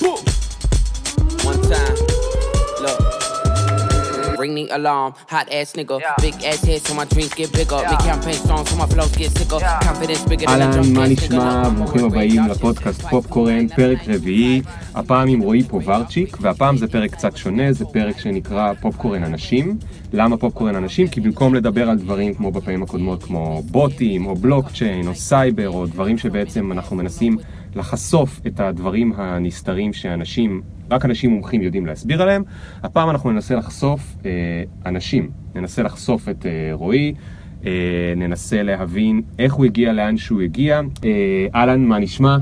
Boom. One time. Look. Ring the alarm, hot ass nigga. Big ass head so my dreams get bigger. Make campaign songs so my flows get sicker. Confidence bigger than a אהלן, drunk מה ass nigga. נשמע? ברוכים a הבאים לפודקאסט פופקורן, פרק רביעי, הפעם עם רועי פוברצ'יק, והפעם זה פרק קצת שונה, זה פרק שנקרא פופקורן אנשים. למה פופקורן אנשים? כי במקום לדבר על דברים כמו בפעמים הקודמות, כמו בוטים, או בלוקצ'יין, או סייבר, או דברים שבעצם אנחנו מנסים לחשוף את הדברים הנסתרים שאנשים, רק אנשים מומחים יודעים להסביר עליהם, הפעם אנחנו ננסה לחשוף אה, אנשים, ננסה לחשוף את אה, רועי. אה, ננסה להבין איך הוא הגיע לאן שהוא הגיע. אה, אהלן, מה נשמע?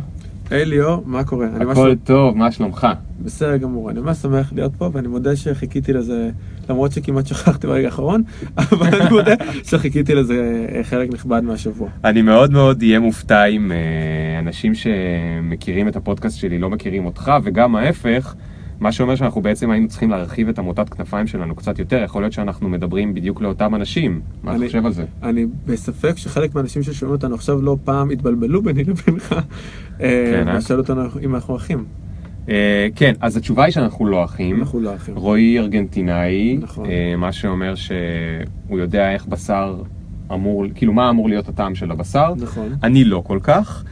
היי ליאור, מה קורה? אני ממש הכל טוב, מה שלומך? בסדר גמור, אני ממש שמח להיות פה ואני מודה שחיכיתי לזה, למרות שכמעט שכחתי ברגע האחרון, אבל אני מודה שחיכיתי לזה אה, חלק נכבד מהשבוע. אני מאוד מאוד אהיה מופתע אם אה, אנשים שמכירים את הפודקאסט שלי לא מכירים אותך, וגם ההפך, מה שאומר שאנחנו בעצם היינו צריכים להרחיב את המוטת כנפיים שלנו קצת יותר, יכול להיות שאנחנו מדברים בדיוק לאותם אנשים. מה אתה אני- חושב על זה? אני בספק שחלק מהאנשים ששומעים אותנו עכשיו לא פעם התבלבלו ביני לבינך, אה, כן, אה? ושאלו אותנו אם אנחנו אחים. אה, כן, אז התשובה היא שאנחנו לא אחים. אנחנו לא אחים. רועי ארגנטינאי, נכון. מה שאומר שהוא יודע איך בשר אמור, כאילו מה אמור להיות הטעם של הבשר. נכון. אני לא כל כך.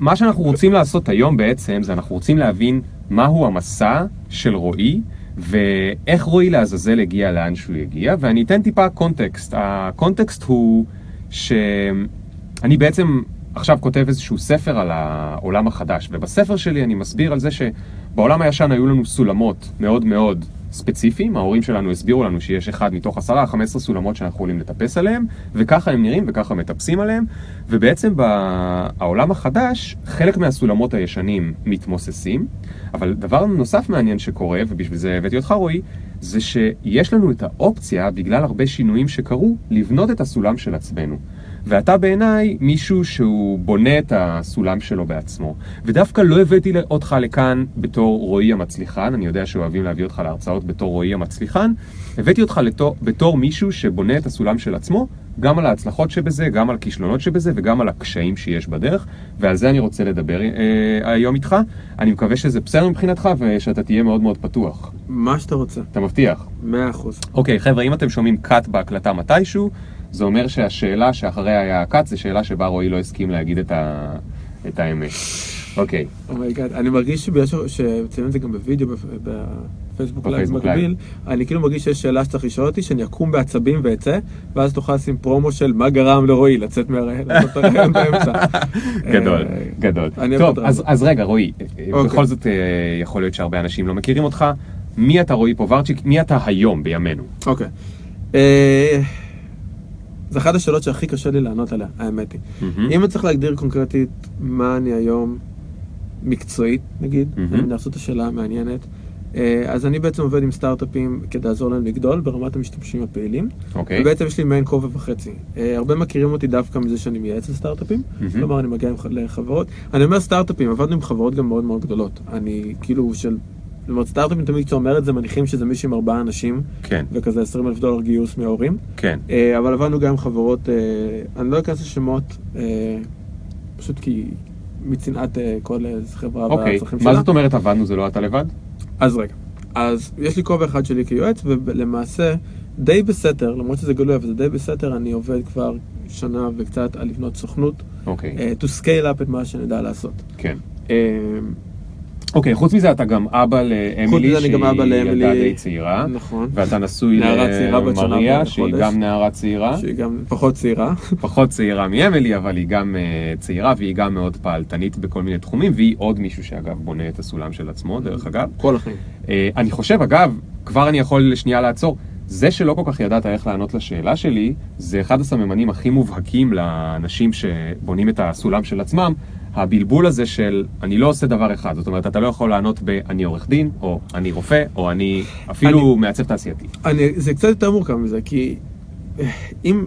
מה שאנחנו רוצים לעשות היום בעצם, זה אנחנו רוצים להבין מהו המסע של רועי, ואיך רועי לעזאזל הגיע לאן שהוא הגיע, ואני אתן טיפה קונטקסט. הקונטקסט הוא שאני בעצם עכשיו כותב איזשהו ספר על העולם החדש, ובספר שלי אני מסביר על זה שבעולם הישן היו לנו סולמות מאוד מאוד ספציפיים, ההורים שלנו הסבירו לנו שיש אחד מתוך עשרה, 15 סולמות שאנחנו יכולים לטפס עליהם, וככה הם נראים וככה מטפסים עליהם, ובעצם בעולם החדש, חלק מהסולמות הישנים מתמוססים, אבל דבר נוסף מעניין שקורה, ובשביל זה הבאתי אותך רועי, זה שיש לנו את האופציה, בגלל הרבה שינויים שקרו, לבנות את הסולם של עצמנו. ואתה בעיניי מישהו שהוא בונה את הסולם שלו בעצמו. ודווקא לא הבאתי אותך לכאן בתור רועי המצליחן, אני יודע שאוהבים להביא אותך להרצאות בתור רועי המצליחן, הבאתי אותך לתור, בתור מישהו שבונה את הסולם של עצמו, גם על ההצלחות שבזה, גם על הכישלונות שבזה וגם על הקשיים שיש בדרך, ועל זה אני רוצה לדבר אה, היום איתך. אני מקווה שזה בסדר מבחינתך ושאתה תהיה מאוד מאוד פתוח. מה שאתה רוצה, אתה מבטיח? מאה אחוז. אוקיי, חבר'ה, אם אתם שומעים קאט בהקלטה מתישהו, זה אומר שהשאלה שאחריה היה הקאט, זה שאלה שבה רועי לא הסכים להגיד את, ה... את האמת. אוקיי, oh my god, אני מרגיש שבגלל ש- שציינו את זה גם בווידאו, בפ- בפייסבוק live מקביל, אני כאילו מרגיש שיש שאלה שצריך לשאול אותי, שאני אקום בעצבים ואצא, ואז תוכל לשים פרומו של מה גרם לרועי לצאת מהריאיון, באמצע. גדול, אה, גדול. טוב, אז, רגע, רועי, אה, אוקיי. בכל זאת אה, יכול להיות שהרבה אנשים לא מכירים אותך. מי אתה רועי פוברצ'יק? מי אתה היום, בימינו? אוקיי. זה אחת השאלות שהכי קשה לי לענות עליה, האמת היא. מהמם. אם אני צריך להגדיר קונקרטית מה אני היום מקצועית, נגיד, מהמם. אני מנסה את השאלה המעניינת, אה, אז אני בעצם עובד עם סטארט-אפים כדי לעזור להם לגדול ברמת המשתמשים הפעילים. אוקיי. ובעצם יש לי מעין כובע וחצי. אה, הרבה מכירים אותי דווקא מזה שאני מייעץ לסטארט-אפים, מהמם. כלומר אני מגיע לחברות. אני אומר סטארט-אפים, עבדנו עם חברות גם מאוד מאוד גדולות. אני כאילו של... זאת אומרת, סטארט-אפים תמיד כשאתה אומר את זה מניחים שזה מישהו עם ארבעה אנשים, כן, וכזה 20 אלף דולר גיוס מההורים. כן. אה, אבל עבדנו גם עם חברות, אה, אני לא אכנס לשמות, אה, פשוט כי מצנעת אה, כל אה, חברה אוקיי, והצרכים מה שלה. זאת אומרת עבדנו זה לא אתה לבד? אז רגע, אז יש לי כובע אחד שלי כיועץ, ולמעשה די בסתר, למרות שזה גלוי, אבל זה די בסתר, אני עובד כבר שנה וקצת על לבנות סוכנות, אוקיי, אה, to scale up את מה שנדע לעשות. כן. אה, אוקיי, חוץ מזה אתה גם אבא לאמילי, שהיא. ילדה די צעירה. נכון. ואתה נשוי למריה, שהיא. גם נערה צעירה. שהיא גם פחות צעירה. פחות צעירה מאמילי, אבל היא גם אה, צעירה והיא גם מאוד פעלתנית בכל מיני תחומים, והיא עוד מישהו שאגב בונה את הסולם של עצמו, דרך אגב. כל החיים. אה, אני חושב, אגב, כבר אני יכול לשנייה לעצור, זה שלא כל כך ידעת איך לענות לשאלה שלי, זה אחד הסממנים הכי מובהקים לאנשים שבונים את הסולם של עצמם, הבלבול הזה של אני לא עושה דבר אחד, זאת אומרת, אתה לא יכול לענות ב"אני עורך דין", או "אני רופא", או "אני אפילו אני- מעצב תעשייתי". אני, זה קצת יותר מורכב מזה, כי אה, אם...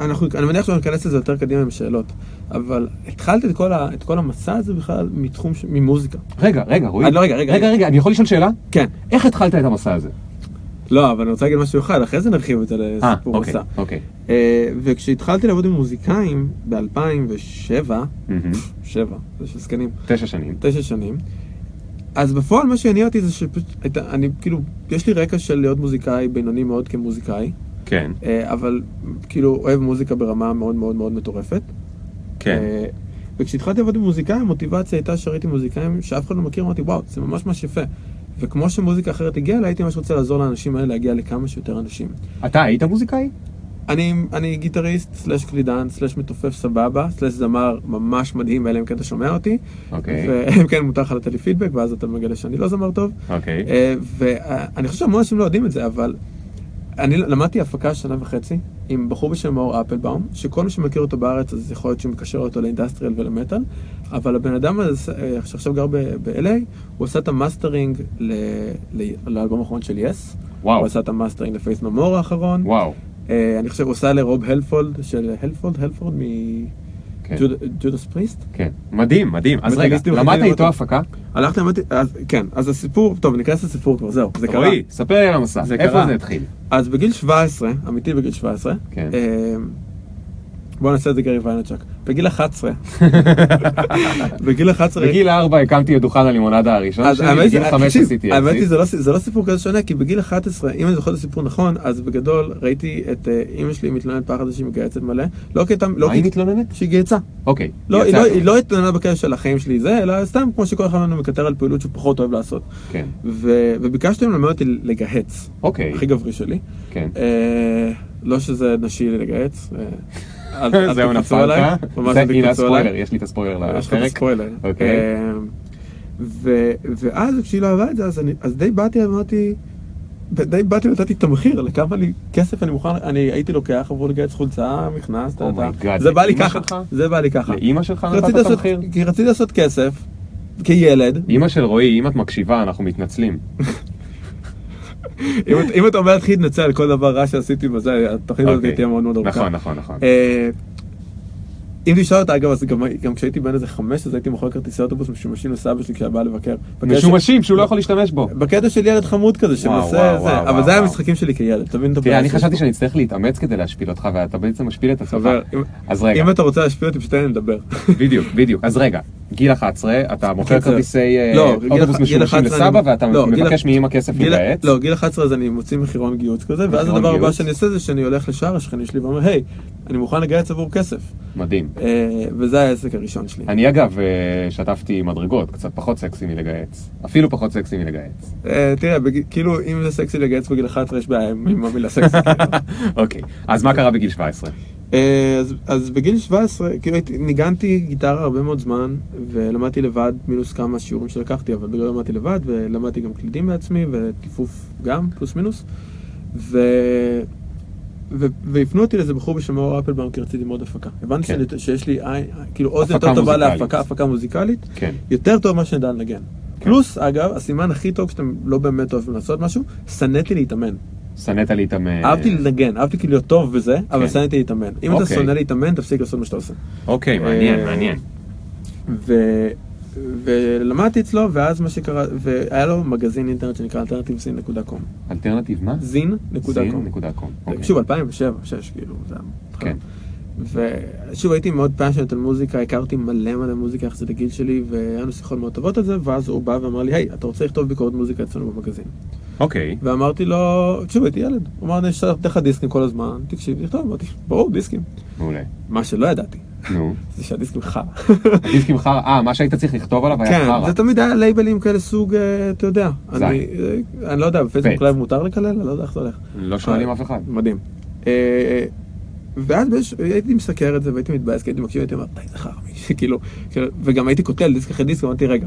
אנחנו, אני מניח שאנחנו ניכנס לזה יותר קדימה עם שאלות, אבל התחלתי את כל, ה, את כל המסע הזה בכלל מתחום, ש- ממוזיקה. רגע, רגע, רועי. אה, לא, רגע, רגע, רגע, רגע, אני יכול לשאול שאלה? כן. איך התחלת את המסע הזה? לא, אבל אני רוצה להגיד משהו אחד, אחרי זה נרחיב את זה לסיפור אוקיי, מסע. אוקיי. אה, וכשהתחלתי לעבוד עם מוזיקאים ב-2007, מהמם. שבע, זה של זקנים, תשע שנים. תשע שנים, אז בפועל מה שהניע אותי זה שפשוט, אני כאילו, יש לי רקע של להיות מוזיקאי בינוני מאוד כמוזיקאי, כן, אה, אבל כאילו אוהב מוזיקה ברמה מאוד מאוד מאוד מטורפת. כן. אה, וכשהתחלתי לעבוד עם מוזיקאים, המוטיבציה הייתה שראיתי מוזיקאים שאף אחד לא מכיר, אמרתי, וואו, זה ממש ממש יפה. וכמו שמוזיקה אחרת הגיעה אליי, הייתי ממש רוצה לעזור לאנשים האלה להגיע לכמה שיותר אנשים. אתה היית מוזיקאי? אני, אני גיטריסט, סלאש קלידן, סלאש מתופף סבבה, סלאש זמר ממש מדהים, אלא אם כן אתה שומע אותי. אוקיי. ואם כן, מותר לך לתת לי פידבק, ואז אתה מגלה שאני לא זמר טוב. אוקיי. אה, ואני חושב שהמון אנשים לא יודעים את זה, אבל אני למדתי הפקה שנה וחצי עם בחור בשם מאור אפלבאום, שכל מי שמכיר אותו בארץ, אז יכול להיות שהוא מקשר אותו ל industrial ול metal, אבל הבן אדם הזה, אה, שעכשיו גר ב-LA, הוא עשה את המאסטרינג ל- ל- לאלבום האחרון של Yes. וואו. הוא עשה את ה mastering ל Faith No More האחרון. וואו. אה, אני חושב, הוא עשה לרוב הלפורד, של הלפורד, הלפורד כן. מג'ודס פריסט. כן. מדהים, מדהים. אז רגע, למדת איתו. הפקה? הלכתי, למדתי, כן, אז הסיפור, טוב, ניכנס לסיפור כבר, זהו, זה קרה. רועי, ספר לי על המסע. איפה. זה התחיל? אז בגיל 17, אמיתי בגיל 17, כן. אה, בוא נעשה את זה גרי ויינצ'ק. בגיל 11, בגיל 11, בגיל 4 הקמתי את דוכן הלימונדה הראשון שלי, בגיל היא- 5 תקשיב, עשיתי האמת היא. זה לא- זה לא סיפור כזה שונה, כי בגיל 11, אם אני זוכר את הסיפור נכון, אז בגדול ראיתי את אה, אימא שלי מתלוננת פחד שהיא מגייצת מלא, לא כי הייתה, לא מה היא מתלוננת? שהיא גייצה. אוקיי. לא, היא לא- התלוננה בקטע של החיים שלי זה, אלא סתם כמו שכל אחד מאיתנו מקטר על פעילות שהוא פחות אוהב לעשות. כן. וביקשתי ללמד אותי לגהץ, אוקיי. הכי גברי שלי. כן. אה, לא שזה נשי לגהץ. אה, זהו, נפלת. זה- אל הנה. הספוילר, יש לי את הספוילר את לפרק. אוקיי. אה, ו- ואז כשהיא לא אהבה את זה, אז די באתי, אמרתי, די באתי ונתתי תמחיר לכמה לי כסף אני מוכן, אני הייתי לוקח עבור לגהץ חולצה, מכנס. oh my god, זה בא לי ככה? זה בא לי ככה. לאימא שלך נתת תמחיר? כי רציתי לעשות כסף, כילד. אימא של רועי, אם את מקשיבה, אנחנו מתנצלים. אם את- אם אתה אומר להתחיל להתנצל על כל דבר רע שעשיתי בזה, התוכנית הזאת אוקיי. תהיה מאוד מאוד ארוכה. נכון, נכון, נכון. אה, אם תשאל אותה, אגב, אז גם, גם כשהייתי בן איזה חמש, אז הייתי מוכר כרטיסי אוטובוס משומשים לסבא שלי כשהיה בא לבקר. משומשים שהוא לא יכול להשתמש בו. בקטע של ילד חמוד כזה, שמנסה זה, וואו, אבל זה היה. המשחקים שלי כילד, תבין את תראה, אני חשבתי. שאני אצטרך להתאמץ כדי להשפיל אותך, ואתה בעצם משפיל את עצמך. אז רגע, אם אתה רוצה להשפיע אותי, פשוט תן לי לדבר. בדיוק, בדיוק. אז רגע, גיל 11, אתה מוכר. כרטיסי אה, לא, אוטובוס 11 לסבא, ואתה לא, מבקש מאמא כסף לגהץ. לא, גיל 11 אז אני מוציא מחירון גיוץ כזה, ואז הדבר הבא? שאני עושה זה שאני הולך לשער השכנים שלי ואומר, היי, אני מוכן לגייס עבור כסף. מדהים. אה, וזה העסק הראשון שלי. אני אגב אה, שטפתי מדרגות, קצת פחות סקסי מלגהץ. אפילו פחות סקסי. אה, תראה, כאילו, אם זה סקסי לגייס בגיל 11, יש בעיה עם עם המילה סקסי. כאילו. אוקיי, אז מה קרה בגיל 17? אה, אז, אז בגיל 17, כאילו ניגנתי גיטרה הרבה מאוד זמן, ולמדתי לבד, מינוס כמה שיעורים שלקחתי, אבל בגלל למדתי לבד, ולמדתי גם קלידים בעצמי, וטיפוף גם, פלוס מינוס. ו... ו... והפנו אותי לאיזה בחור בשם מאור אפלבאום, כי רציתי ללמוד הפקה. הבנתי כן. שאני, שיש לי עין, כאילו אוזן יותר טובה. להפקה, הפקה מוזיקלית, כן. יותר טוב ממה שנדע לנגן. פלוס, אגב, הסימן הכי טוב כשאתם לא באמת אוהבים לעשות משהו, שנאתי להתאמן. שנאת להתאמן. אהבתי לנגן, אהבתי כאילו להיות טוב בזה, אבל כן. שנאתי להתאמן. אם אתה אוקיי. שונא להתאמן, תפסיק לעשות מה שאתה עושה. אוקיי, מעניין, אה, מעניין. ו... ולמדתי אצלו, ואז מה שקרה, והיה לו מגזין אינטרנט שנקרא alternativezin.com. אלטרנטיב מה? zin.com. zin.com. אוקיי. שוב, 2007, 2006, כאילו, זה היה... כן. ושוב, הייתי מאוד פאשנט על מוזיקה, הכרתי מלא מלא מוזיקה יחסית לגיל שלי, והיה לנו שיחות מאוד טובות על זה, ואז הוא בא ואמר לי, היי, אתה רוצה לכתוב ביקורת מוזיקה אצלנו במגזין? אוקיי. ואמרתי לו, תקשיב, הייתי ילד. הוא אמר, אני אשלח לך דיסקים כל הזמן, תקשיב, תכתוב, אמרתי, ברור, דיסקים. מעולה. מה שלא ידעתי, נו. זה שהדיסקים חרא. דיסקים חרא, אה, מה שהיית צריך לכתוב עליו היה כן, חרא. זה תמיד היה לייבלים כאלה סוג, אה, אתה יודע. אני אה, אני לא יודע, בפייסבוק. live מותר לקלל? אני לא יודע איך זה הולך. לא שואלים אה, אף אחד. מדהים. ואז הייתי מסקר את זה והייתי מתבאס, כי הייתי מקשיב, הייתי אומר, די, זה חרא, כאילו, כאילו, וגם הייתי קוטל דיסק אחרי דיסק, אמרתי, רגע,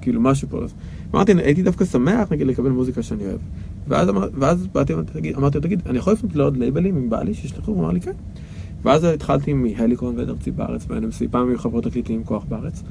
כאילו, משהו פה. אז אמרתי, הייתי דווקא שמח, נגיד, לקבל מוזיקה שאני אוהב. ואז ואז באתי, אמרתי, לו, תגיד, אני יכול לפנות לעוד לייבלים אם בא לי, שישלחו? הוא אמר לי, כן. ואז התחלתי מהליקון ועד ארצי בארץ, ב-NMC, פעם היו חברות תקליטים עם כוח בארץ.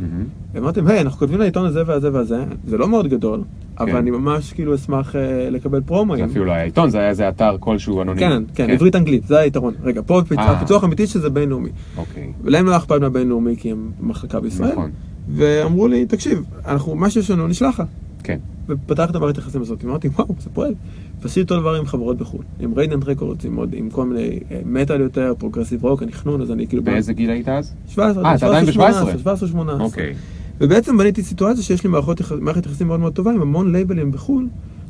להם, היי, אנחנו כותבים לעיתון הזה והזה והזה, זה לא מאוד גדול, אבל כן. אני ממש כאילו אשמח אה, לקבל פרומואים. זה אפילו לא היה עיתון, זה היה איזה אתר כלשהו אנונימי. כן, כן, עברית אנגלית, זה היתרון. רגע, פה אה. הפיצוח האמיתי שזה בינלאומי. אוקיי. ולהם לא היה אכפת מהבינלאומי כי הם מחלקה בישראל. נכון. ואמרו לי, תקשיב, אנחנו, מה שיש לנו נשלח לך. כן. ופתח את המערכת היחסים הזאת, אמרתי, וואו, זה פועל. ועשיתי אותו דבר עם חברות בחו"ל, עם Radiant Records, עם כל מיני אה, מטאל יותר, progressive rock, אני חנון, אז אני כאילו... באיזה גיל היית אז? 17, אה, אתה עדיין ב-17. 17, 18. אוקיי. ובעצם בניתי סיטואציה שיש לי מערכות מערכת יחסים מאוד מאוד טובה עם המון לייבלים בחו"ל,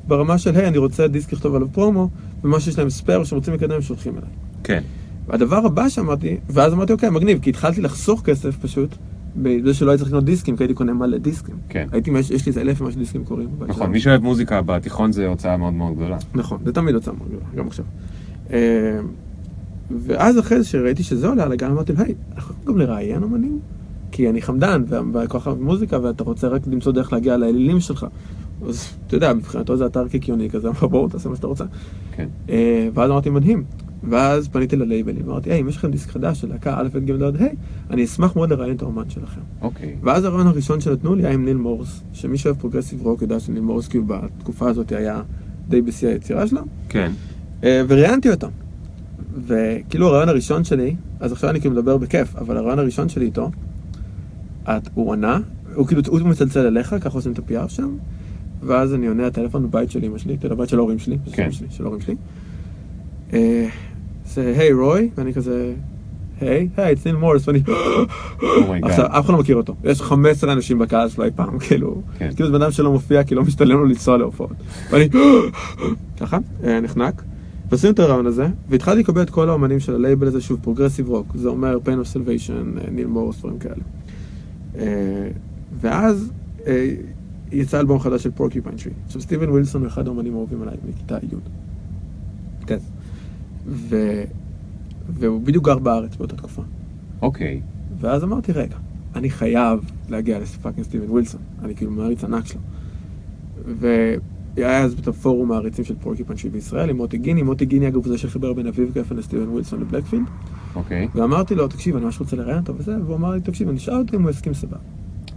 ברמה של, היי, אני רוצה דיסק לכתוב עליו פרומו, ומה שיש להם spare שרוצים לקדם, שולחים אליי. כן. והדבר הבא שאמרתי, ואז אמרתי, אוקיי, מגניב, כי התחלתי לחסוך כסף פשוט, בזה שלא הייתי צריך לקנות דיסקים, כי הייתי קונה מלא דיסקים. כן. הייתי, יש, יש לי איזה אלף ומשהו דיסקים קוראים. נכון. מי שאוהב מוזיקה בתיכון זה הוצאה מאוד מאוד גדולה. נכון, זה תמיד הוצאה מאוד גדולה, גם עכשיו. אה, ואז אחרי זה שראיתי שזה עולה על הגן, אמרתי לו, היי, אנחנו יכולים גם לראיין אומנים? כי אני חמדן, אוהב מוזיקה, ואתה רוצה רק למצוא דרך להגיע לאלילים שלך. אז אתה יודע, מבחינתו זה אתר קיקיוני כזה, אמר, בואו, תעשה מה שאתה רוצה. כן. אה, ואז אמרתי, מדהים. ואז פניתי ללייבלים, אמרתי, היי, אם יש לכם דיסק חדש של להקה א', ב', ג', ד', היי, אני אשמח מאוד לראיין את האומן שלכם. אוקיי. ואז הריאיון הראשון שנתנו לי היה עם ניל מורס, שמי שאוהב progressive rock יודע שניל מורס כאילו בתקופה הזאת היה די בשיא היצירה שלה, כן. אה, וראיינתי אותם. וכאילו הריאיון הראשון שלי, אז עכשיו אני כאילו מדבר בכיף, אבל הריאיון הראשון שלי איתו, את, הוא ענה, הוא כאילו, הוא מצלצל אליך, ככה עושים את ה-PR שם, ואז אני עונה לטלפון בבית של אמא שלי, לבית של ההורים שלי, כן. של, של ההורים שלי. אה, זה, היי רועי, ואני כזה, היי, היי, it's ניל מורס, ואני, oh my god. עכשיו, אף אחד לא מכיר אותו. יש 15 אנשים בקהל שלו אי פעם, כאילו, כן. כאילו זה בן אדם שלא מופיע כי לא משתלם לו לנסוע להופעות. ואני, ככה, אה, נחנק. ועשינו את הרעיון הזה, והתחלתי לקבל את כל האומנים של הלייבל הזה, שוב, פרוגרסיב רוק, זה אומר pain of salvation, ניל מורס, דברים כאלה. אה, ואז אה, יצא אלבום חדש של פורקיופיין טרי. עכשיו, סטיבן ווילסון הוא אחד האומנים האהובים עליי מכיתה י'. ו... והוא בדיוק גר בארץ באותה תקופה. אוקיי. ואז אמרתי, רגע, אני חייב להגיע לפאקינג סטיבן ווילסון, אני כאילו מעריץ ענק שלו. והיה אז את הפורום העריצים של פורקי פנצ'י בישראל עם מוטי גיני, מוטי גיני אגב הוא זה שחיבר בין אביב גפן לסטיבן ווילסון לבלקפילד, אוקיי. ואמרתי לו, תקשיב, אני ממש רוצה לראיין אותו וזה, והוא אמר לי, תקשיב, אני שאל אותו אם הוא הסכים סבבה.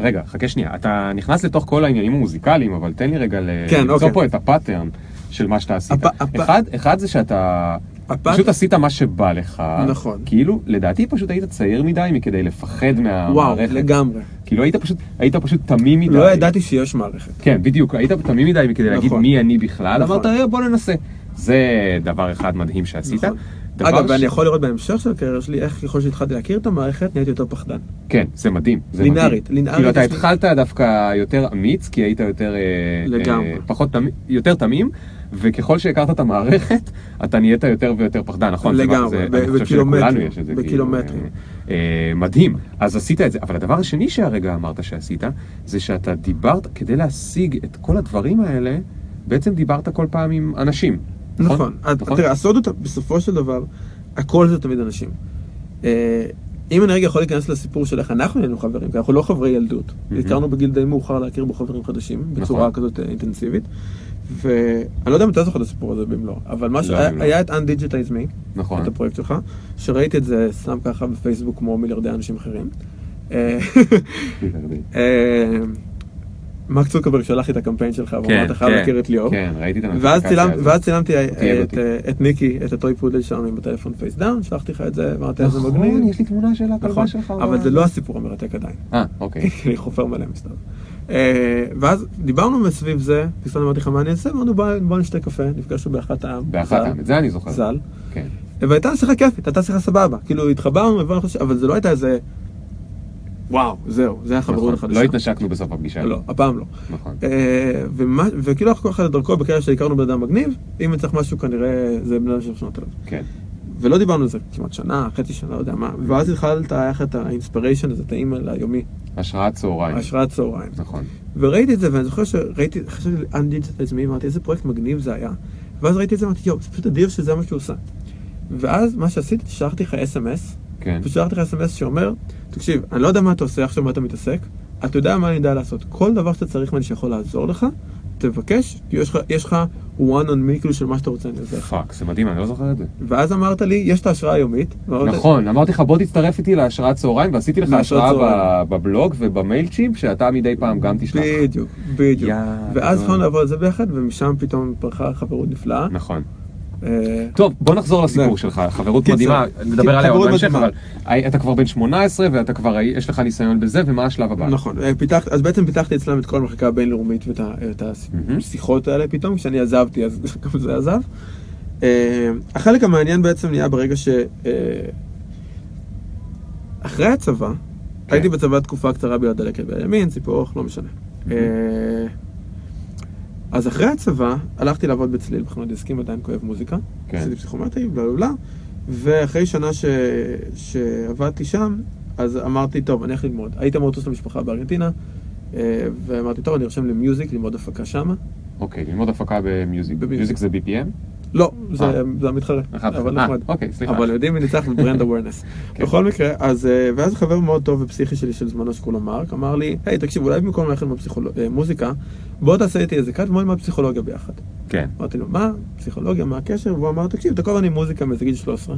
רגע, חכה שנייה. אתה נכנס לתוך כל העניינים המוזיקליים, אבל תן לי רגע כן, למצוא אוקיי. פה את הפאטרן של מה שאתה עשית. הפ- הפ- אחד, אחד זה שאתה הפאט- פשוט עשית מה שבא לך. נכון. כאילו, לדעתי פשוט היית צעיר מדי מכדי לפחד וואו, מהמערכת. לגמרי. כאילו היית פשוט, היית פשוט תמים מדי. לא ידעתי שיש מערכת. כן, בדיוק, היית תמים מדי מכדי להגיד נכון. מי אני בכלל, נכון. אמרת "אה, בוא ננסה. זה דבר אחד מדהים שעשית. נכון. אגב, ש- ואני יכול לראות בהמשך של הקריירה שלי, איך ככל שהתחלתי להכיר את המערכת, נהייתי יותר פחדן. כן, זה מדהים. זה לינארית, מדהים. לינארית כאילו אתה התחלת דווקא יותר אמיץ, כי היית יותר... אה, לגמרי. אה, פחות תמים, יותר תמים, וככל שהכרת את המערכת, אתה נהיית יותר ויותר פחדן, נכון? לגמרי, זה- ב- בקילומטרים, זה. כאילו, בקילומטרים. אה, אה, מדהים. אז עשית את זה. אבל הדבר השני שהרגע אמרת שעשית, זה שאתה דיברת, כדי להשיג את כל הדברים האלה, בעצם דיברת כל פעם עם אנשים. נכון. אז נכון? תראה, הסוד הוא, בסופו של דבר, הכל זה תמיד אנשים. אה, אם אני רגע יכול להיכנס לסיפור של איך אנחנו נהיינו חברים, כי אנחנו לא חברי ילדות. מהמם. הכרנו בגיל די מאוחר להכיר בו חברים חדשים, בצורה נכון. כזאת אינטנסיבית. ואני לא יודע אם אתה זוכר את הסיפור הזה במלואו, אבל מה לא, שהיה לא. היה את Undigitize Me, נכון. את הפרויקט שלך, שראיתי את זה שם ככה בפייסבוק כמו מיליארדי אנשים אחרים. אה, אה, מרק צוקרברג שלח לי את הקמפיין שלך, והוא אמר, אתה חייב להכיר את ליאור. כן, ראיתי את הזאת. ואז צילמתי תייג את, ניקי, את הטוי פודל שלנו עם הטלפון face down, שלחתי לך את זה, אמרתי איזה מגניב. נכון, יש לי תמונה של הכלבה נכון, שלך. אבל זה לא הסיפור המרתק עדיין. אה, אוקיי. אני חופר מלא מסתבר. אה, ואז דיברנו מסביב זה, פתאום אמרתי לך מה אני אעשה, אמרנו בוא נשתה קפה, נפגשנו באחת העם. באחת ז"ל, העם, את זה אני זוכר. ז"ל. כן. והייתה שיחה כיפית, הייתה שיחה סבבה. כאילו התחברנו, אבל זה לא הייתה איזה... וואו, זהו, זה היה חברות נכון. החדשה. לא התנשקנו בסוף הפגישה. לא, הפעם לא. נכון. אה, וכאילו אנחנו כל אחד לדרכו בקריירה שהכרנו בן אדם מגניב, אם צריך משהו כנראה זה בן אדם שאפשר לפנות אליו. כן. ולא דיברנו על זה כמעט שנה, חצי שנה, לא יודע מה, ואז התחלת, לך את האינספיריישן הזה, את האימייל היומי, השראת צהריים. השראת צהריים. נכון. וראיתי את זה, ואני זוכר שראיתי, חשבתי, Undigitize Me, אמרתי, איזה פרויקט מגניב זה היה. ואז ראיתי את זה, אמרתי, יואו, זה פשוט אדיר שזה מה שהוא עושה. ואז מה שעשיתי, שלחתי לך אס.אם.אס, כן. ושלחתי לך אס.אם.אס שאומר, תקשיב, אני לא יודע מה אתה עושה עכשיו, מה אתה מתעסק, אתה יודע מה אני יודע לעשות. כל דבר שאתה צריך ממני שיכול לעזור לך, תבקש, כי יש לך, יש לך one on me, כאילו של מה שאתה רוצה, אני עוזר לך. פאק, זה מדהים, אני לא זוכר את זה. ואז אמרת לי, יש את ההשראה היומית. נכון, אמרתי לך בוא תצטרף איתי להשראת צהריים, ועשיתי לך השראה בבלוג ובמייל צ'יפ, שאתה מדי פעם גם תשלח. בדיוק, בדיוק. ואז. התחלנו לעבוד על זה ביחד, ומשם פתאום פרחה חברות נפלאה. נכון. אה, טוב, בוא נחזור לסיפור. שלך, חברות קיצר, מדהימה, נדבר עליה עוד בהמשך. אבל אתה כבר בן 18 ואתה כבר, יש לך ניסיון בזה, ומה השלב הבא? נכון, אה, אז בעצם פיתחתי אצלם את כל המחלקה הבינלאומית ואת. השיחות האלה פתאום, כשאני עזבתי אז גם זה עזב. אה, החלק המעניין בעצם נהיה ברגע ש... אחרי הצבא, הייתי בצבא תקופה קצרה בגלל דלקת בימין, ארוך, לא משנה. אז אחרי הצבא, הלכתי לעבוד בצליל בחנות דיסקים, עדיין כואב מוזיקה. כן. עשיתי פסיכומטרי, בלה בלה בלה. ואחרי שנה ש... שעבדתי שם, אז אמרתי, טוב, אני הולך ללמוד. הייתי אמור לטוס למשפחה בארגנטינה, אה, ואמרתי, טוב, אני ארשם למיוזיק, ללמוד הפקה שמה. אוקיי, ללמוד הפקה במיוזיק. במיוזיק. מיוזיק זה BPM? לא, זה, אה. המתחרה. אבל אה, נחמד. אוקיי, סליחה. אבל יודעים מי ניצח בברנד אווירנס. כן. בכל מקרה, אז, אה, ואז חבר מאוד טוב ופסיכי שלי של זמנו שקוראים לו מרק, אמר לי, היי, תקשיב, אולי במקום ללכת למוזיקה, בוא תעשה איתי איזה קאט, בוא נלמד פסיכולוגיה ביחד. כן. אמרתי לו, מה? פסיכולוגיה, מה הקשר? והוא אמר, תקשיב, הזמן עם מוזיקה מאיזה גיל 13.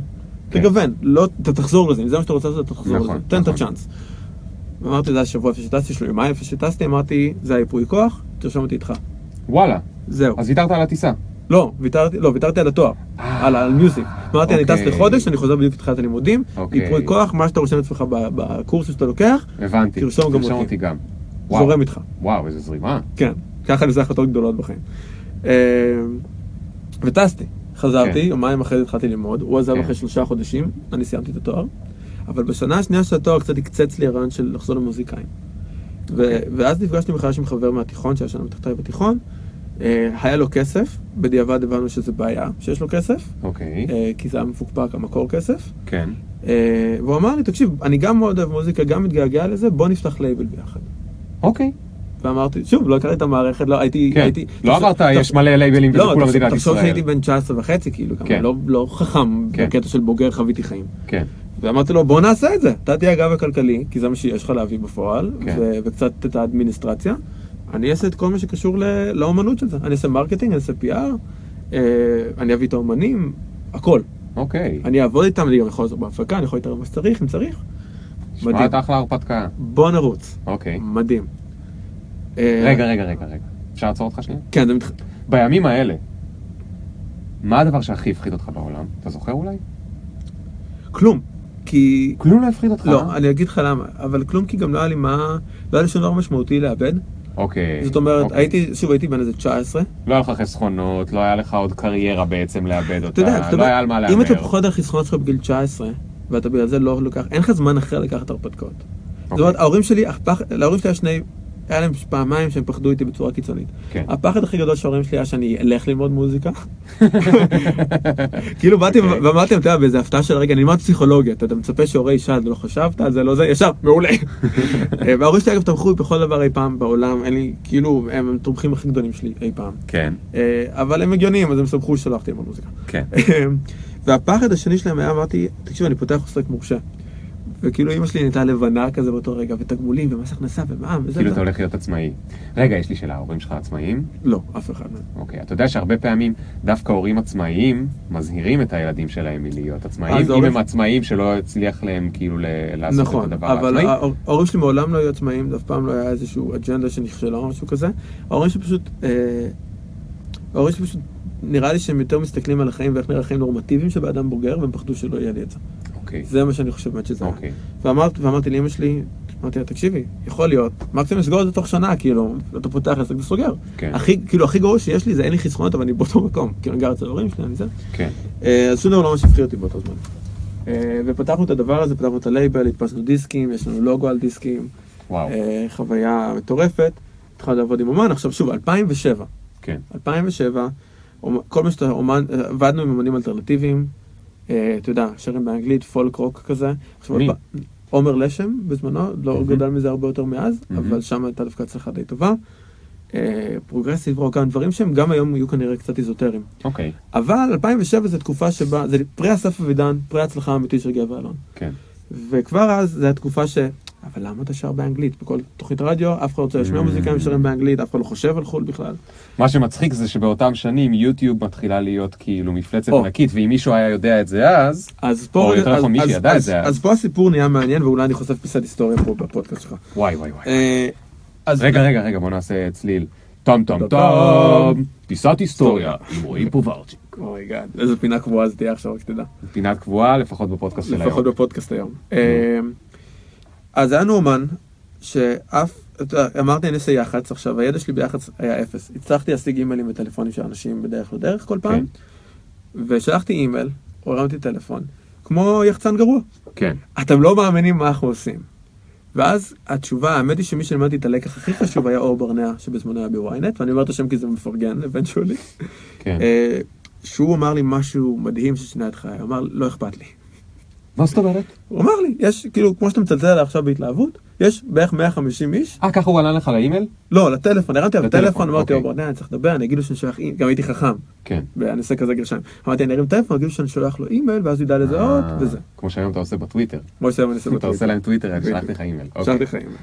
כן. תגוון, לא, אתה תחזור לזה, אם זה מה שאתה רוצה לעשות, אתה תחזור נכון, לזה. תן את נכון. הצ'אנס. ואמרתי, זה השבוע איפה שטסתי, יש לו יומיים איפה שטסתי, אמרתי, זה היפוי כוח, תרשום אותי איתך. וואלה. זהו. אז ויתרת על הטיסה. לא, ויתרתי, לא, ויתרתי על התואר, אה, על על מיוזיק. אמרתי, אני טס אוקיי. לחודש, אני חוזר בדיוק לתחילת הלימודים, אוקיי. ייפוי כוח, מה שאתה רושם לעצמך בקורס שאתה לוקח, הבנתי. תרשום גם אותי. גם. זורם איתך. וואו, איזה זרימה. כן, ככה אני עושה החלטות גדולות בחיים. אה, וטסתי, חזרתי, כן. יומיים אחרי זה התחלתי ללמוד, הוא עזב כן. אחרי שלושה חודשים, אני סיימתי את התואר, אבל בשנה השנייה של התואר קצת הקצץ לי הרעיון של לחזור למוזיקאים. אוקיי. ואז נפגשתי מחדש עם חבר מהתיכון, שהיה שנה מתחתיי בתיכון, היה לו כסף, בדיעבד הבנו שזה בעיה שיש לו כסף, אוקיי. אה, כי זה היה מפוקפק המקור כסף, כן. אה, והוא אמר לי, תקשיב, אני גם מאוד אוהב מוזיקה, גם מתגעגע לזה, בוא נפתח לייבל ביחד. אוקיי. ואמרתי, שוב, לא הכרתי את המערכת, לא הייתי... כן. הייתי לא תחשוב- אמרת, תחשוב- יש מלא לייבלים וזה לא, כולה תחשוב- מדינת תחשוב ישראל. שהייתי בן 19 וחצי, כאילו, גם כן. לא, לא חכם כן. בקטע של בוגר חוויתי חיים. כן. ואמרתי לו, בוא נעשה את זה, אתה תהיה הגב הכלכלי, כי זה מה שיש לך להביא בפועל, כן. ו- וקצת את האדמיניסטרציה. אני אעשה את כל מה שקשור ל- לאומנות של זה. אני אעשה marketing, אני אעשה PR, אה, אני אביא את האומנים, הכל. אוקיי. אני אעבוד איתם, אני גם יכול לעזור בהפקה, אני יכול להתערב מה שצריך, אם צריך. מדהים. שמעת אחלה הרפתקה. בוא נרוץ. אוקיי. מדהים. אה, רגע, רגע, רגע, רגע. אפשר לעצור אותך שנייה? כן, זה מתח... בימים האלה, מה הדבר שהכי הפחיד אותך בעולם? אתה זוכר אולי? כלום. כי... כלום לא הפחיד אותך? לא, אני אגיד לך למה, אבל כלום כי גם לא היה לי מה, לא היה לי שום דבר משמעותי לאבד. אוקיי. זאת אומרת, אוקיי. הייתי, שוב, הייתי בן איזה 19. לא היה לך חסכונות, לא היה לך עוד קריירה בעצם לאבד אותה. אתה יודע, לא היה על מה להמר. אם אתה פוחד על החסכונות שלך בגיל 19, ואתה בגלל זה לא לוקח, אין לך זמן אחר לקחת הרפתקאות. זאת אוקיי. אומרת, ההורים שלי, להורים שלי היה שני, היה להם פעמיים שהם פחדו איתי בצורה קיצונית. כן. הפחד הכי גדול של ההורים שלי היה שאני אלך ללמוד מוזיקה. כאילו באתי אוקיי. ואמרתי להם, אתה יודע, באיזה הפתעה של רגע, אני אלמד פסיכולוגיה, אתה מצפה שהורה ישאל, לא חשבת על זה, לא זה, ישר, מעולה. אה, וההורים שלי אגב תמכו בכל דבר אי פעם בעולם, אין לי, כאילו, הם התומכים הכי גדולים שלי אי פעם. כן, אה, אבל הם הגיוניים, אז הם שמחו ששלחתי ללמוד מוזיקה. כן. והפחד השני שלהם היה, אמרתי, תקשיב, אני פותח עוסק מורשה. וכאילו אימא שלי נהייתה לבנה כזה באותו רגע, ותגמולים, ומס הכנסה, ומע"מ, וזה. כאילו וזה. אתה הולך להיות עצמאי. רגע, יש לי שאלה, ההורים שלך עצמאיים? לא, אף אחד מהם. אוקיי, אתה יודע שהרבה פעמים דווקא הורים עצמאיים מזהירים את הילדים שלהם מלהיות עצמאיים, אם הם עצמאיים שלא הצליח להם כאילו לעשות את נכון, הדבר אבל העצמאי. ההור- ההורים שלי מעולם לא היו עצמאים, זה אף פעם לא היה איזשהו אג'נדה שנכשלה או משהו כזה. ההורים שלי פשוט, אה, ההורים שלי פשוט, נראה לי שהם יותר מסתכלים על החיים ואיך נראה חיים נורמטיביים של אדם בוגר, והם פחדו שלא יהיה לי את זה. אוקיי, זה מה שאני חושב באמת שזה היה. אוקיי. ואמרת, ואמרתי לאמא שלי, אמרתי לה, תקשיבי, יכול להיות, מקסימום לסגור את זה תוך שנה, כאילו, אתה פותח עסק וסוגר. כן. הכי, כאילו, הכי גרוע שיש לי זה אין לי חסכונות, אבל אני באותו מקום. כאילו, אני גר אצל ההורים שלי, אני זה. כן, אה, אז שום דבר לא ממש הפחיד אותי באותו זמן. אה, ופתחנו את הדבר הזה, פתחנו את הלייבל, הדפסנו דיסקים, יש לנו לוגו על דיסקים, וואו, אה, חוויה מטורפת. התחלנו לעבוד עם אומן, עכשיו שוב, 2007. כן, 2007, אומ- כל מה שאתה אומן, עבדנו עם אומנים אלטרנטיביים, אתה יודע, שרים באנגלית, פולק רוק כזה. מי? עומר לשם בזמנו, לא. גדל מזה הרבה יותר מאז. אבל שם הייתה דווקא הצלחה די טובה. אה, פרוגרסיב רוק, דברים שהם גם היום יהיו כנראה קצת איזוטריים. אוקיי, אבל 2007 זו תקופה שבה, זה פרי אסף אבידן, פרי ההצלחה האמיתי של גבע אלון. כן, וכבר אז זו התקופה ש... אבל למה אתה שר באנגלית? בכל תוכנית רדיו אף אחד לא רוצה לשמוע. מוזיקאים שרים באנגלית, אף אחד לא חושב על חו"ל בכלל. מה שמצחיק זה שבאותם שנים יוטיוב מתחילה להיות כאילו מפלצת. ענקית, ואם מישהו היה יודע את זה אז, אז פה, או יותר נכון, מי אז- שידע את זה אז. אז פה הסיפור נהיה מעניין, ואולי אני חושף פיסת היסטוריה פה בפודקאסט שלך. וואי וואי וואי. אה, אז רגע, רגע, רגע, בוא נעשה צליל. טום טום טום, פיסת היסטוריה עם רועי פוברצ'יק. oh my god, איזה פינה קבועה זה תהיה עכשיו, רק תדע. פינת קבועה, לפחות בפודקאסט של היום. לפחות בפודקאסט היום. אז היה לנו אומן, שאף, אמרתי אני אעשה יח"צ, עכשיו הידע שלי ביח"צ היה אפס. הצלחתי להשיג אימיילים וטלפונים של אנשים בדרך לא דרך כל פעם, ושלחתי אימייל, או הרמתי טלפון, כמו יחצן גרוע. כן. אתם לא מאמינים מה אנחנו עושים. ואז התשובה, האמת היא שמי שלימדתי את הלקח הכי חשוב היה אור ברנע, שבזמנו היה בוויינט, ואני אומר את השם כי זה מפרגן, לבן שולי. כן. אה, שהוא אמר לי משהו מדהים ששינה את חיי, הוא אמר, לא אכפת לי. מה זאת אומרת? הוא אמר לי, יש, כאילו, כמו שאתה מצלצל עליי עכשיו בהתלהבות, יש בערך 150 איש, אה, ככה הוא ענה לך לאימייל? לא, לטלפון, הרמתי עליו לטלפון, טלפון, אמרתי, אוקיי. ברנע, אני צריך לדבר, אני אגיד לו שאני שולח, אי- גם הייתי חכם, כן. ואני עושה כזה גרשיים. אמרתי, אני ארים טלפון, אגיד לו שאני שולח לו אימייל, ואז הוא ידע לזהות, אה, וזה. כמו שהיום אתה עושה בטוויטר. כמו שאני עושה אתה עושה להם טוויטר. שלחתי לך אימייל. שלחתי אוקיי. לך אימייל.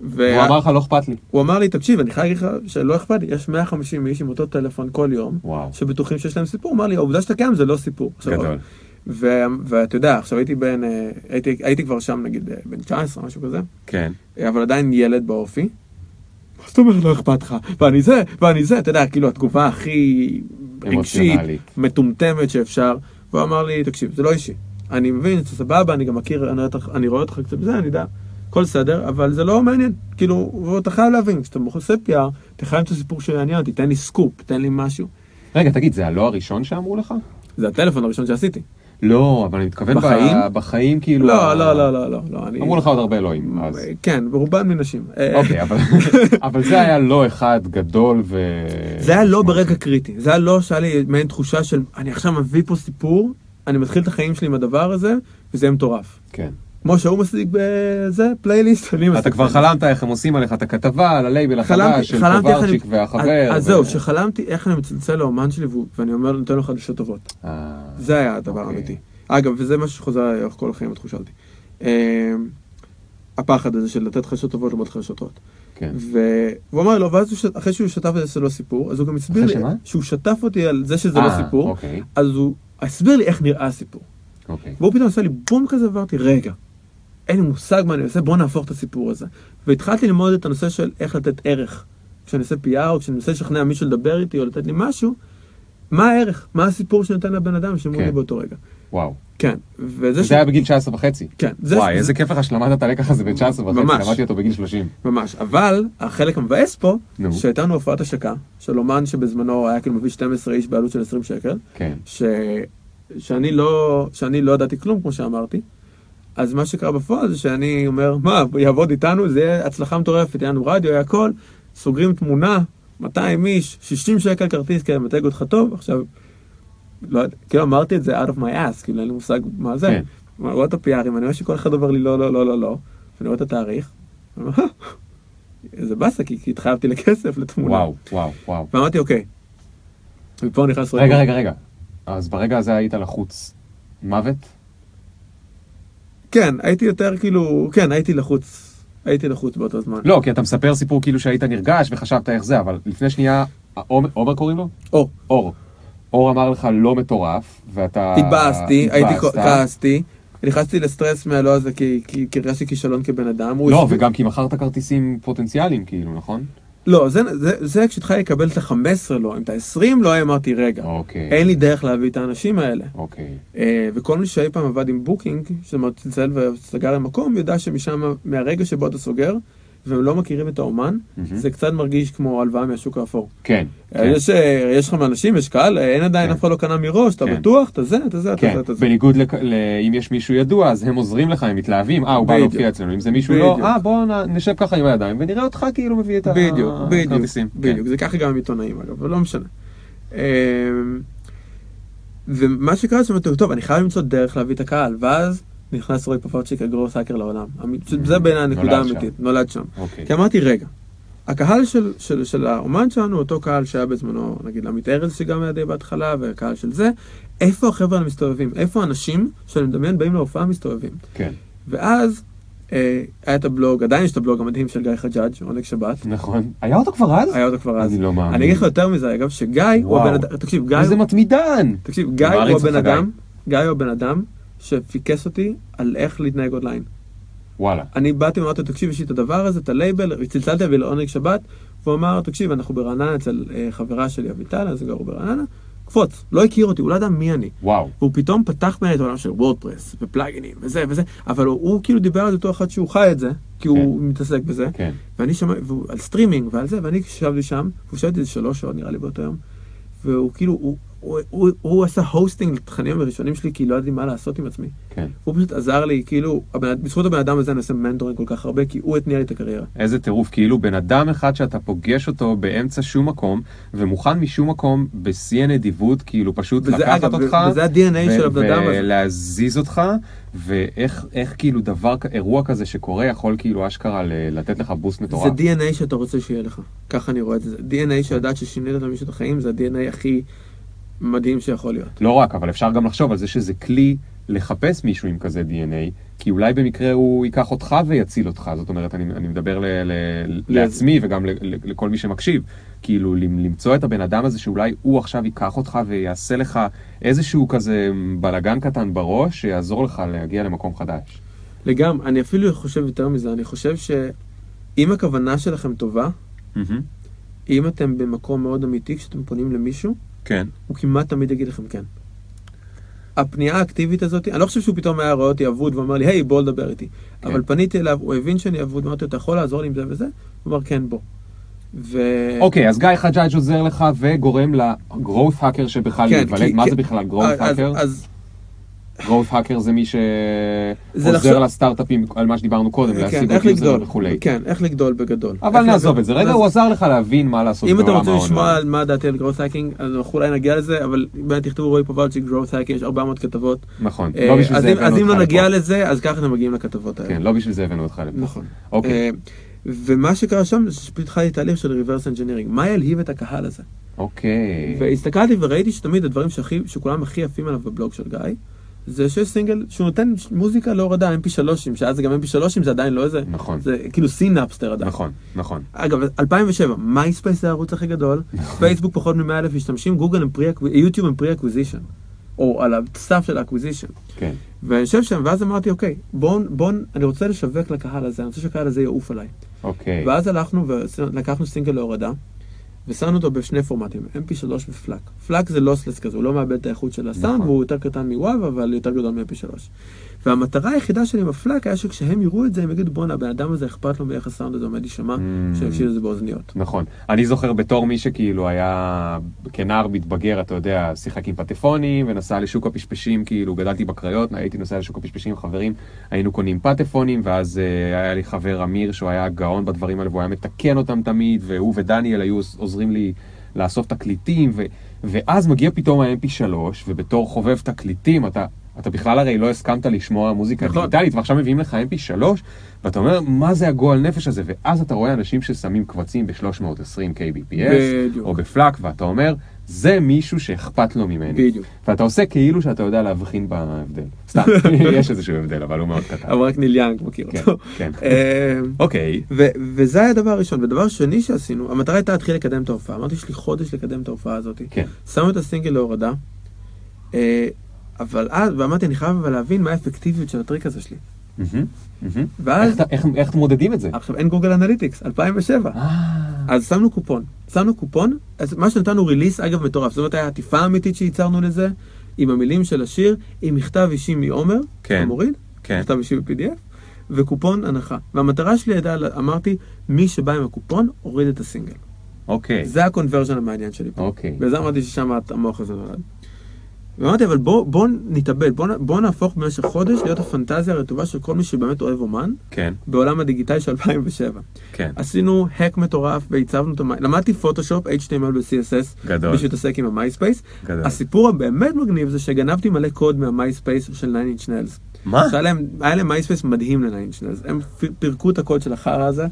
הוא אמר לך לא אכפת לי. הוא אמר לי, תקשיב, אני חייב להגיד לך שלא אכפת לי, יש 150 איש עם אותו טלפון כל יום. שבטוחים שיש להם סיפור, הוא אמר לי, העובדה שאתה קיים זה לא סיפור. גדול. ואתה יודע, עכשיו הייתי בן, אה, הייתי, הייתי כבר שם נגיד אה, בן 19, משהו כזה, כן. אה, אבל עדיין ילד באופי. מה זאת אומרת לא אכפת לך? ואני זה, ואני זה, אתה יודע, כאילו התגובה הכי רגשית. מטומטמת שאפשר. והוא אמר לי, תקשיב, זה לא אישי. אני מבין, זה סבבה, אני גם מכיר, אני אני רואה אותך קצת בזה, אני יודע, הכל בסדר, אבל זה לא מעניין. כאילו, אתה חייב להבין, כשאתה עושה PR, אתה חייב את הסיפור שיעניין אותי, תן לי סקופ, תן לי משהו. רגע, תגיד, זה הלא הראשון שאמרו לך? זה הטלפון הראשון שעשיתי. לא, אבל אני מתכוון בחיים? בחיים כאילו... לא, לא, לא, לא, לא, לא, אני... אמרו לך עוד הרבה אלוהים, אז... כן, ברובן מנשים. אה, אוקיי, אבל- אבל זה היה לא אחד גדול ו... זה היה לא ברגע קריטי, זה היה לא שהיה לי מעין תחושה של אני עכשיו מביא פה סיפור, אני מתחיל את החיים שלי עם הדבר הזה, וזה מטורף. כן. כמו שהוא משיג בזה, פלייליסט, אני משיג. אתה כבר. חלמת איך הם עושים עליך את הכתבה על הלייבל החדש של. קוברצ'יק והחבר. אז זהו, שחלמתי איך אני מצלצל לאומן שלי ואני אומר נותן לו חדשות טובות. אה, זה היה הדבר אוקיי. האמיתי. אגב, וזה מה שחוזר לאורך כל החיים, התחושה אותי. הפחד הזה של לתת חדשות טובות לעומת חדשות רעות. כן. והוא אמר לו, ואז ש- אחרי שהוא שתף את זה לא סיפור, אז הוא גם הסביר לי, שמה? שהוא שתף אותי על זה שזה לא אה, סיפור, אוקיי, אז הוא הסביר לי איך נראה הסיפור. אוקיי. והוא פתאום עשה לי בום כזה, ואמרתי, רגע, אין לי מושג מה אני עושה, בוא נהפוך את הסיפור הזה. והתחלתי ללמוד את הנושא של איך לתת ערך. כשאני עושה PR, או כשאני מנסה לשכנע מישהו לדבר איתי, או לתת לי משהו, מה הערך? מה הסיפור שנותן לבן אדם שאומרים כן. לי באותו רגע. וואו. כן, וזה זה היה בגיל 19 וחצי. כן, זה- וואי, זה- איזה כיף לך שלמדת את הלקח הזה ב-19 וחצי, ממש. למדתי אותו בגיל 30. ממש, אבל החלק המבאס פה, נו. שהייתה לנו הופעת השקה, של אומן שבזמנו היה כאילו מביא 12 איש בעלות של 20 שקל, כן. ש... שאני לא, שאני לא ידעתי כלום, כמו שאמרתי. אז מה שקרה בפועל זה שאני אומר, מה, יעבוד איתנו, זה יהיה הצלחה מטורפת, יהיה לנו רדיו, יהיה הכל, סוגרים תמונה, 200 איש, 60 שקל כרטיס כדי למתג אותך טוב, עכשיו, לא יודע, כאילו אמרתי את זה out of my ass, כאילו אין לי מושג מה זה. כן. אני רואה את הפיארים, אני רואה שכל אחד אומר לי לא, לא, לא, לא, לא, ואני רואה את התאריך, "אה, איזה באסה, כי כי התחייבתי לכסף, לתמונה. וואו, וואו, וואו. ואמרתי, אוקיי. ופה נכנס רגע, רגע, רגע. אז ברגע הזה היית לחוץ מוות? כן, הייתי יותר כאילו, כן, הייתי לחוץ, הייתי לחוץ באותו זמן. לא, כי אתה מספר סיפור כאילו שהיית נרגש וחשבת איך זה, אבל לפני שנייה, עומר קוראים לו? או, אור. אור אמר לך לא מטורף, ואתה... התבאסתי, הייתי. כעסתי, נכנסתי לסטרס מהלא הזה כי הרגשתי כישלון כבן אדם. לא, וגם כי מכרת כרטיסים פוטנציאליים, כאילו, נכון? לא, זה- זה- זה כשהתחלתי לקבל את ה-15 לא, אם את ה-20 לא, אמרתי, רגע, אוקיי. אין לי דרך להביא את האנשים האלה. אוקיי. אה, וכל מי שאי פעם עבד עם booking, זאת אומרת, צלצל וסגר למקום, יודע שמשם, מהרגע שבו אתה סוגר, והם לא מכירים את האומן, מהמם. זה קצת מרגיש כמו הלוואה מהשוק האפור. כן. אה, כן. יש, אה, יש לך אנשים, יש קהל, אה, אין עדיין, כן. אף אחד לא קנה מראש, אתה כן. בטוח, אתה זה, אתה זה, אתה כן, זה, אתה זה. בניגוד לכ- ל... אם יש מישהו ידוע, אז הם עוזרים לך, הם מתלהבים, אה, הוא בא. להופיע אצלנו, אם זה מישהו לא, בדיוק. אה, בוא נ- נשב ככה עם הידיים ונראה אותך כאילו מביא את בדיוק, בדיוק, הכרטיסים. בדיוק, זה ככה גם עם עיתונאים אגב, אבל לא משנה. אמ, ומה שקרה זה שאמרתי, טוב, אני חייב למצוא דרך להביא את הקהל, ואז נכנס רועי פפרצ'יק הגרוס האקר לעולם. זה בעיניי הנקודה נולד שם. האמיתית, נולד שם. אוקיי. כי אמרתי, רגע, הקהל של, של, של האומן שלנו, אותו קהל שהיה בזמנו, נגיד עמית ארז שגם היה די בהתחלה, והקהל של זה, איפה החבר'ה האלה מסתובבים? איפה האנשים שאני מדמיין באים להופעה מסתובבים? כן, ואז אה, היה את הבלוג, עדיין יש את הבלוג המדהים של גיא חג'אג', עונג שבת. נכון. היה אותו כבר אז? היה אותו כבר אז. אני לא מאמין. אני אגיד לך יותר מזה, אגב, שגיא הוא. הבן אדם, תקשיב, גיא, איזה מתמידן! תקשיב, גיא הוא הבן. אדם, גיא הוא הבן אדם שפיקס אותי על איך להתנהג אונליין. וואלה. אני באתי ואמרתי לו, תקשיב, יש לי את הדבר הזה, את הלייבל, צלצלתי אבי לעונג שבת, והוא אמר, תקשיב, אנחנו ברעננה אצל אה, חברה שלי אביטל, אז גרו ברעננה, קפוץ, לא הכיר אותי, הוא לא ידע מי אני. וואו. והוא פתאום פתח ממני את העולם של וורדפרס ופלאגינים וזה וזה, אבל הוא, הוא כאילו דיבר על זה בתור אחד שהוא חי את זה, כי הוא מתעסק בזה, כן. ואני שומע, על סטרימינג ועל זה, ואני ישבתי שם, והוא ישב איתי איזה שלוש שעות נראה לי באותו יום, והוא כאילו, הוא, הוא, הוא, הוא עשה hosting לתכנים הראשונים שלי, כי לא ידעתי מה לעשות עם עצמי. כן. הוא פשוט עזר לי, כאילו, הבן, בזכות הבן אדם הזה אני עושה mentoring כל כך הרבה, כי הוא התניע לי את הקריירה. איזה טירוף, כאילו בן אדם אחד שאתה פוגש אותו באמצע שום מקום, ומוכן משום מקום בשיא הנדיבות, כאילו פשוט וזה, לקחת אגב, אותך, וזה ה-DNA של הבן אדם הזה. ולהזיז אותך, ואיך איך כאילו דבר, אירוע כזה שקורה יכול כאילו אשכרה ל- לתת לך boost זה מטורף. DNA שאתה רוצה שיהיה לך, ככה אני רואה את זה. DNA שיודעת ששינית למישהו את החיים, זה ה-DNA הכי מדהים שיכול להיות. לא רק, אבל אפשר גם לחשוב על זה שזה כלי לחפש מישהו עם כזה DNA, כי אולי במקרה הוא ייקח אותך ויציל אותך, זאת אומרת, אני, אני מדבר ל, ל, לעצמי וגם ל, ל, לכל מי שמקשיב, כאילו למ- למצוא את הבן אדם הזה שאולי הוא עכשיו ייקח אותך ויעשה לך איזשהו כזה בלגן קטן בראש, שיעזור לך להגיע למקום חדש. לגמרי, אני אפילו חושב יותר מזה, אני חושב שאם הכוונה שלכם טובה, מהמם. אם אתם במקום מאוד אמיתי כשאתם פונים למישהו, כן. הוא כמעט תמיד יגיד לכם כן. הפנייה האקטיבית הזאת, אני לא חושב שהוא פתאום היה רואה אותי אבוד ואומר לי, היי, בוא לדבר איתי. כן. אבל פניתי אליו, הוא הבין שאני אבוד, אמרתי לו, אתה יכול לעזור לי עם זה וזה? הוא אמר, כן, בוא. ו... אוקיי, אז גיא חג'אג' עוזר לך וגורם ל-growth hacker שבכלל כן. כי- מה כי- זה בכלל growth אז- hacker? אז growth hacker זה מי שעוזר לסטארט-אפים על מה שדיברנו קודם, כן, להשיג עוד user וכולי. כן, איך לגדול בגדול. אבל נעזוב. את זה. רגע, הוא עזר לך להבין מה לעשות אם אתם בעולם רוצים לשמוע. על מה דעתי על growth hacking, אז אנחנו אולי נגיע לזה, אבל באמת תכתבו רועי פוברצ'יק growth hacking, יש 400 כתבות. נכון, אה, לא בשביל זה הבאנו אז אם אותך לא נגיע לפה. לזה, אז ככה אתם מגיעים לכתבות האלה. כן, לא בשביל זה הבאנו אותך לפה. נכון. אוקיי. אה, ומה שקרה שם זה שפשוט התחלתי תהליך של reverse engineering. מה ילהיב את הקהל הזה? אוקיי. והסתכלתי וראיתי שתמיד הדברים שהכי, שכולם הכי עפים עליו בבלוג של גיא, זה שיש סינגל שהוא נותן מוזיקה להורדה mp3, שאז זה גם mp3, זה עדיין לא איזה, נכון. זה כאילו נאפסטר עדיין. נכון, נכון. אגב, 2007, מייספייס זה הערוץ הכי גדול, פייסבוק פחות מ-100 אלף משתמשים, גוגל הם pre, יוטיוב הם pre acquisition, או על הסף של ה acquisition. כן. ואני יושב שם, ואז אמרתי, אוקיי, בואו, בואו, אני רוצה לשווק לקהל הזה, אני רוצה שהקהל הזה יעוף עליי. אוקיי. ואז הלכנו ולקחנו סינגל להורדה, ושמנו אותו בשני פורמטים, mp3 ו FLAC. פלאק זה לוסלס כזה, הוא לא מאבד את האיכות של הסאונד, נכון. והוא יותר קטן מוואב, אבל יותר גדול מ-mp3. והמטרה היחידה שלי עם הפלאק היה שכשהם יראו את זה, הם יגידו, בואנה, הבן אדם הזה אכפת לו מאיך הסאונד הזה עומד להישמע, Mm. שיקשיב לזה באוזניות. נכון. אני זוכר בתור מי שכאילו היה כנער מתבגר, אתה יודע, שיחק עם פטפונים ונסע לשוק הפשפשים, כאילו גדלתי בקריות, הייתי נוסע לשוק הפשפשים עם חברים, היינו קונים פטפונים, ואז אה, היה לי חבר אמיר שהוא היה גאון בדברים האלה והוא היה מתקן אותם תמיד, והוא ודניאל היו עוזרים לי לאסוף תקליטים, ו, ואז מגיע פתאום ה-MP3, ובתור חובב תקליטים אתה... אתה בכלל הרי לא הסכמת לשמוע מוזיקה נכון. דיגיטלית, ועכשיו מביאים לך mp3, ואתה אומר, מה זה הגועל נפש הזה? ואז אתה רואה אנשים ששמים קבצים ב-320 kbps, בדיוק. או בפלאק, ואתה אומר, זה מישהו שאכפת לו ממני. בדיוק. ואתה עושה כאילו שאתה יודע להבחין בהבדל. סתם, יש איזשהו הבדל, אבל הוא מאוד קטן. אבל רק ניל יאנג מכיר כן, אותו. כן. אה, אוקיי, וזה היה הדבר הראשון. ודבר שני שעשינו, המטרה הייתה להתחיל לקדם את ההופעה. אמרתי, יש לי חודש לקדם את ההופעה הזאת. כן. שמו את הסינגל להורדה, אה, אבל אז, ואמרתי, אני חייב אבל להבין מה האפקטיביות של הטריק הזה שלי. ואז- איך מודדים את זה? עכשיו אין גוגל אנליטיקס, 2007. אה, אז שמנו קופון. שמנו קופון, אז מה שנתנו release, אגב, מטורף. זאת אומרת, הייתה עטיפה אמיתית שייצרנו לזה, עם המילים של השיר, עם מכתב אישי מעומר, כן. המוריד, כן. מכתב אישי ב-PDF, וקופון הנחה. והמטרה שלי הייתה, אמרתי, מי שבא עם הקופון, הוריד את הסינגל. אוקיי, זה ה conversion המעניין שלי פה. אוקיי. וזה אמרתי ששם המוח הזה נולד. ואמרתי, אבל בוא, בוא נתאבד, בוא, בוא נהפוך במשך חודש להיות הפנטזיה הרטובה של כל מי שבאמת אוהב אומן, כן, בעולם הדיגיטלי של 2007. כן. עשינו hack מטורף והצבנו את המ... למדתי פוטושופ, HTML ו-CSS, גדול. בשביל להתעסק עם המייספייס. גדול. הסיפור הבאמת מגניב זה שגנבתי מלא קוד מהמייספייס של 9 inch nails. מה? להם, היה להם מייספייס מדהים ל-9 inch nails. הם פירקו את הקוד של החרא הזה,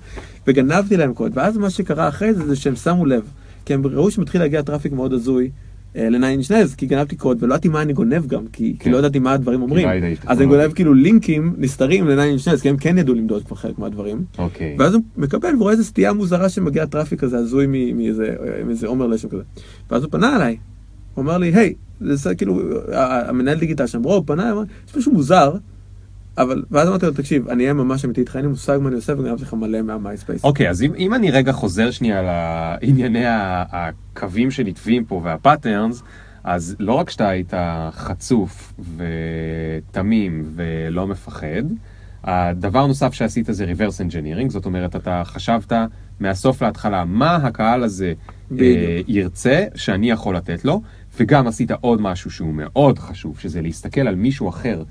וגנבתי להם קוד. ואז מה שקרה אחרי זה, זה שהם שמו לב. כי הם ראו שמתחיל להגיע traffic מאוד הזוי. ל-9 inch nails, כי גנבתי קוד, ולא ידעתי מה אני גונב גם, כי, כי כן. לא ידעתי מה הדברים אומרים. לא אז אני. גונב כאילו לינקים נסתרים ל-9 inch nails, כי הם כן ידעו למדוד כבר חלק מהדברים. אוקיי. ואז הוא מקבל ורואה איזה סטייה מוזרה שמגיע traffic כזה הזוי מאיזה עומר לשם כזה. ואז הוא פנה אליי, הוא אמר לי, היי, זה זה כאילו, המנהל דיגיטל שם, רוב פנה, יש משהו מוזר, אבל, ואז אמרתי לו, תקשיב, אני אהיה ממש אמיתי איתך, אין לי מושג מה אני עושה וגנבתי לך מלא מהמייספייס. אוקיי, אז אם, אם אני רגע חוזר שנייה לענייני הקווים שנתבים פה וה patterns, אז לא רק שאתה היית חצוף ותמים ולא מפחד, הדבר נוסף שעשית זה reverse engineering, זאת אומרת, אתה חשבת מהסוף להתחלה מה הקהל הזה. אה, ירצה שאני יכול לתת לו, וגם עשית עוד משהו שהוא מאוד חשוב, שזה להסתכל על מישהו אחר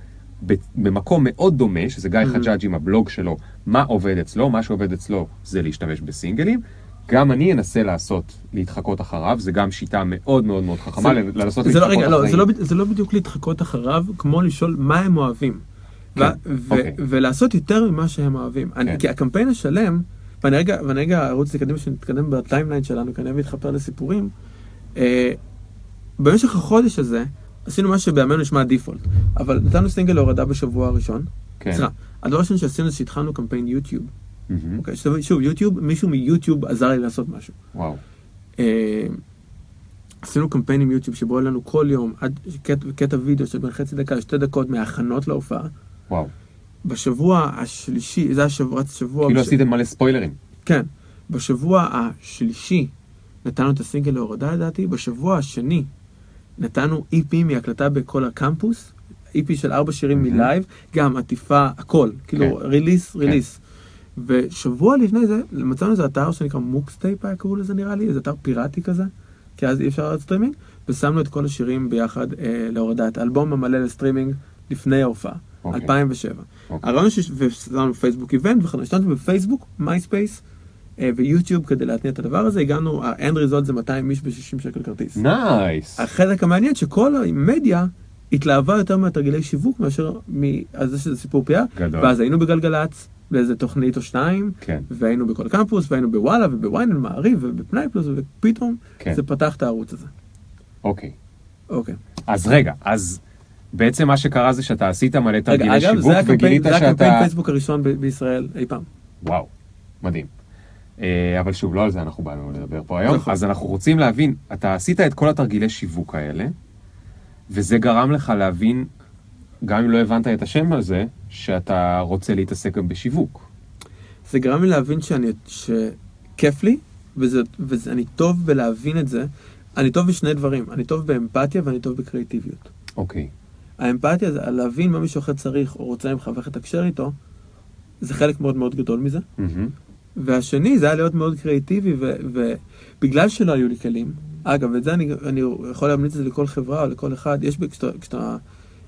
במקום מאוד דומה, שזה גיא חג'אג' עם הבלוג שלו, מה עובד אצלו, מה שעובד אצלו זה להשתמש בסינגלים. גם אני אנסה לעשות, להתחקות אחריו, זה גם שיטה מאוד מאוד מאוד חכמה, זה- לנסות זה לא, להתחקות רגע, לא, אחרי. זה לא, בד- זה לא בדיוק להתחקות אחריו, כמו לשאול מה הם אוהבים. כן, ו- ו- אוקיי. ולעשות יותר ממה שהם אוהבים. אני- כן. כי הקמפיין השלם, ואני רגע, ואני רגע ארוץ לקדם, שנתקדם ב timeline שלנו, כי אני אוהב להתחפר לסיפורים. אה, במשך החודש הזה, עשינו מה שבימינו נשמע default, אבל נתנו סינגל להורדה בשבוע הראשון. כן. סליחה, הדבר הראשון שעשינו זה שהתחלנו קמפיין יוטיוב. אוקיי, שוב, שוב, יוטיוב, מישהו מיוטיוב עזר לי לעשות משהו. וואו. אה, עשינו קמפיין עם יוטיוב שבו היה לנו כל יום עד קטע, קטע וידאו של בין חצי דקה לשתי דקות מההכנות להופעה. וואו. בשבוע השלישי, זה היה שבוע, שבוע... כאילו בש- עשיתם מלא ספוילרים. כן. בשבוע השלישי נתנו את הסינגל להורדה לדעתי, בשבוע השני נתנו EP מהקלטה בקול הקמפוס, EP של ארבע שירים מהמם. מ live, גם עטיפה, הכל, כאילו כן. release, release. ושבוע לפני זה מצאנו איזה אתר שנקרא Muxtape היה קראו לזה נראה לי, איזה אתר פיראטי כזה, כי אז אי אפשר לעשות סטרימינג, ושמנו את כל השירים ביחד אה, להורדה, את האלבום המלא לסטרימינג לפני ההופעה, אוקיי. 2007. אוקיי. הרעיון ש... ושמנו פייסבוק event, והשתמשנו בפייסבוק, מייספייס ויוטיוב כדי להתניע את הדבר הזה, הגענו, ה end result זה 200 איש ב-60 שקל כרטיס. נייס. החלק המעניין שכל המדיה התלהבה יותר מהתרגילי שיווק מאשר מזה שזה סיפור פייר, גדול. ואז היינו בגלגלצ, באיזה תוכנית או שתיים, כן. והיינו בקול הקמפוס, והיינו בוואלה ובוויינט מעריב ובפנאי פלוס, ופתאום כן. זה פתח את הערוץ הזה. אוקיי. אוקיי. אז רגע, אז בעצם מה שקרה זה שאתה עשית מלא תרגילי אגב, שיווק זה הקמפיין, וגילית זה הקמפיין שאתה... פייסבוק הראשון בישראל אי פעם. וואו, מדהים. אה, אבל שוב, לא על זה אנחנו באנו לדבר פה היום. נכון. אז אנחנו רוצים להבין, אתה עשית את כל התרגילי שיווק האלה, וזה גרם לך להבין, גם אם לא הבנת את השם הזה, שאתה רוצה להתעסק גם בשיווק. זה גרם לי להבין שאני, שכיף לי, וזה, ואני טוב בלהבין את זה. אני טוב בשני דברים, אני טוב באמפתיה ואני טוב בקריאטיביות. אוקיי. האמפתיה זה להבין מה מישהו אחר צריך או רוצה ממך ואיך לתקשר איתו, זה חלק מאוד מאוד גדול מזה. מהמם. והשני זה היה להיות מאוד קריאיטיבי, ובגלל שלא היו לי כלים, אגב, ואת זה אני, אני יכול להמליץ את זה לכל חברה או לכל אחד, יש, כשאתה, כשאתה,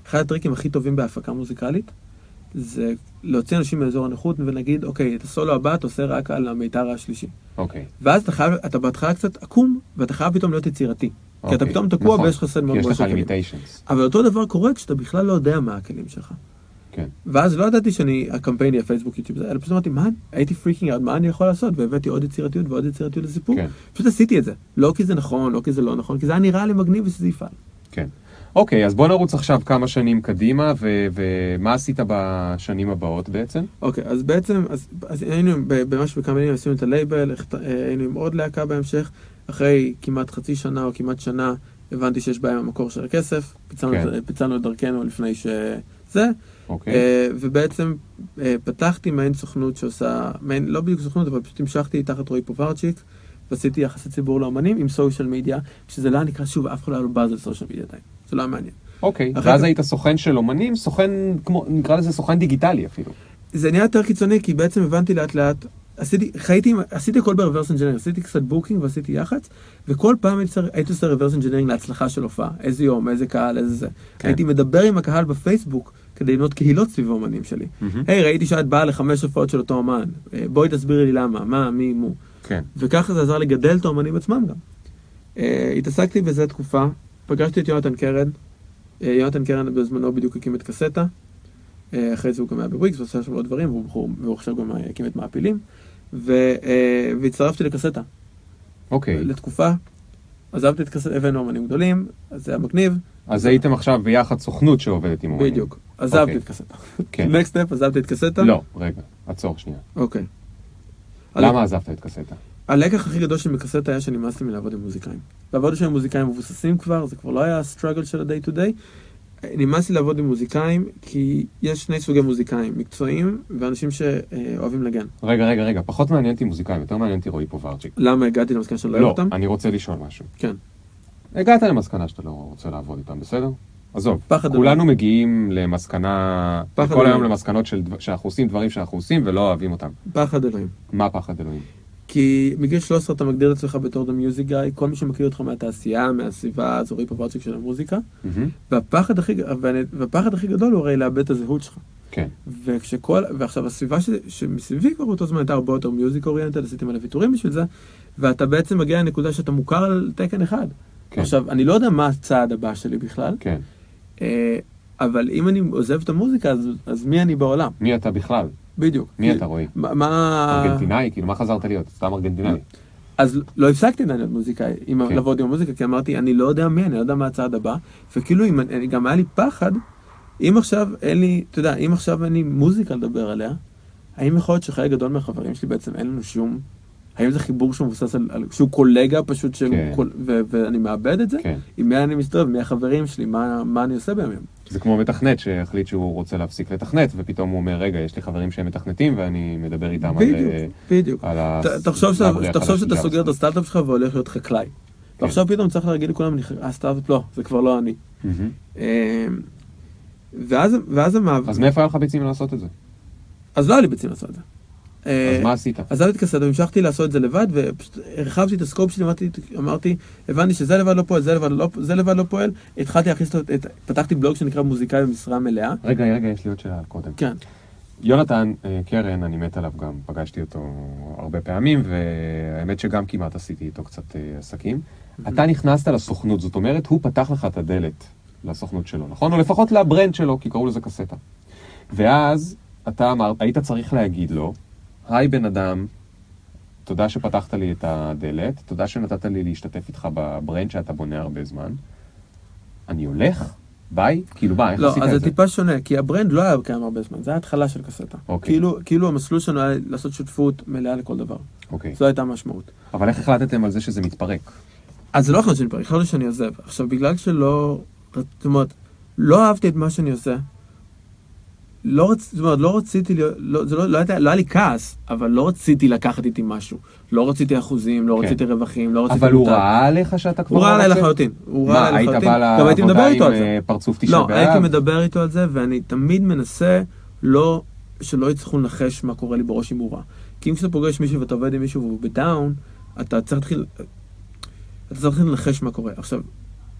אחד הטריקים הכי טובים בהפקה מוזיקלית, זה להוציא אנשים מאזור הנוחות ונגיד, אוקיי, את הסולו הבא אתה עושה רק על המיתר השלישי. אוקיי. ואז אתה חייב, אתה בהתחלה קצת עקום, ואתה חייב פתאום להיות יצירתי. כי אתה אוקיי. פתאום תקוע נכון. ויש לך סט מאוד מאוד של כלים. אבל אותו דבר קורה כשאתה בכלל לא יודע מה הכלים שלך. כן. ואז לא ידעתי שאני, הקמפיין יהיה פייסבוק יוטיוב, אלא פשוט אמרתי, מה, הייתי freaking out, מה אני יכול לעשות? והבאתי עוד יצירתיות ועוד יצירתיות לסיפור. כן. פשוט עשיתי את זה. לא כי זה נכון, לא כי זה לא נכון, כי זה היה נראה לי מגניב ושזה יפעל. כן. אוקיי, אז בוא נרוץ עכשיו כמה שנים קדימה, ו- ומה עשית בשנים הבאות בעצם? אוקיי, אז בעצם, אז, אז היינו ב- ממש בכמה מילים עשינו את הלייבל, אה, היינו עם עוד להקה בהמשך. אחרי כמעט חצי שנה או כמעט שנה, הבנתי שיש בעיה עם המקור של הכסף. פיצלנו, כן. פיצלנו את דרכנו לפני שזה. אוקיי. אה, ובעצם אה, פתחתי מעין סוכנות שעושה, מעין, לא בדיוק סוכנות, אבל פשוט המשכתי תחת רועי פוברצ'יק, ועשיתי יחסי ציבור לאמנים עם סושיאל מדיה, שזה לא נקרא, שוב, אף אחד לא באז על סושיאל מדיה עדיין. זה לא היה מעניין. אוקיי, אחר ואז כך- היית סוכן של אומנים, סוכן, כמו, נקרא לזה סוכן דיגיטלי אפילו. זה נהיה יותר קיצוני, כי בעצם הבנתי לאט לאט, עשיתי, חייתי, עשיתי הכל ב reverse engineering, עשיתי קצת booking ועשיתי יח"צ, וכל פעם הייתי עושה reverse engineering להצלחה של הופעה, איזה יום, איזה קהל, איזה זה. כן. הייתי מדבר עם הקהל בפייסבוק כדי לבנות קהילות סביב האמנים שלי. היי, ראיתי שאת באה לחמש הופעות של אותו אמן, אה, בואי תסבירי לי למה, מה, מי, מו. כן. וככה זה עזר לגדל את האמנים עצמם גם. אה, התעסקתי בזה תקופה, פגשתי את יונתן קרן, אה, יונתן קרן בזמנו בדיוק הקים את קסטה, אה, אחרי זה הוא גם היה בוויקס ועושה שם עוד דברים, והוא, עכשיו גם הקים את מעפילים, ו, אה, והצטרפתי לקסטה אוקיי. לתקופה, עזבתי את קסטה, הבאנו אמנים גדולים, אז זה היה מגניב, אז הייתם עכשיו ביחד סוכנות שעובדת עם אומנים. בדיוק, עזבתי אוקיי. את קסטה. כן. next step, עזבתי את קסטה. לא, רגע, עצור שנייה. אוקיי. למה עזבת את קסטה? הלקח הכי גדול של מקסטה היה שנמאס לי מלעבוד עם מוזיקאים. לעבוד עם מוזיקאים מבוססים כבר, זה כבר לא היה הסטראגל של ה-day to day. נמאס לי לעבוד עם מוזיקאים, כי יש שני סוגי מוזיקאים, מקצועיים ואנשים שאוהבים לנגן. רגע, רגע, רגע, פחות מעניין אותי מוזיקאים, יותר מעניין אותי רועי פוברצ'יק. למה הגעתי למסקנה שאני לא אוהב לא, אותם? אני רוצה לשאול משהו. כן. הגעת למסקנה שאתה לא רוצה לעבוד איתם, בסדר? עזוב, כולנו אלוהים. מגיעים למסקנה, כל היום. למסקנות של דבר- שאנחנו עושים דברים שאנחנו עושים ולא אוהבים אותם. פחד אלוהים. מה פחד אלוהים? כי מגיל 13 אתה מגדיר את עצמך בתור The Music Guy, כל מי שמכיר אותך מהתעשייה, מהסביבה האזורית בפרצ'ק של המוזיקה, מהמם. והפחד הכי, והפחד הכי גדול הוא הרי לאבד את הזהות שלך. כן. וכשכל, ועכשיו הסביבה ש, שמסביבי כבר באותו זמן הייתה הרבה יותר מיוזיק אוריינטד, עשיתי מלא ויתורים בשביל זה, ואתה בעצם מגיע לנקודה שאתה מוכר על תקן אחד. כן. עכשיו, אני לא יודע מה הצעד הבא שלי בכלל, כן. אה, אבל אם אני עוזב את המוזיקה, אז, אז מי אני בעולם? מי אתה בכלל? בדיוק. מי אתה, רועי? מה-. ארגנטינאי? כאילו, מה חזרת להיות? סתם ארגנטינאי. אז לא הפסקתי להיות מוזיקאי, עם, כן. לעבוד עם המוזיקה, כי אמרתי, אני לא יודע מי, אני לא יודע מה הצעד הבא, וכאילו, אם, אני- גם היה לי פחד, אם עכשיו אין לי, אתה יודע, אם עכשיו אין לי מוזיקה לדבר עליה, האם יכול להיות שחלק גדול מהחברים שלי בעצם אין לנו שום, האם זה חיבור שהוא מבוסס על, על שהוא קולגה פשוט, של, כן. קול, ו, ואני מאבד את זה? כן. עם מי אני מסתובב, מי החברים שלי, מה, מה אני עושה בימים? זה כמו מתכנת שהחליט שהוא רוצה להפסיק לתכנת, ופתאום הוא אומר, רגע, יש לי חברים שהם מתכנתים ואני מדבר איתם על... בדיוק, אה, בדיוק. על ה... ת- תחשוב שאתה- סוגר את. הסטארט-אפ שלך והולך להיות חקלאי. ועכשיו פתאום צריך להגיד לכולם, "אני ח- אה, סטארט-אפ לא, זה כבר לא אני. ואז, ואז המעבר, אז מאיפה היה לך ביצים לעשות את זה? אז לא היה לי ביצים לעשות את זה. אה, אז מה עשית? עזבתי את קסדה והמשכתי לעשות את זה לבד, ופשוט הרחבתי את הסקופ שלי, אמרתי, אמרתי, הבנתי שזה לבד לא פועל, זה לבד לא, זה לבד לא פועל, התחלתי להכניס, לו את, פתחתי בלוג שנקרא מוזיקאי במשרה מלאה. רגע, רגע, יש לי עוד שאלה קודם. כן, יונתן אה, קרן, אני מת עליו גם, פגשתי אותו הרבה פעמים, והאמת שגם כמעט עשיתי איתו קצת אה, עסקים. אתה נכנסת לסוכנות, זאת אומרת, הוא פתח לך את הדלת לסוכנות שלו, נכון? או לפחות לברנד שלו, כי קראו לזה קסטה. ואז אתה אמרת, היית צריך להגיד לו, היי בן אדם, תודה שפתחת לי את הדלת, תודה שנתת לי להשתתף איתך ב brand שאתה בונה הרבה זמן. אני הולך? ביי? כאילו, מה, איך לא, עשית אז את זה זה? טיפה שונה, כי ה brand לא היה קיים הרבה זמן, זה היה התחלה של קסטה. אוקיי. כאילו, כאילו המסלול שלנו היה לעשות שותפות מלאה לכל דבר. אוקיי. זו הייתה המשמעות. אבל איך החלטתם על זה שזה מתפרק? אז זה לא החלטה שאני פרק, החלטתי שאני עוזב. עכשיו, בגלל שלא, זאת אומרת, לא אהבתי את מה שאני עושה, לא, רצ... זאת אומרת, לא רציתי, לא, זה לא, לא, הייתה, לא היה לי כעס, אבל לא רציתי לקחת איתי משהו. לא רציתי אחוזים, לא כן. רציתי רווחים, לא רציתי... אבל הוא מותג. ראה עליך שאתה כבר הוא ראה לא עליי? לחלוטין. הוא ראה מה, עליי היית לחלוטין. בא גם הייתי מדבר לעבודה עם. אה, פרצוף תשעה לא, הייתי באב? מדבר איתו על זה, ואני תמיד מנסה לא, שלא יצטרכו לנחש מה קורה לי בראש אם הוא רע. כי אם כשאתה פוגש מישהו ואתה עובד עם מישהו והוא בדאון, אתה צריך להתחיל, אתה צריך לנחש מה קורה. עכשיו,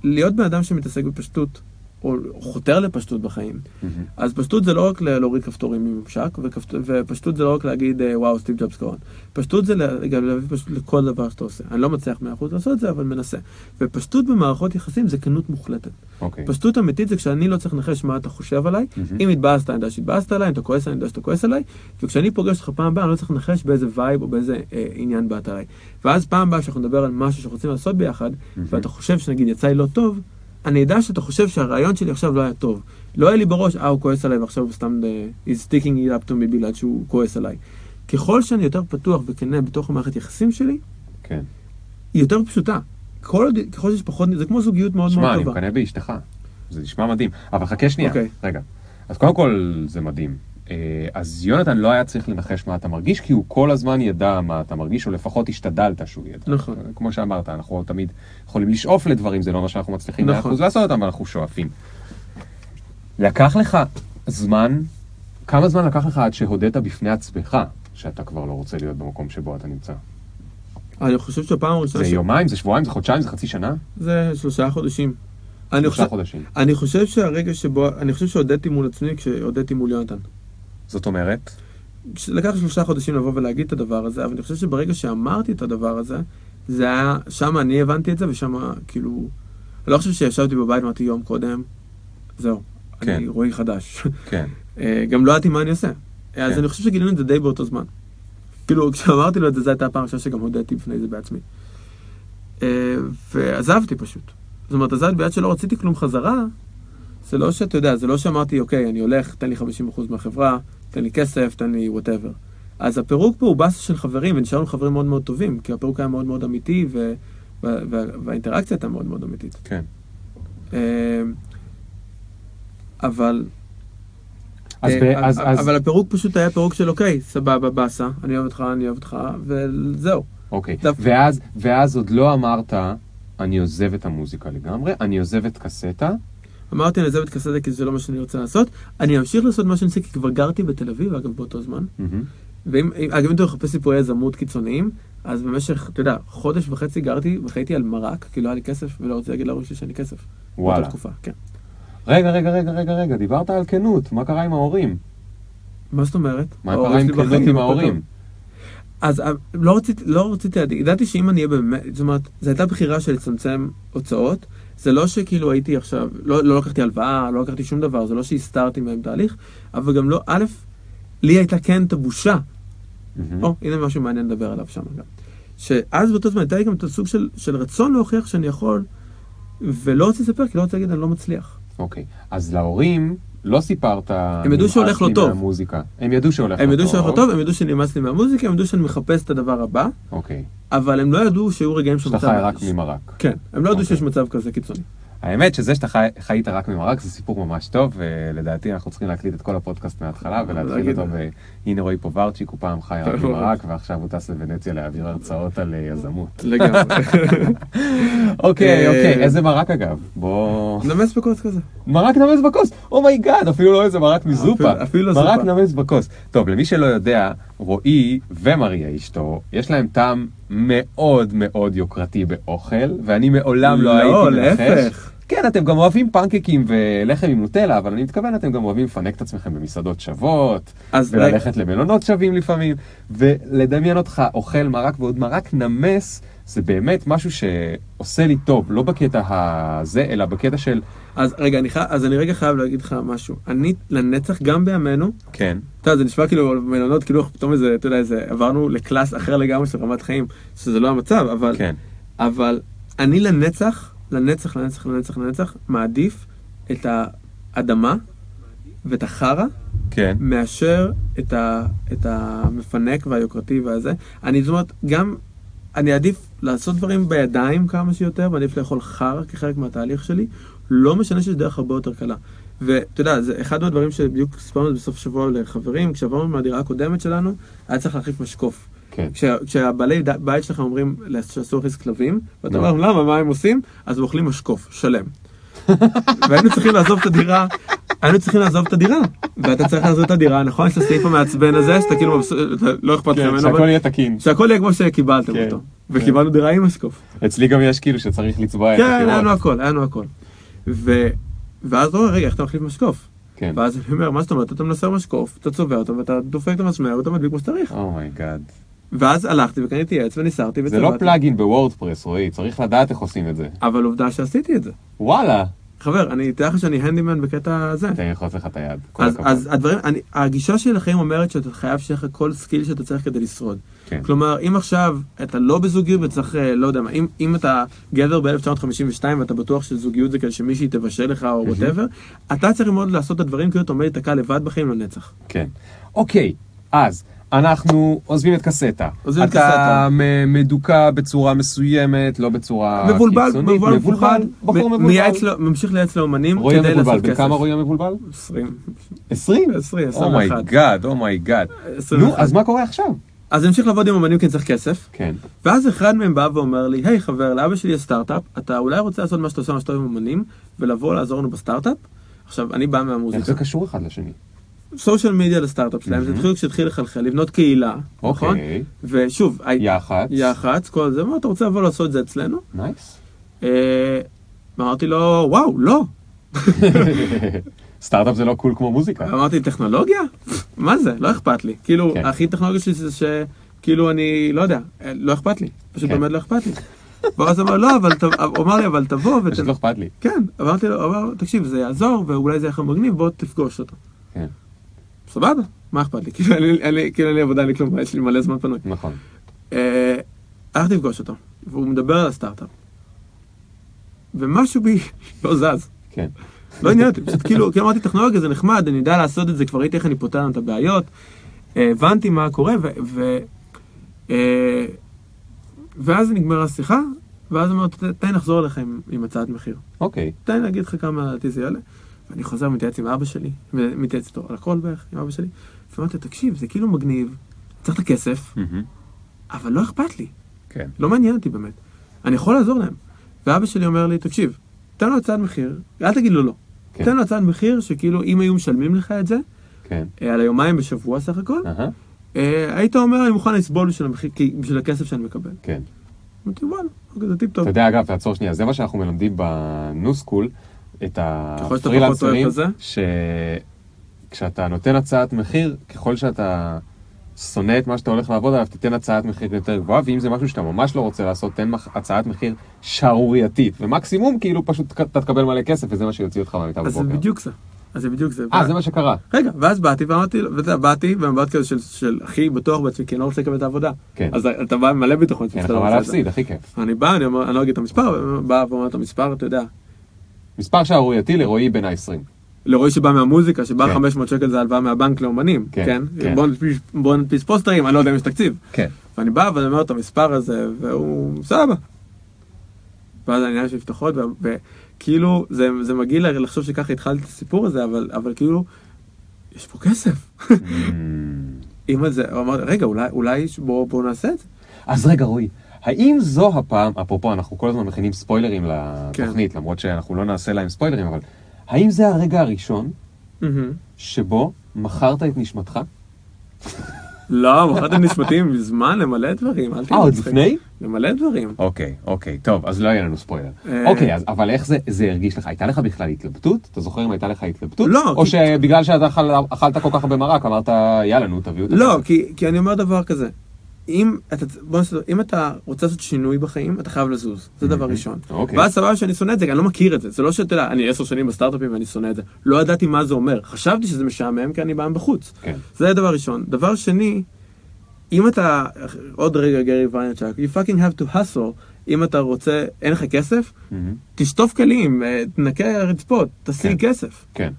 להיות בן אדם שמתעסק בפשטות, או חותר לפשטות בחיים, מהמם. אז פשטות זה לא רק להוריד כפתורים מממשק, וכפת- ופשטות זה לא רק להגיד אה, וואו סטיב ג'ובס קורן. פשטות זה גם להביא פשטות לכל דבר שאתה עושה. אני לא מצליח 100% לעשות את זה, אבל מנסה. ופשטות במערכות יחסים זה כנות מוחלטת. אוקיי. פשטות אמיתית זה כשאני לא צריך לנחש מה אתה חושב עליי. מהמם. אם התבאסת, אני יודע שהתבאסת עליי, אם אתה כועס, אני יודע שאתה כועס עליי. וכשאני פוגש אותך פעם הבאה, אני לא צריך לנחש באיזה vibe או באיזה אה, עניין באת עליי. ואז פעם הבאה שאנחנו נדבר על משהו שאנחנו רוצים לעשות ביחד, מהמם. ואתה חושב שנגיד יצא לי לא טוב, אני אדע שאתה חושב שהרעיון שלי עכשיו לא היה טוב. לא היה לי בראש, אה, הוא כועס עליי ועכשיו הוא סתם, אה, he's sticking it up to me בגלל שהוא כועס עליי. ככל שאני יותר פתוח וכנה בתוך המערכת יחסים שלי, כן. היא יותר פשוטה. כל ככל שיש פחות, זה כמו זוגיות מאוד שמע, מאוד אני טובה. מקנא באשתך. זה נשמע מדהים. אבל חכה שנייה. אוקיי. רגע. אז קודם כל, זה מדהים. אה, אז יונתן לא היה צריך לנחש מה אתה מרגיש, כי הוא כל הזמן ידע מה אתה מרגיש, או לפחות השתדלת שהוא ידע. נכון. כמו שאמרת, אנחנו תמיד יכולים לשאוף לדברים, זה לא מה שאנחנו מצליחים נכון. 100% לעשות אותם, אבל אנחנו שואפים. לקח לך זמן, כמה זמן לקח לך עד שהודית בפני עצמך שאתה כבר לא רוצה להיות במקום שבו אתה נמצא? אני חושב שהפעם הראשונה... זה ש- יומיים, זה שבועיים, זה חודשיים, זה חצי שנה? זה שלושה חודשים. אני שלושה חושב, חודשים. אני חושב שהרגע שבו, אני חושב שהודיתי מול עצמי כשהודיתי מול יונתן. זאת אומרת, לקח שלושה חודשים לבוא ולהגיד את הדבר הזה, אבל אני חושב שברגע שאמרתי את הדבר הזה, זה היה, שם אני הבנתי את זה, ושם כאילו, אני לא חושב שישבתי בבית ואמרתי יום קודם, זהו, כן. אני רועי חדש. כן. אה, גם לא ידעתי מה אני עושה. אז כן. אני חושב שגילינו את זה די באותו זמן. כאילו, כשאמרתי לו את זה, זו הייתה הפעם הראשונה שגם הודיתי בפני זה בעצמי. אה, ועזבתי פשוט. זאת אומרת, עזבתי ביד שלא רציתי כלום חזרה, זה לא שאתה יודע, זה לא שאמרתי, אוקיי, אני הולך, תן לי 50% מהחברה, תן לי כסף, תן לי וואטאבר. אז הפירוק פה הוא באסה של חברים, ונשארנו חברים מאוד מאוד טובים, כי הפירוק היה מאוד מאוד אמיתי, ו... וה... וה... והאינטראקציה הייתה מאוד מאוד אמיתית. כן. אה, אבל אז, ב, אז, אז, אבל הפירוק פשוט היה פירוק של אוקיי, סבבה, באסה, אני אוהב אותך, אני אוהב אותך, וזהו. אוקיי. דווקא- ואז, ואז עוד לא אמרת, אני עוזב את המוזיקה לגמרי, אני עוזב את קסטה. אמרתי, אני עוזב את קסדה כי זה לא מה שאני רוצה לעשות. אני אמשיך לעשות מה שאני עושה, כי כבר גרתי בתל אביב, אגב, באותו זמן. ואם, אם- אגב, אם אתה מחפש סיפורי יזמות קיצוניים, אז במשך, אתה יודע, חודש וחצי גרתי וחייתי על מרק, כי לא היה לי כסף, ולא רוצה להגיד להורים שלי שאין לי כסף. וואלה. באותה תקופה, כן. רגע, רגע, רגע, רגע, רגע, דיברת על כנות, מה קרה עם ההורים? מה זאת אומרת? מה קרה עם כנות עם הכל ההורים? אז אה, לא רציתי, לא רציתי, ידעתי שאם אני אהיה באמת, זאת אומרת, זו הייתה בחירה של לצמצם הוצאות. זה לא שכאילו הייתי עכשיו, לא, לא לקחתי הלוואה, לא לקחתי שום דבר, זה לא שהסתרתי מהם תהליך, אבל גם לא, א', לי הייתה כן את הבושה. או, הנה משהו מעניין לדבר עליו שם גם. שאז באותו זמן הייתה לי גם את הסוג של, של רצון להוכיח שאני יכול, ולא רציתי לספר, כי לא רציתי להגיד אני לא מצליח. אוקיי, אז להורים לא סיפרת... הם ידעו שהולך נמאס לא טוב. מהמוזיקה. הם ידעו שהולך לא טוב. הם ידעו שהולך טוב, הם ידעו שנמאס לי מהמוזיקה, הם ידעו שאני מחפש את הדבר הבא, אוקיי. אבל הם לא ידעו שהיו רגעים שאתה שמצב... חי רק ממרק. כן, הם לא ידעו אוקיי. שיש מצב כזה קיצוני. האמת שזה שאתה חי, חיית רק ממרק זה סיפור ממש טוב, ולדעתי אנחנו צריכים להקליט את כל הפודקאסט מההתחלה ולהתחיל. אותו. הנה רועי פוברצ'יק, הוא פעם חי רק ממרק, ועכשיו הוא טס לוונציה להעביר הרצאות על אה, יזמות. לגמרי. אוקיי, אה, אוקיי, איזה מרק אגב? בוא... נמס בכוס כזה. מרק נמס בכוס, oh my god, אפילו לא איזה מרק מזופה. אפילו- לא מרק זופה. נמס בכוס. טוב, למי שלא יודע, רועי ומריה אשתו, יש להם טעם מאוד מאוד יוקרתי באוכל, ואני מעולם לא, לא, הייתי מנחש. להפך. כן, אתם גם אוהבים פנקקים ולחם עם נוטלה, אבל אני מתכוון, אתם גם אוהבים לפנק את עצמכם במסעדות שוות, וללכת למלונות שווים לפעמים, ולדמיין אותך אוכל מרק ועוד מרק נמס, זה באמת משהו שעושה לי טוב, לא בקטע הזה, אלא בקטע של... אז רגע, אני חי- אז אני רגע חייב להגיד לך משהו. אני לנצח, גם בימינו, כן. אתה יודע, זה נשמע כאילו מלונות, כאילו פתאום איזה, אתה יודע, איזה, עברנו לקלאס אחר לגמרי של רמת חיים, שזה לא המצב, אבל, כן. אבל אני לנצח, לנצח, לנצח, לנצח, לנצח, מעדיף את האדמה ואת החרא, כן. מאשר את, ה, את המפנק והיוקרתי והזה. אני, זאת אומרת, גם, אני אעדיף לעשות דברים בידיים כמה שיותר, ואני אעדיף לאכול חרא כחלק מהתהליך שלי, לא משנה שזו דרך הרבה יותר קלה. ואתה יודע, זה אחד מהדברים שבדיוק סיפרנו בסוף שבוע לחברים, כשעברנו מהדירה הקודמת שלנו, היה צריך להחליף משקוף. כן. כשה- כשהבעלי בית שלכם אומרים שאסור להכניס כלבים, ואתה נו. אומר למה, מה הם עושים? אז הם אוכלים משקוף, שלם. והיינו צריכים לעזוב את הדירה, היינו צריכים לעזוב את הדירה, ואתה צריך לעזוב את הדירה, נכון? יש את הסעיף המעצבן הזה, שאתה כאילו, לא אכפת לך כן, ממנו, שהכל יהיה תקין. שהכל יהיה כמו שקיבלתם כן. אותו. וקיבלנו דירה עם משקוף. אצלי גם יש כאילו שצריך לצבוע את כן, היה לנו הקירות. הכל, היה לנו הכל. ואז הוא אומר, רגע, איך אתה מחליף משקוף? כן. ואז אני אומר, מה זאת אומרת, אתה מנסר משקוף, אתה צובע אותו, ואתה דופק את המסמר, ואתה מדליק כמו שצריך. oh my god. ואז הלכתי וקניתי עץ וניסרתי זה לא וצבעתי. plugin בוורדפרס, רועי, צריך לדעת איך עושים את זה. אבל עובדה שעשיתי את זה. וואלה. חבר, אני אתן לך שאני הנדימן בקטע הזה. תן לי ללחוץ לך את היד. אז. אז הדברים, אני, הגישה שלי לחיים אומרת שאתה חייב שיהיה לך כל skill שאתה צריך כדי לשרוד. כן. כלומר, אם עכשיו אתה לא בזוגיות וצריך, אה, לא יודע מה, אם, אם אתה גבר ב-1952 ואתה בטוח שזוגיות זה כדי שמישהי תבשל לך או whatever, אתה צריך ללמוד לעשות את הדברים כאילו אתה עומד להיתקע לבד בחיים לנצח. כן. אוקיי, אז אנחנו עוזבים את קסטה. עוזבים את אתה קסטה. מ- מדוכא בצורה מסוימת, לא בצורה מבולבל, קיצונית. מבולבל, מבולבל, בחור מבולבל. מייעץ לו- ממשיך לייעץ לאומנים רועי כדי המבולבל, לעשות כסף. כמה רועי המבולבל? 20. 20? 20, Oh my god, oh my god. 21. נו, אז מה קורה עכשיו? אז אני אמשיך לעבוד עם אומנים כי אני צריך כסף. כן. ואז אחד מהם בא ואומר לי, היי חבר, לאבא שלי יש סטארט-אפ, אתה אולי רוצה לעשות מה שאתה עושה, מה שאתה אוהב עם אומנים, ולבוא לעזור לנו בסטארט-אפ? עכשיו, אני בא איך מהמוזיקה. זה קשור אחד לשני? social media לסטארט-אפ שלהם, זה התחיל כשהתחיל לחלחל, לבנות קהילה, נכון? אוקיי. ושוב, הי- יח"צ. יח"צ, כל זה, מה אתה רוצה לבוא לעשות את זה אצלנו? nice. אה, אמרתי לו, וואו, לא. סטארט-אפ זה לא cool כמו מוזיקה. אמרתי, טכנולוגיה? מה זה? לא אכפת לי. כאילו, כן. הכי טכנולוגיה שלי זה שכאילו אני, לא יודע, אה, לא אכפת לי. פשוט כן. באמת לא אכפת לי. ואז אמר, לא, אבל, הוא אמר לי, אבל תבוא ות... פשוט לא אכפת לי. כן, אמרתי לו, תקשיב, זה יעזור, ואולי זה יהיה לך מגניב, בוא תפגוש אותו. כן, סבבה, מה אכפת לי? כאילו, אין לי- כאילו, אין לי עבודה, אין לי כלום, יש לי מלא זמן פנוי. נכון. אה, הלכתי לפגוש אותו, והוא מדבר על הסטארט-אפ. ומשהו בי לא זז. כן. לא עניין אותי, פשוט כאילו, כי אמרתי, טכנולוגיה זה נחמד, אני יודע לעשות את זה, כבר ראיתי איך אני פותר לנו את הבעיות, הבנתי מה קורה, ו... אה, ואז נגמרה השיחה, ואז אמרתי, "ת- תן לי לחזור אליך עם, עם הצעת מחיר. אוקיי. תן לי להגיד לך כמה לדעתי זה יעלה. ואני חוזר ומתייעץ עם אבא שלי, מתייעץ איתו על הכל בערך, עם אבא שלי, ואמרתי לו, תקשיב, זה כאילו מגניב, צריך את הכסף. אבל לא אכפת לי. כן. לא מעניין אותי באמת. אני יכול לעזור להם. ואבא שלי אומר לי, תקשיב, תן לו הצעת מחיר, אל תגיד לו לא. כן. תן לו הצעת מחיר שכאילו אם היו משלמים לך את זה, כן. אה, על היומיים בשבוע סך הכל. אה, היית אומר, אני מוכן לסבול בשביל המחיר, בשביל הכסף שאני מקבל. כן. אמרתי, וואלה, אוקיי, זה טיפ טוב. אתה יודע, אגב, תעצור שנייה, זה מה שאנחנו מלמדים בניו סקול, את הפרילנסרים? שכשאתה נותן הצעת מחיר, ככל שאתה שונא את מה שאתה הולך לעבוד עליו, תיתן הצעת מחיר יותר גבוהה, ואם זה משהו שאתה ממש לא רוצה לעשות, תן הצעת מחיר שערורייתית, ומקסימום כאילו פשוט אתה תקבל מלא כסף, וזה מה שיוציא אותך מהמיטה אז זה בבוקר. בדיוק זה. אז זה בדיוק זה. אה, זה מה שקרה. רגע, ואז באתי ואמרתי ואתה באתי במבט כזה של, של הכי בטוח בעצמי, כי אני לא רוצה לקבל את העבודה. כן. אז אתה בא עם מלא ביטחון. אין לך שאתה לא. להפסיד, הכי כיף. אני בא, אני לא אגיד את המספר, בא ואומר את המספר, אתה יודע. מספר שערורייתי לרועי בן ה-20. לרועי שבא מהמוזיקה, שבא כן. 500 שקל זה הלוואה מהבנק לאומנים, כן, כן? כן. בוא נדפיס- בוא נדפיס פוסטרים, אני לא יודע אם יש תקציב. כן. ואני בא ואני אומר את המספר הזה, והוא סבבה. ואז העניין של ו- וכאילו, זה, זה מגעיל לחשוב שככה התחלתי את הסיפור הזה, אבל, אבל כאילו, יש פה כסף. אם זה, הוא אמר, רגע, אולי, אולי בואו בוא נעשה את זה. אז רגע, רועי, האם זו הפעם, אפרופו, אנחנו כל הזמן מכינים ספוילרים לתוכנית, כן. למרות שאנחנו לא נעשה להם ספוילרים, אבל האם זה הרגע הראשון שבו מכרת את נשמתך? לא, מכרתם נשמתים מזמן למלא דברים, אל תהיה אה, עוד מצחיק. לפני? למלא דברים. אוקיי, אוקיי, טוב, אז לא יהיה לנו ספוילר. אה. אוקיי, אז, אבל איך זה, זה הרגיש לך? הייתה לך בכלל התלבטות? אתה זוכר אם הייתה לך התלבטות? לא, או כי- שבגלל שאתה אכל, אכלת כל כך הרבה מרק, אמרת, יאללה, נו, תביאו את לא, הכסף." כי, כי אני אומר דבר כזה, אם אתה, בוא נעשה, אם אתה רוצה לעשות שינוי בחיים, אתה חייב לזוז, זה דבר ראשון. אוקיי. ואז סבבה שאני שונא את זה, כי אני לא מכיר את זה, זה לא שאתה יודע, אני עשר שנים בסטארט-אפים ואני שונא את זה, לא ידעתי מה זה אומר, חשבתי שזה משעמם כי אני בא מבחוץ. כן. זה דבר ראשון. דבר שני, אם אתה, עוד רגע גרי ויינצ'ק, you fucking have to hustle, אם אתה רוצה, אין לך כסף, מהמם. תשטוף כלים, אה, תנקה רצפות, תשיג כן. כסף. כן.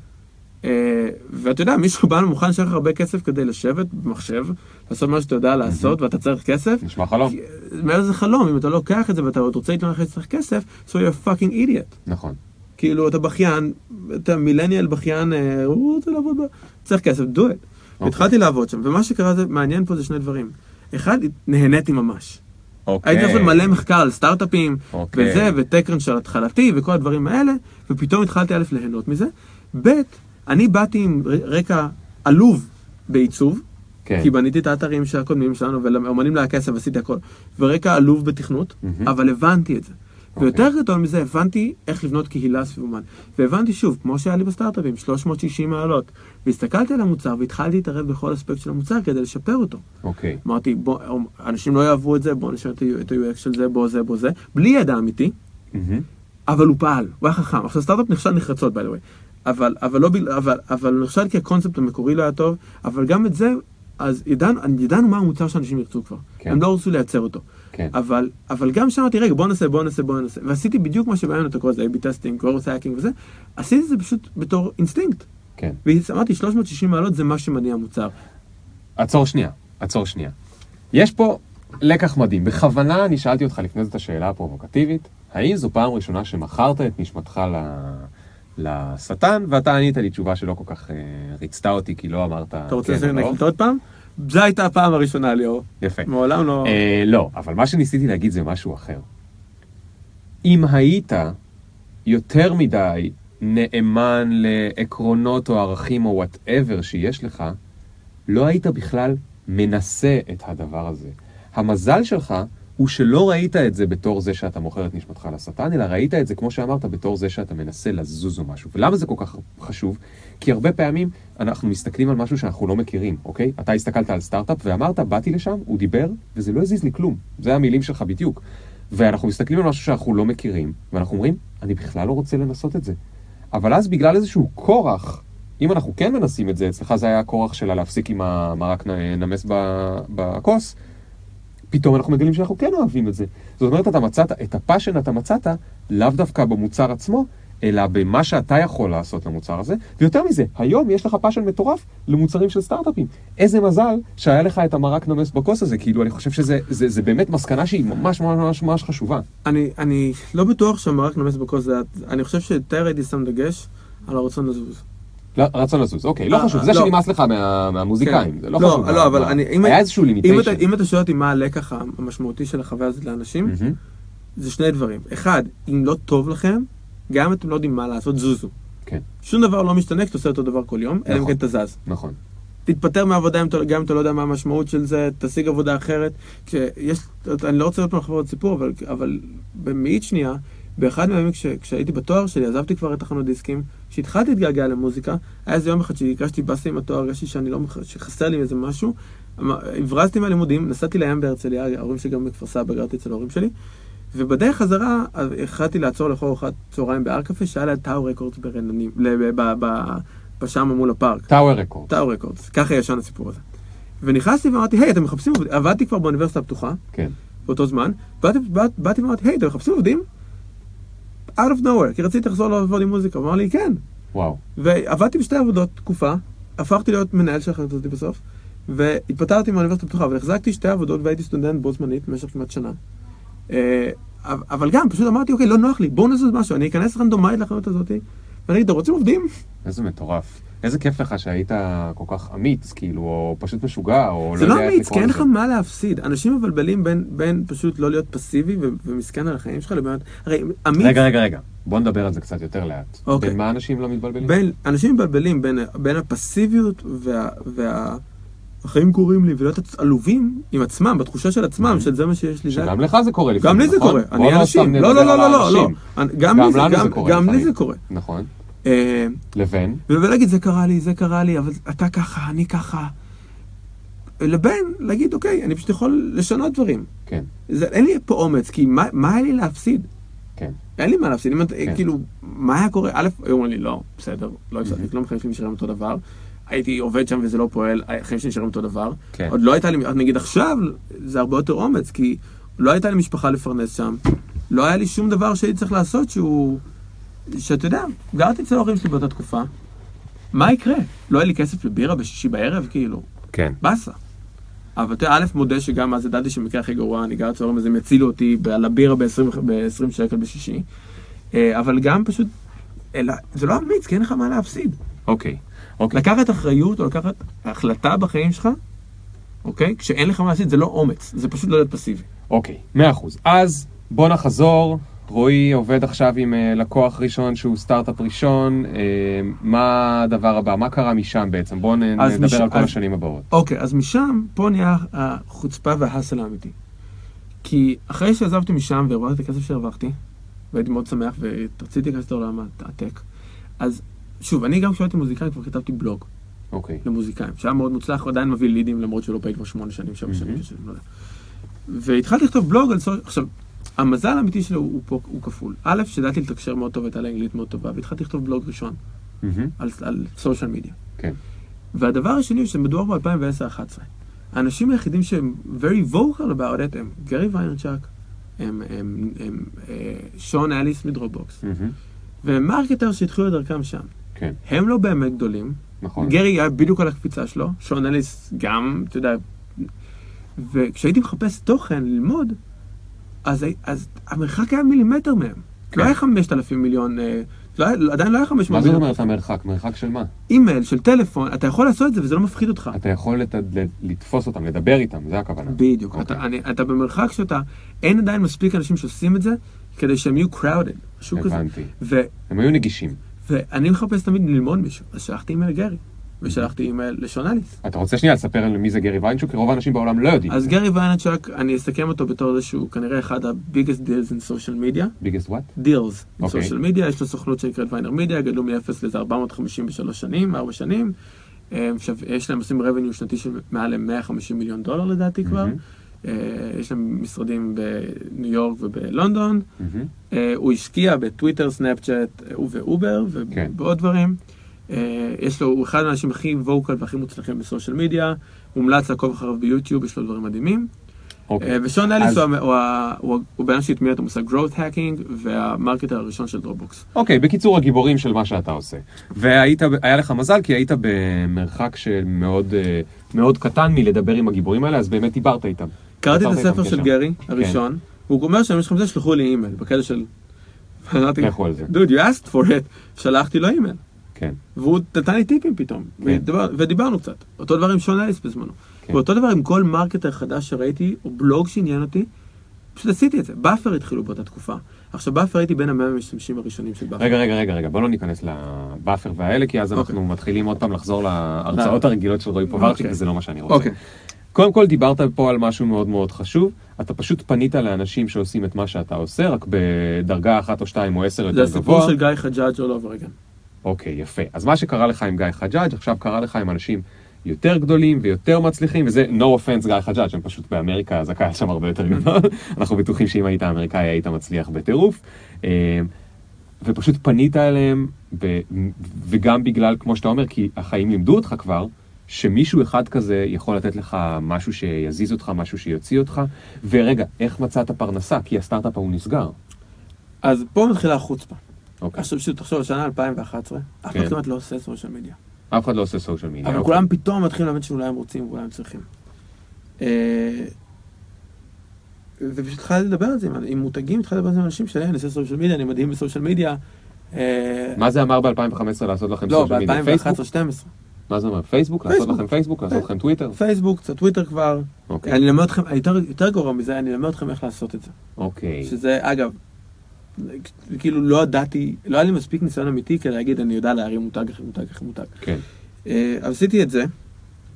אה, ואתה יודע, מישהו בא ומוכן לשלם לך הרבה כסף כדי לשבת במחשב, לעשות מה שאתה יודע לעשות, ואתה צריך כסף. נשמע חלום. כי- מעבר לזה חלום, אם אתה לא לוקח את זה ואתה עוד רוצה להתלונן לך שצריך כסף, so you're fucking idiot. נכון. כאילו, אתה בכיין, אתה מילניאל בכיין, אה, הוא רוצה לעבוד. צריך כסף, do it. והתחלתי לעבוד שם, ומה שקרה זה, מעניין פה זה שני דברים. אחד, נהניתי ממש. אוקיי. הייתי לעשות מלא מחקר על סטארט-אפים, אוקיי. וזה, וטקרן של התחלתי, וכל הדברים האלה, ופתאום התחלתי א' ליהנות מזה. ב', אני באתי עם רקע עלוב בעיצוב, כן. כי בניתי את האתרים של הקודמים שלנו, ולאמנים לה כסף עשיתי הכל, ורקע עלוב בתכנות, מהמם. אבל הבנתי את זה. אוקיי. ויותר גדול מזה, הבנתי איך לבנות קהילה סביב אומן. והבנתי שוב, כמו שהיה לי בסטארט-אפים, 360 מעלות. והסתכלתי על המוצר והתחלתי להתערב בכל אספקט של המוצר כדי לשפר אותו. אוקיי. אמרתי, בוא, אנשים לא יאהבו את זה, בוא נשאר את ה-UX של זה, בוא זה, בוא זה, בלי ידע אמיתי, מהמם. אבל הוא פעל, הוא היה חכם. עכשיו סטארט-אפ נכשל נחרצות, by the way. אבל, אבל, לא, בגלל- אבל, אבל נכשל כי הקונספט המקורי לא היה טוב, אבל גם את זה, אז ידענו, ידענו מה המוצר שאנשים ירצו כבר. כן. הם לא רצו לייצר אותו. כן. אבל, אבל גם שם אמרתי, רגע, בוא נעשה, בוא נעשה, בוא נעשה. ועשיתי בדיוק מה שבאמת אתה קורא לזה, A-B testing, growth hacking וזה, עשיתי את זה פשוט בתור אינסטינקט. כן. ואמרתי, 360 מעלות זה מה שמניע המוצר. עצור שנייה, עצור שנייה. יש פה לקח מדהים. בכוונה אני שאלתי אותך לפני זה את השאלה הפרובוקטיבית, האם זו פעם ראשונה שמכרת את נשמתך ל... לשטן, ואתה ענית לי תשובה שלא כל כך אה, ריצתה אותי, כי לא אמרת אתה רוצה כן לא. שנקליט עוד פעם? זו הייתה הפעם הראשונה, ליאור. יפה. מעולם לא... אה, לא, אבל מה שניסיתי להגיד זה משהו אחר. אם היית יותר מדי נאמן לעקרונות או ערכים או whatever שיש לך, לא היית בכלל מנסה את הדבר הזה. המזל שלך הוא שלא ראית את זה בתור זה שאתה מוכר את נשמתך לשטן, אלא ראית את זה, כמו שאמרת, בתור זה שאתה מנסה לזוז או משהו. ולמה זה כל כך חשוב? כי הרבה פעמים אנחנו מסתכלים על משהו שאנחנו לא מכירים, אוקיי? אתה הסתכלת על סטארט-אפ ואמרת, באתי לשם, הוא דיבר, וזה לא הזיז לי כלום. זה המילים שלך בדיוק. ואנחנו מסתכלים על משהו שאנחנו לא מכירים, ואנחנו אומרים, אני בכלל לא רוצה לנסות את זה. אבל אז בגלל איזשהו כורח, אם אנחנו כן מנסים את זה, אצלך זה היה הכורח שלה להפסיק עם המרק נמס בכוס, פתאום אנחנו מגלים שאנחנו כן אוהבים את זה. זאת אומרת, אתה מצאת, את ה passion אתה מצאת, לאו דווקא במוצר עצמו, אלא במה שאתה יכול לעשות למוצר הזה. ויותר מזה, היום יש לך passion מטורף למוצרים של סטארט-אפים. איזה מזל שהיה לך את המרק נמס בכוס הזה, כאילו, אני חושב שזה זה, זה באמת מסקנה שהיא ממש ממש ממש ממש חשובה. אני, אני לא בטוח שהמרק נמס בכוס זה... אני חושב שיותר הייתי שם דגש על הרצון לזוז. לא, רצון לזוז, אוקיי, לא אה, חשוב, זה לא. שנמאס לך מה, מהמוזיקאים, כן. זה לא לא, חשוב. לא, מה- אבל אני- אם- היה איזשהו לימיטיישן. אם אתה שואל אותי מה הלקח המשמעותי של החוויה הזאת לאנשים, זה שני דברים. אחד, אם לא טוב לכם, גם אם אתם לא יודעים מה לעשות, זוזו. כן, שום דבר לא משתנה כשאתה עושה אותו דבר כל יום, אלא אם נכון. כן אתה זז. נכון. תתפטר מהעבודה גם אם אתה לא יודע מה המשמעות של זה, תשיג עבודה אחרת. כשיש, אני לא רוצה עוד פעם לחבור עוד סיפור, אבל, אבל במאית שנייה, באחד מהימים כש, כשהייתי בתואר שלי, עזבתי כבר את תחנות דיסקים, כשהתחלתי להתגעגע למוזיקה, היה איזה יום אחד שהגשתי באסה עם התואר, הרגשתי שאני לא, שחסר לי איזה משהו, אמ- הברזתי מהלימודים, נסעתי לים בהרצליה, ההורים שלי גם בכפר סבא, גרתי אצל ההורים שלי, ובדרך חזרה החלטתי לעצור לאכול ארוחת צהריים בהר קפה, שהיה ליד טאו רקורדס ברננים, בשם מול הפארק. טאוור רקורד. טאו רקורדס, ככה ישן הסיפור הזה. ונכנסתי ואמרתי, היי, אתם מחפשים עובדים? עבדתי כבר באוניברסיטה הפתוחה, כן. באותו זמן, באתי, באת, באתי ואמרתי, היי, אתם מחפשים עובדים? Out of nowhere, כי רציתי לחזור לעבוד עם מוזיקה, הוא אמר לי, כן. וואו. ועבדתי בשתי עבודות תקופה, הפכתי להיות מנהל של החלטות אותי בסוף, והתפטרתי מהאוניברסיטה הפתוחה, אבל החזקתי שתי עבודות והייתי סטודנט בו זמנית במשך כמעט שנה. אה, אבל גם, פשוט אמרתי, אוקיי, לא נוח לי, בואו נעשה משהו, אני אכנס רנדומלית לחנות הזאת, ואני אגיד, אתם רוצים עובדים? איזה מטורף. איזה כיף לך שהיית כל כך אמיץ, כאילו, או פשוט משוגע, או זה לא לא יודע איך אמיץ, לקרוא כי אין לזה. לך מה להפסיד. אנשים מבלבלים בין, בין פשוט לא להיות פסיבי ו- ומסכן על החיים שלך לבין... הרי אמיץ... רגע, רגע, רגע. בוא נדבר על זה קצת יותר לאט. אוקיי. בין מה אנשים לא מתבלבלים? בין, אנשים מבלבלים בין, בין הפסיביות וה... וה החיים קורים לי, ולהיות עלובים עם עצמם, בתחושה של עצמם, של זה מה שיש לי. זה- שגם לך זה קורה גם לפעמים, לי זה נכון? קורה, אני לא אנשים, לא, לא, לא, לא, לא, לא, האנשים. גם לי זה- גם- קורה גם לי. זה קורה. נכון. אה, לבין? ולהגיד, זה קרה לי, זה קרה לי, אבל אתה ככה, אני ככה. לבין להגיד, אוקיי, אני פשוט יכול לשנות דברים. כן, זה, אין לי פה אומץ, כי מה, מה היה לי להפסיד? כן. אין לי מה להפסיד. אם, כן. כאילו, מה היה קורה? א', היו אומרים לי, לא, בסדר, לא הפסדתי כלום, החיים שלי נשארים אותו דבר. הייתי עובד שם וזה לא פועל, החיים שלי נשארים אותו דבר. כן. עוד לא הייתה לי, נגיד עכשיו, זה הרבה יותר אומץ, כי לא הייתה לי משפחה לפרנס שם. לא היה לי שום דבר שהייתי צריך לעשות שהוא... שאתה יודע, גרתי אצל ההורים שלי באותה תקופה. מה יקרה? לא היה לי כסף לבירה בשישי בערב, כאילו. כן. באסה. אבל אתה יודע, א', מודה שגם אז ידעתי שבמקרה הכי גרוע, אני גר אצל ההורים אז הם יצילו אותי על הבירה ב-20 שקל בשישי. אה, אבל גם פשוט, אלא, זה לא אמיץ, כי אין לך מה להפסיד. אוקיי. אוקיי. לקחת אחריות או לקחת החלטה בחיים שלך, אוקיי? כשאין לך מה להפסיד, זה לא אומץ, זה פשוט לא להיות פסיבי. אוקיי, מאה אחוז. אז בוא נחזור. רועי עובד עכשיו עם אה, לקוח ראשון שהוא סטארט-אפ ראשון. אה, מה הדבר הבא? מה קרה משם בעצם? בואו נדבר משם- על כל אז- השנים הבאות. אוקיי, אז משם, פה נהיה החוצפה וההאסל האמיתי. כי אחרי שעזבתי משם והרווחתי את הכסף שהרווחתי, והייתי מאוד שמח ורציתי להיכנס לעולם הטק, אז שוב, אני גם כשהייתי מוזיקאי כבר כתבתי בלוג אוקיי. למוזיקאים, שהיה מאוד מוצלח, הוא עדיין מביא לידים למרות שהוא לא פעיל כבר שמונה שנים, שבע שנים, שנים, לא יודע. והתחלתי לכתוב בלוג על סושיאל, עכשיו, המזל האמיתי שלו הוא פה, הוא כפול. א', שידעתי לתקשר מאוד טוב, הייתה לי אנגלית מאוד טובה, והתחלתי לכתוב בלוג ראשון. על, על סושיאל מדיה. כן. והדבר השני הוא שמדובר ב-2010-2011. האנשים היחידים שהם very vocal about it הם גרי ויינרצ'וק, הם, הם, הם אה, שון אליס מדרופבוקס, מהמם. והם marketer שהתחילו את דרכם שם. כן. הם לא באמת גדולים. נכון. גרי היה בדיוק על הקפיצה שלו, שון אליס גם, אתה יודע. וכשהייתי מחפש תוכן ללמוד, אז, אז המרחק היה מילימטר מהם. כן. לא היה 5,000 מיליון, אה, לא היה, עדיין לא היה 500 מה זאת מיליון. אומרת המרחק? מרחק של מה? אימייל של טלפון, אתה יכול לעשות את זה וזה לא מפחיד אותך. אתה יכול לת- לתפוס אותם, לדבר איתם, זה הכוונה. בדיוק, אוקיי. אתה, אני, אתה במרחק שאתה, אין עדיין מספיק אנשים שעושים את זה כדי שהם יהיו crowded. הבנתי. ו, הם היו נגישים. ואני מחפש תמיד ללמוד מישהו, אז שלחתי אימייל לגרי, ושלחתי אימייל לשון אליס. אתה רוצה שנייה לספר על מי זה גרי ויינרצ'וק? כי רוב האנשים בעולם לא יודעים. אז גרי ויינרצ'וק, אני אסכם אותו בתור זה שהוא כנראה אחד ה-biggest deals in social media. biggest what? deals in אוקיי. social media, יש לו סוכנות שנקראת ויינר מדיה, גדלו מ-0 לאיזה 453 שנים, 4 שנים. אה, יש להם עושים revenue שנתי של מעל ל-150 מיליון דולר לדעתי כבר. אה, יש להם משרדים בניו יורק ובלונדון. אה, הוא השקיע בטוויטר, סנאפצ'אט ובאובר כן. ובעוד דברים. אה, יש לו, הוא אחד האנשים הכי vocal והכי מוצלחים ב social media. מומלץ לעקוב אחריו ביוטיוב, יש לו דברים מדהימים. אוקיי. אה, ושון אליס אז- הוא הוא הוא הוא בן אדם שהטמיע את המושג growth hacking וה marketer הראשון של דרופבוקס. אוקיי, בקיצור, הגיבורים של מה שאתה עושה. והיית, היה לך מזל, כי היית במרחק שמאוד אה, מאוד קטן מלדבר עם הגיבורים האלה, אז באמת דיברת איתם. קראתי את הספר של. גרי הראשון, והוא אומר שאם יש לכם זה, שלחו לי אימייל, בקטע של... לכו על זה. דוד, you asked for it, שלחתי לו אימייל. כן. והוא נתן לי טיפים פתאום, כן. ודיבר, ודיברנו קצת. אותו דבר עם שון אליס בזמנו. כן. ואותו דבר עם כל marketer חדש שראיתי, או בלוג שעניין אותי, פשוט עשיתי את זה. Buffer התחילו באותה תקופה. עכשיו, Buffer הייתי בין המאה המשתמשים הראשונים של Buffer. רגע, רגע, רגע, רגע, בוא לא ניכנס ל Buffer והאלה, כי אז אנחנו אוקיי. מתחילים עוד פעם לחזור להרצאות הרגילות של רועי פוברצ'יק, אוקיי. וזה לא מה שאני רוצה. אוקיי. קודם כל דיברת פה על משהו מאוד מאוד חשוב, אתה פשוט פנית לאנשים שעושים את מה שאתה עושה, רק בדרגה אחת או שתיים או עשר זה יותר הסיפור גבוה. של גיא חג'אג' all over again. אוקיי, יפה. אז מה שקרה לך עם גיא חג'אג', עכשיו קרה לך עם אנשים יותר גדולים ויותר מצליחים, וזה no offense גיא חג'אג', הם פשוט באמריקה, אז הקהל שם הרבה יותר גדול. אנחנו בטוחים שאם היית אמריקאי היית מצליח בטירוף. אה, ופשוט פנית אליהם, ב- וגם בגלל, כמו שאתה אומר, כי החיים לימדו אותך כבר, שמישהו אחד כזה יכול לתת לך משהו שיזיז אותך, משהו שיוציא אותך. ורגע, איך מצאת פרנסה? כי הסטארט-אפ ההוא נסגר. אז פה מתחילה החוצפה. אוקיי. עכשיו פשוט תחשוב שנה 2011, אף כן. אחד כמעט לא עושה סושיאל מדיה. אף אחד לא עושה סושיאל מדיה. אבל אוקיי. כולם פתאום מתחילים להבין שאולי הם רוצים ואולי הם צריכים. אה, ופשוט התחלתי לדבר על זה עם- מותגים, התחלתי לדבר על זה עם אנשים שלי, אני עושה סושיאל מדיה, אני מדהים בסושיאל מדיה. אה, מה זה אמר ב-2015 לעשות לכם לא, סושיאל מדיה? פייסבוק? ב-2011-2012. מה זה אומר? פייסבוק? לעשות. לכם פייסבוק? לעשות לכם טוויטר? פייסבוק, קצת טוויטר כבר. אוקיי. אני אלמד אתכם, יותר גרוע מזה, אני אלמד אתכם איך לעשות את זה. אוקיי. שזה, אגב, כאילו לא ידעתי, לא היה לי מספיק ניסיון אמיתי כדי להגיד, אני יודע להרים מותג אחרי מותג אחרי מותג. כן. אה, אז עשיתי את זה,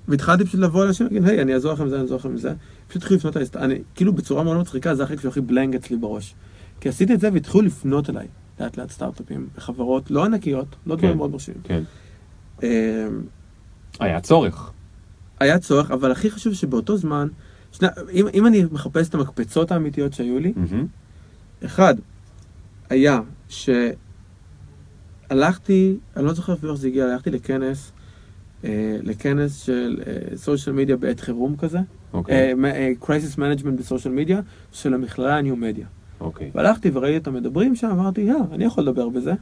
והתחלתי פשוט לבוא לאנשים ולהגיד, היי, אני אעזור לכם בזה, אני אעזור לכם בזה. פשוט התחילו לפנות אליי, אני, כאילו בצורה מאוד מצחיקה, זה החלק שהכי בלנג אצלי בראש. כי עשיתי את זה והתחילו לפנות אליי, לאט לאט סטארט-אפים, בחברות לא ענקיות, לא דברים כן. מאוד מרשימים. כן. אה, היה צורך. היה צורך, אבל הכי חשוב שבאותו זמן, שני, אם, אם אני מחפש את המקפצות האמיתיות שהיו לי. אחד, אחד, היה שהלכתי, אני לא זוכר אפילו איך זה הגיע, הלכתי לכנס, אה, לכנס של social media בעת חירום כזה, אה, אוקיי. crisis management ב social media, של המכללה ה new media. אוקיי. והלכתי וראיתי אותם מדברים שם, אמרתי, יא, אני יכול לדבר בזה,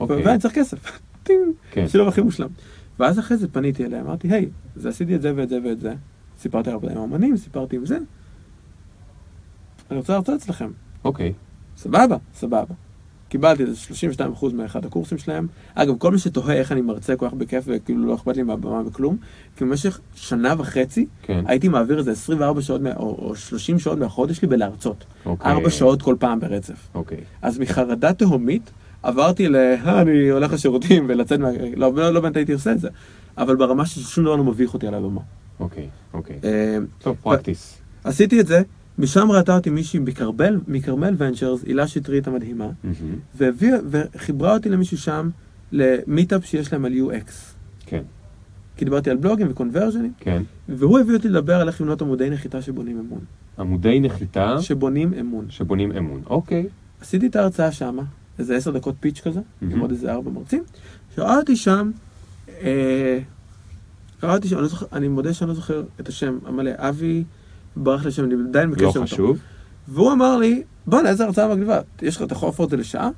אוקיי. ואני צריך כסף. טינג, כן. שילוב הכי מושלם. ואז אחרי זה פניתי אליה, אמרתי, היי, אז עשיתי את זה ואת זה ואת זה. סיפרתי עבודה עם האמנים, סיפרתי עם זה. אני רוצה להרצות אצלכם. אוקיי. סבבה, סבבה. קיבלתי איזה 32% מאחד הקורסים שלהם. אגב, כל מי שתוהה איך אני מרצה כל כך בכיף וכאילו לא אכפת לי מהבמה וכלום, כי במשך שנה וחצי כן. הייתי מעביר איזה 24 שעות או, או 30 שעות מהחודש שלי בלהרצות. אוקיי. ארבע שעות כל פעם ברצף. אוקיי. אז מחרדה תהומית עברתי ל... "אה, אני הולך לשירותים ולצאת מה... לא, לא, לא באמת הייתי עושה את זה. אבל ברמה ששום דבר לא מביך אותי על הבמה. אוקיי. אוקיי. אה, טוב, פרקטיס. עשיתי את זה, משם ראתה אותי מישהי מכרמל, מכרמל ונצ'רס, הילה שטרית המדהימה. מהמם. והביאה, וחיברה אותי למישהו שם למיטאפ שיש להם על UX. כן. כי דיברתי על בלוגים וקונברג'נים, כן. והוא הביא אותי לדבר על איך לבנות עמודי נחיתה שבונים אמון. עמודי נחיתה שבונים אמון. שבונים אמון. אוקיי. עשיתי את ההרצאה שם, איזה עשר דקות פיץ' כזה, מהמם. עם עוד איזה ארבע מרצים. שראיתי שם, אה, ראיתי שם, אני, לא זוכר, אני מודה שאני לא זוכר את השם המלא, אבי, ברח לי השם, אני עדיין בקשר לא איתו. חשוב. והוא אמר לי, בוא'נה, איזה הרצאה מגניבה, יש לך, אתה יכול להפוך את זה לשעה?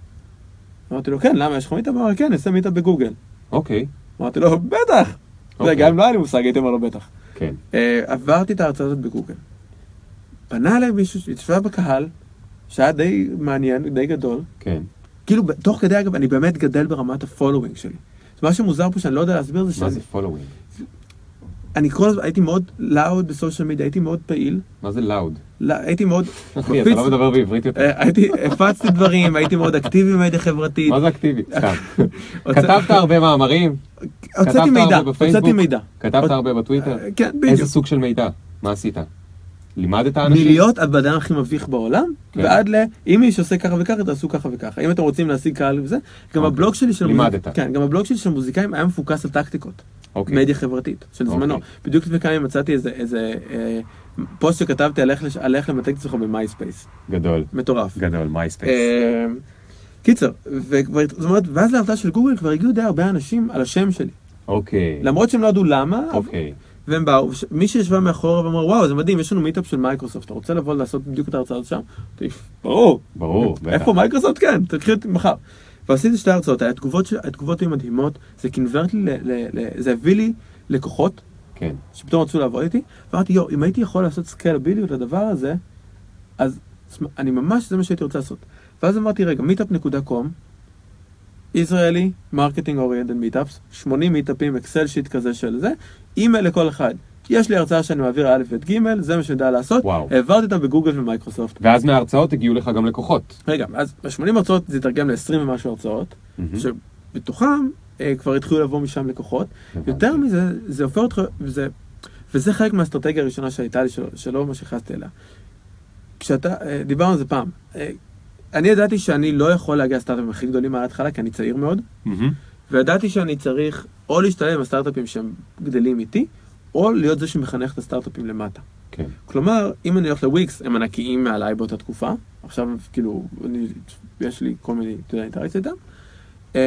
אמרתי לו, כן, למה, יש לך meetup? הוא אמר כן, אני אעשה meetup בגוגל. אוקיי. אמרתי לו, בטח. אוקיי. גם אם לא היה לי מושג, הייתי אומר לו בטח. כן. אה, עברתי את ההרצאה הזאת בגוגל. פנה אליי מישהו שהתיישבה בקהל, שהיה די מעניין, די גדול. כן. כאילו, תוך כדי, אגב, אני באמת גדל ברמת ה following שלי. מה שמוזר פה שאני לא יודע להסביר זה מה שאני זה following? אני כל הזמן הייתי מאוד loud ב social media, הייתי מאוד פעיל, מה זה loud? לא- הייתי מאוד... אחי, אתה לא מדבר בעברית יותר. אה, הייתי, הפצתי דברים, הייתי מאוד אקטיבי במדיה חברתית. מה זה אקטיבי? כתבת הרבה מאמרים? הוצאתי מידע? הוצאתי מידע. כתבת הרבה בטוויטר? אה, כן, איזה בדיוק. סוג של מידע? מה עשית? לימדת אנשים? מלהיות הבן אדם הכי מביך בעולם, כן. ועד ל... אם מישהו עושה ככה וככה, תעשו ככה וככה. אם אתם רוצים להשיג קהל וזה, גם אוקיי. הבלוג שלי של לימדת. כן, גם הבלוג שלי של מוזיקאים היה מפוקס על טקטיקות. אוקיי. מדיה חברתית, של זמנו. אוקיי. בדיוק לפני כמה ימים מצאתי איזה- איזה אה, פוסט שכתבתי על איך על איך למתג את עצמך במייספייס. גדול. מטורף. גדול, מייספייס. אה, קיצר, וכבר, זאת אומרת, ואז להרצאה של גוגל כבר הגיעו די הרבה אנשים על השם שלי. אוקיי. למרות שהם לא ידעו למה, אוקיי. והם באו, מי שישבה מאחורה ואמר, וואו, זה מדהים, יש לנו meetup של מייקרוסופט, אתה רוצה לבוא לעשות בדיוק את ההרצאה הזאת שם? ברור. ברור. איפה מייקרוסופט? כן, תקחי אותי מחר. ועשיתי שתי הרצאות, התגובות היו מדהימות, זה קינוורט לי, ל- ל- ל- זה הביא לי לקוחות כן. שפתאום רצו לעבוד איתי, ואמרתי, יואו, אם הייתי יכול לעשות scalability לדבר הזה, אז אני ממש, זה מה שהייתי רוצה לעשות. ואז אמרתי, רגע, meetup.com, ישראלי, marketing oriented meetups, 80 מיטאפים, Excel sheet כזה של זה, אימייל לכל אחד, יש לי הרצאה שאני מעביר א' ב' ג', זה מה שאני יודע לעשות, וואו. העברתי אותם בגוגל ומייקרוסופט. ואז מההרצאות הגיעו לך גם לקוחות. רגע, אז ב-80 הרצאות זה התרגם ל-20 ומשהו הרצאות, מהמם. שבתוכם אה, כבר התחילו לבוא משם לקוחות. הבנתי. יותר מזה, זה הופך אותך, וזה, וזה חלק מהאסטרטגיה הראשונה שהייתה לי, שלא, שלא ממש נכנסתי אליה. כשאתה, אה, דיברנו על זה פעם, אה, אני ידעתי שאני לא יכול להגיע לסטארט-אפים הכי גדולים מההתחלה, כי אני צעיר מאוד, מהמם. וידעתי שאני צריך או להשתלב עם הסטארט-אפים שהם גדלים איתי, או להיות זה שמחנך את הסטארט-אפים למטה. כן. כלומר, אם אני הולך לוויקס, הם ענקיים מעליי באותה תקופה. עכשיו, כאילו, אני, יש לי כל מיני, אתה יודע, אינטראקציה איתם. אמ,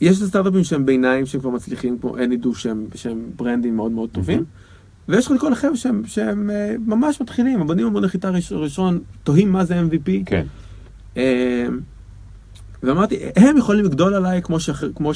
יש את הסטארט-אפים שהם ביניים, שהם כבר מצליחים, כמו אנידו, שהם, שהם ברנדים מאוד מאוד טובים. ויש לך כל החבר'ה שהם, שהם אה, ממש מתחילים, הם בונים המון נחיתה ראש- ראשון, תוהים מה זה MVP. כן. אמ, ואמרתי, הם יכולים לגדול עליי כמו, שאח, כמו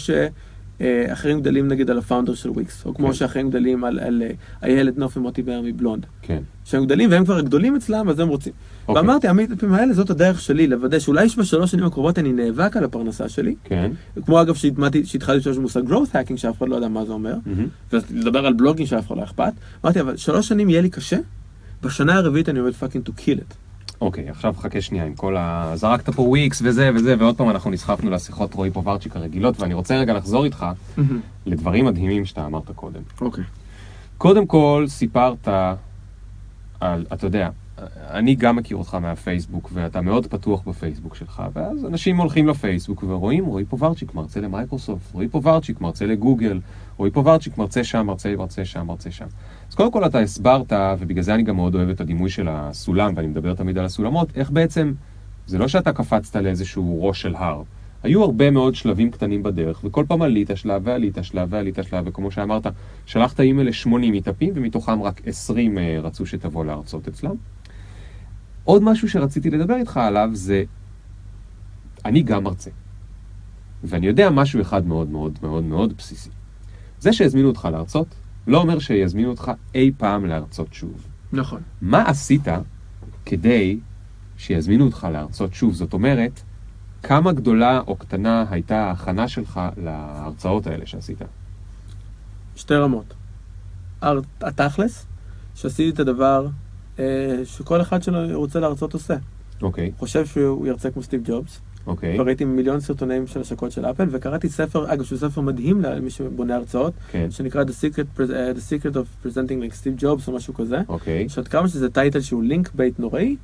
שאחרים גדלים נגיד על הפאונדר של וויקס, או כמו כן. שאחרים גדלים על, על אה, איילת נופי מוטי באר מבלונד. כן. שהם גדלים והם כבר גדולים אצלם, אז הם רוצים. אוקיי. ואמרתי, המיטאפים האלה, זאת הדרך שלי, לוודא שאולי בשלוש שנים הקרובות אני נאבק על הפרנסה שלי. כן. כמו אגב שהתחלתי להשתמש במושג growth hacking, שאף אחד לא יודע מה זה אומר, מהמם. ולדבר על בלוגים שאף אחד לא אכפת. אמרתי, אבל שלוש שנים יהיה לי קשה, בשנה הרביעית אני עובד fucking to kill it. אוקיי, עכשיו חכה שנייה עם כל ה... זרקת פה וויקס וזה וזה, ועוד פעם אנחנו נסחפנו לשיחות רועי פוברצ'יק הרגילות, ואני רוצה רגע לחזור איתך לדברים מדהימים שאתה אמרת קודם. אוקיי. קודם כל, סיפרת על, אתה יודע, אני גם מכיר אותך מהפייסבוק, ואתה מאוד פתוח בפייסבוק שלך, ואז אנשים הולכים לפייסבוק ורואים, רועי פוברצ'יק מרצה למייקרוסופט, רועי פוברצ'יק מרצה לגוגל, רועי פוברצ'יק מרצה שם, מרצה, מרצה שם, מרצה שם. קודם כל אתה הסברת, ובגלל זה אני גם מאוד אוהב את הדימוי של הסולם, ואני מדבר תמיד על הסולמות, איך בעצם, זה לא שאתה קפצת לאיזשהו ראש של הר. היו הרבה מאוד שלבים קטנים בדרך, וכל פעם עלית שלב ועלית שלב ועלית שלב, וכמו שאמרת, שלחת אימייל ל-80 מיטאפים, ומתוכם רק 20 אה, רצו שתבוא להרצות אצלם. עוד משהו שרציתי לדבר איתך עליו זה, אני גם מרצה. ואני יודע משהו אחד מאוד מאוד מאוד מאוד בסיסי. זה שהזמינו אותך להרצות, לא אומר שיזמינו אותך אי פעם להרצות שוב. נכון. מה עשית כדי שיזמינו אותך להרצות שוב? זאת אומרת, כמה גדולה או קטנה הייתה ההכנה שלך להרצאות האלה שעשית? שתי רמות. התכלס, שעשיתי את הדבר אה, שכל אחד שלו רוצה להרצות עושה. אוקיי, חושב שהוא ירצה כמו סטיב ג'ובס. אוקיי, כבר ראיתי מיליון סרטונים של השקות של אפל, וקראתי ספר, אגב, שהוא ספר מדהים למי שבונה הרצאות, כן, שנקרא The Secret, אה, The Secret of Presenting like Steve Jobs או משהו כזה. אוקיי, עכשיו, כמה שזה title שהוא link bait נוראי,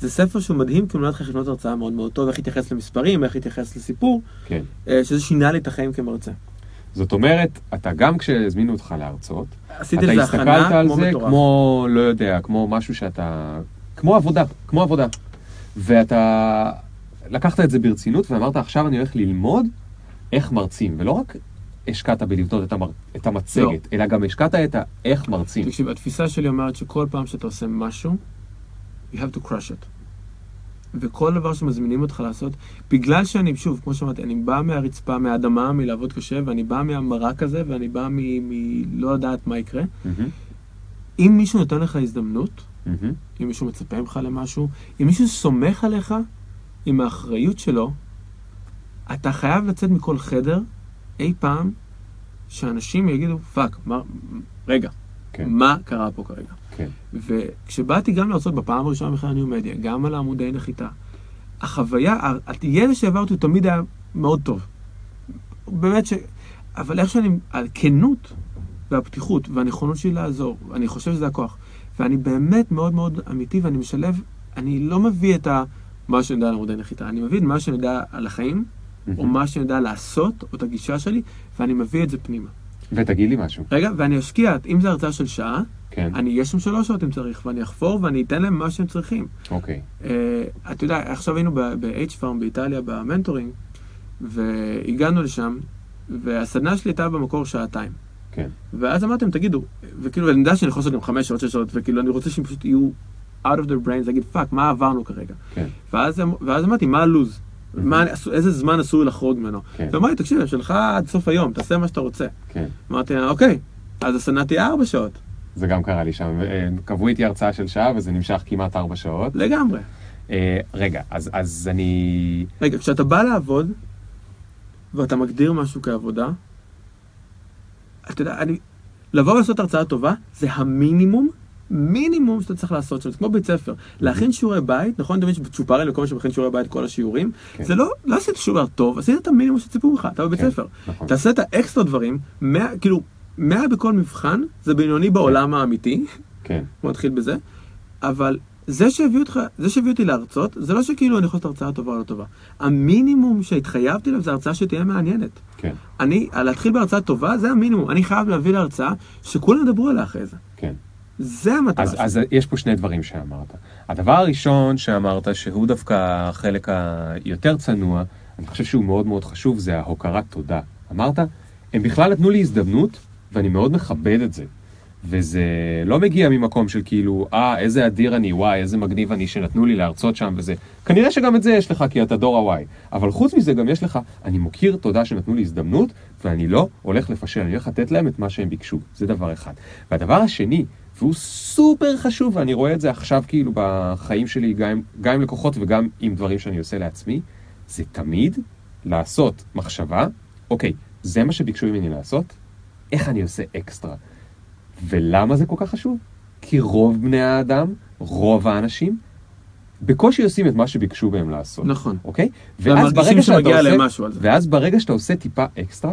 זה ספר שהוא מדהים, כי הוא מלמד לך איך לבנות הרצאה מאוד מאוד טוב, איך להתייחס למספרים, איך להתייחס לסיפור, כן. אה, שזה שינה לי את החיים כמרצה. זאת אומרת, אתה גם כשהזמינו אותך להרצות, אתה הסתכלת על זה מטורף. כמו, לא יודע, כמו משהו שאתה... כמו עבודה, כמו עבודה. ואתה לקחת את זה ברצינות ואמרת, עכשיו אני הולך ללמוד איך מרצים, ולא רק השקעת בלבנות את, המר... את המצגת, לא. אלא גם השקעת את האיך מרצים. תקשיב, התפיסה שלי אומרת שכל פעם שאתה עושה משהו, you have to crush it. וכל דבר שמזמינים אותך לעשות, בגלל שאני, שוב, כמו שאמרתי, אני בא מהרצפה, מהאדמה, מלעבוד קשה, ואני בא מהמרק הזה, ואני בא מלא לדעת מה יקרה. מהמם, אם מישהו נותן לך הזדמנות, מהמם, אם מישהו מצפה ממך למשהו, אם מישהו סומך עליך עם האחריות שלו, אתה חייב לצאת מכל חדר אי פעם שאנשים יגידו, fuck, מה, רגע, כן. מה קרה פה כרגע? כן. וכשבאתי גם להרצות בפעם הראשונה בכלל ניו מדיה, גם על העמודי נחיתה, החוויה, הידע שהעברתי הוא תמיד היה מאוד טוב. באמת ש... אבל איך שאני, הכנות והפתיחות והנכונות שלי לעזור, אני חושב שזה הכוח. ואני באמת מאוד מאוד אמיתי ואני משלב, אני לא מביא את ה... מה שאני יודע על עמודי נחיתה, אני מביא את מה שאני יודע על החיים, או מה שאני יודע לעשות, או את הגישה שלי, ואני מביא את זה פנימה. ותגיד לי משהו. רגע, ואני אשקיע, אם זו הרצאה של שעה, כן, אני אהיה שם שלוש שעות אם צריך, ואני אחפור ואני אתן להם מה שהם צריכים. אוקיי. אה, אתה יודע, עכשיו היינו ב-H-Farm באיטליה ב mentoring, והגענו לשם, והסדנה שלי הייתה במקור שעתיים. כן. ואז אמרתם, תגידו, וכאילו, אני יודע שאני יכול לעשות גם חמש שעות, שש שעות, וכאילו, אני רוצה שהם פשוט יהיו out of their brains, להגיד, fuck, מה עברנו כרגע? כן. ואז, ואז אמרתי, מה הלו"ז? מה, אני- אסור- איזה זמן אסור לחרוג ממנו? כן. ואמר לי, תקשיב, שלך עד סוף היום, תעשה מה שאתה רוצה. כן. אמרתי, אוקיי, אז הסדנה תהיה ארבע שעות, זה גם קרה לי שם. אה, קבעו איתי הרצאה של שעה וזה נמשך כמעט ארבע שעות. לגמרי. אה, רגע, אז, אז אני... רגע, כשאתה בא לעבוד, ואתה מגדיר משהו כעבודה, אתה יודע, אני... לבוא ולעשות הרצאה טובה, זה המינימום, מינימום שאתה צריך לעשות שם, זה כמו בית ספר. להכין שיעורי בית, נכון תמיד בצ'ופרים וכל מי שמכין שיעורי בית, כל השיעורים, כן. זה לא, לא עשית שיעור טוב, עשית את המינימום שציפו ממך, אתה בבית כן, ספר. נכון. תעשה את האקסטרה דברים, 100, כאילו, 100 בכל מבחן, זה בינוני בעולם האמיתי, כן. נתחיל בזה, אבל זה שהביא אותך, זה שהביא אותי להרצות, זה לא שכאילו אני יכול לעשות הרצאה טובה או לא טובה. המינימום שהתחייבתי אליו זה הרצאה שתהיה מעניינת. כן. אני, להתחיל בהרצאה טובה זה המינימום, אני חייב להביא להרצאה שכולם ידברו עליה אחרי זה. כן. זה המטרה אז. אז יש פה שני דברים שאמרת. הדבר הראשון שאמרת, שהוא דווקא החלק היותר צנוע, אני חושב שהוא מאוד מאוד חשוב, זה ההוקרת תודה. אמרת, הם בכלל נתנו לי הזדמנות, ואני מאוד מכבד את זה. וזה לא מגיע ממקום של כאילו, אה, איזה אדיר אני, וואי, איזה מגניב אני שנתנו לי להרצות שם וזה. כנראה שגם את זה יש לך, כי אתה דור הוואי. אבל חוץ מזה גם יש לך, אני מוקיר תודה שנתנו לי הזדמנות, ואני לא הולך לפשל, אני הולך לתת להם את מה שהם ביקשו. זה דבר אחד. והדבר השני, והוא סופר חשוב, ואני רואה את זה עכשיו כאילו בחיים שלי, גם, עם- גם עם לקוחות וגם עם דברים שאני עושה לעצמי, זה תמיד לעשות מחשבה, אוקיי, זה מה שביקשו ממני לעשות, איך אני עושה אקסטרה. ולמה זה כל כך חשוב? כי רוב בני האדם, רוב האנשים, בקושי עושים את מה שביקשו מהם לעשות. נכון. אוקיי? ואז ברגע שמגיע להם משהו על זה. ואז ברגע שאתה עושה טיפה אקסטרה,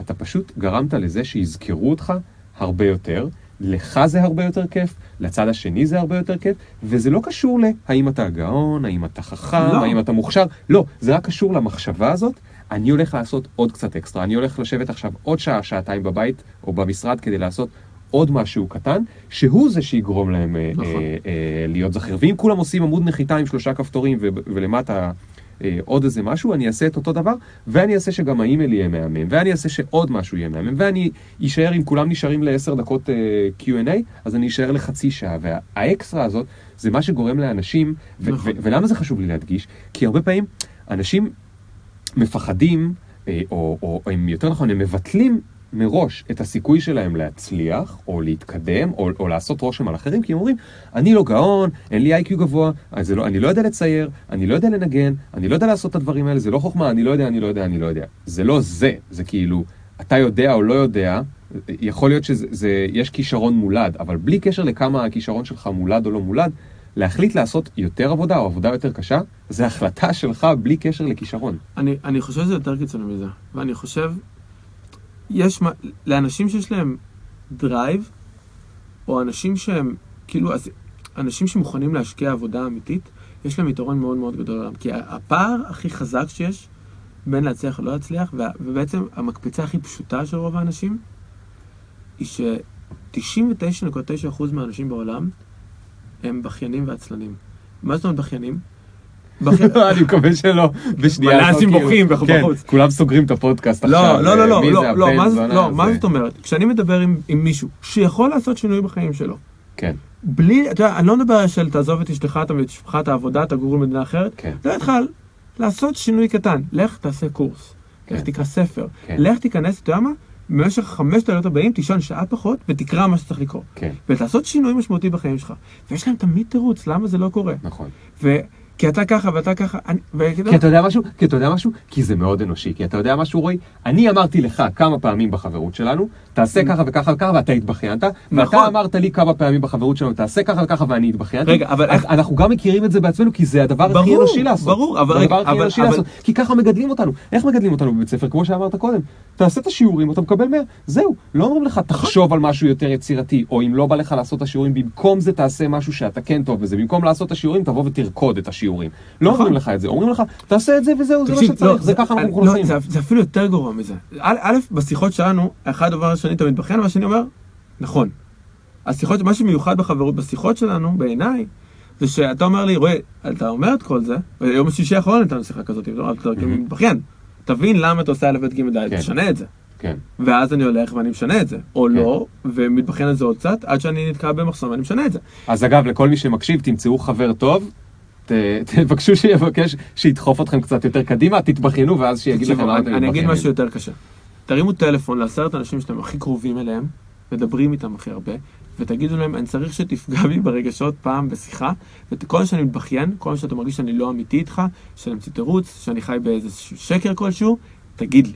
אתה פשוט גרמת לזה שיזכרו אותך הרבה יותר, לך זה הרבה יותר כיף, לצד השני זה הרבה יותר כיף, וזה לא קשור להאם אתה גאון, האם אתה חכם, לא. האם אתה מוכשר, לא, זה רק קשור למחשבה הזאת, אני הולך לעשות עוד קצת אקסטרה, אני הולך לשבת עכשיו עוד שעה, שעתיים בבית או במשרד כדי לעשות עוד משהו קטן, שהוא זה שיגרום להם אה, נכון. אה, אה, להיות זכיר. ואם כולם עושים עמוד נחיתה עם שלושה כפתורים ו- ולמטה אה, עוד איזה משהו, אני אעשה את אותו דבר, ואני אעשה שגם האימייל יהיה מהמם, ואני אעשה שעוד משהו יהיה מהמם, ואני אשאר, אם כולם נשארים לעשר דקות אה, Q&A, אז אני אשאר לחצי שעה, והאקסטרה הזאת זה מה שגורם לאנשים, ו- נכון. ו- ולמה זה חשוב לי להדגיש? כי הרבה פעמים אנשים מפחדים, אה, או, או, או הם יותר נכון, הם מבטלים מראש את הסיכוי שלהם להצליח, או להתקדם, או, או לעשות רושם על אחרים, כי הם אומרים, אני לא גאון, אין לי איי-קיו גבוה, אז לא, אני לא יודע לצייר, אני לא יודע לנגן, אני לא יודע לעשות את הדברים האלה, זה לא חוכמה, אני לא יודע, אני לא יודע, אני לא יודע. זה לא זה, זה כאילו, אתה יודע או לא יודע, יכול להיות שיש כישרון מולד, אבל בלי קשר לכמה הכישרון שלך מולד או לא מולד, להחליט לעשות יותר עבודה או עבודה יותר קשה, זה החלטה שלך בלי קשר לכישרון. אני, אני חושב שזה יותר קיצוני מזה, ואני חושב, יש מה, לאנשים שיש להם drive, או אנשים שהם, כאילו, אז, אנשים שמוכנים להשקיע עבודה אמיתית, יש להם יתרון מאוד מאוד גדול עליהם. כי הפער הכי חזק שיש בין להצליח או לא להצליח, וה- ובעצם המקפצה הכי פשוטה של רוב האנשים, היא ש-99.9% מהאנשים בעולם הם בכיינים ועצלנים. מה זאת אומרת בכיינים? אני מקווה שלא, בשנייה. מלא הזאת, אנשים כאילו, בוכים בחוץ. כן, כולם סוגרים את הפודקאסט עכשיו. לא, לא, לא, לא, מי לא, לא, מה זונה לא, מה? זאת אומרת? כשאני מדבר עם מישהו שיכול לעשות שינוי בחיים שלו, כן, בלי, אתה יודע, אני לא מדבר של תעזוב את אשתך, את משפחת העבודה, תגורו במדינה אחרת, כן. לא איתך על לעשות שינוי קטן, לך תעשה קורס, כן. לך תקרא ספר, כן. לך תיכנס, אתה יודע מה? במשך חמשת הלילות הבאים תישן שעה פחות ותקרא מה שצריך לקרוא. כן, ולעשות שינוי משמעותי בחיים שלך. ויש להם תמיד תירוץ, למה זה לא קורה? נכון. ו... כי אתה ככה ואתה ככה, אני... ואתה כי אתה יודע משהו? כי אתה יודע משהו? כי זה מאוד אנושי. כי אתה יודע משהו, רועי? אני אמרתי לך כמה פעמים בחברות שלנו, תעשה ככה וככה וככה, ואתה התבכיינת. נכון. ואתה אמרת לי כמה פעמים בחברות שלנו, תעשה ככה וככה, ואני התבכיינתי. רגע, אבל אנחנו גם מכירים את זה בעצמנו, כי זה הדבר הכי ברור, אנושי לעשות. ברור, אבל זה הדבר הכי אנושי אבל- לעשות. כי ככה מגדלים אותנו. איך מגדלים אותנו בבית ספר? כמו שאמרת קודם. תעשה את השיעורים, אתה מקבל 100. זהו. לא אומרים לך, תחשוב על משהו יותר יצירתי, או אם לא בא לך לעשות את השיעורים, במקום זה תעשה משהו שאתה כן טוב בזה. במקום לעשות את השיעורים, תבוא ותרקוד את השיעורים. לא נכון. אומרים לך את זה. אומרים לך, תעשה את זה וזהו, זה מה שצריך. לא, זה ככה אנחנו לא, חונכים. זה, אפילו יותר גרוע מזה. א', בשיחות שלנו, אחד אומר שאני תמיד בכיין, והשני אומר, נכון. השיחות, מה שמיוחד בחברות בשיחות שלנו, בעיניי, זה שאתה אומר לי, רועי, אתה אומר את כל זה, ויום השישי האחרון הייתה לנו שיחה כזאת, אתה אתה כאילו מתבכיין. תבין למה אתה עושה א', ב', ג', ד', כן. תשנה את זה. כן. ואז אני הולך ואני משנה את זה. או כן. לא, ומתבכיין על זה עוד קצת, עד שאני נתקע במחסום ואני משנה את זה. אז אגב, לכל מי שמקשיב, תמצאו חבר טוב, ת- תבקשו שיבקש, שידחוף אתכם קצת יותר קדימה, תתבכיינו, ואז שיגיד לכם למה אתם אני אני אגיד מתבכיינים. משהו יותר קשה. תרימו טלפון לעשרת האנשים שאתם הכי קרובים אליהם, מדברים איתם הכי הרבה, ותגידו להם, אני צריך שתפגע בי ברגשות פעם בשיחה, וכל פעם שאני מתבכיין, כל פעם שאתה מרגיש שאני לא אמיתי איתך, שאני אמציא תירוץ, שאני חי באיזה שקר כלשהו, תגיד לי.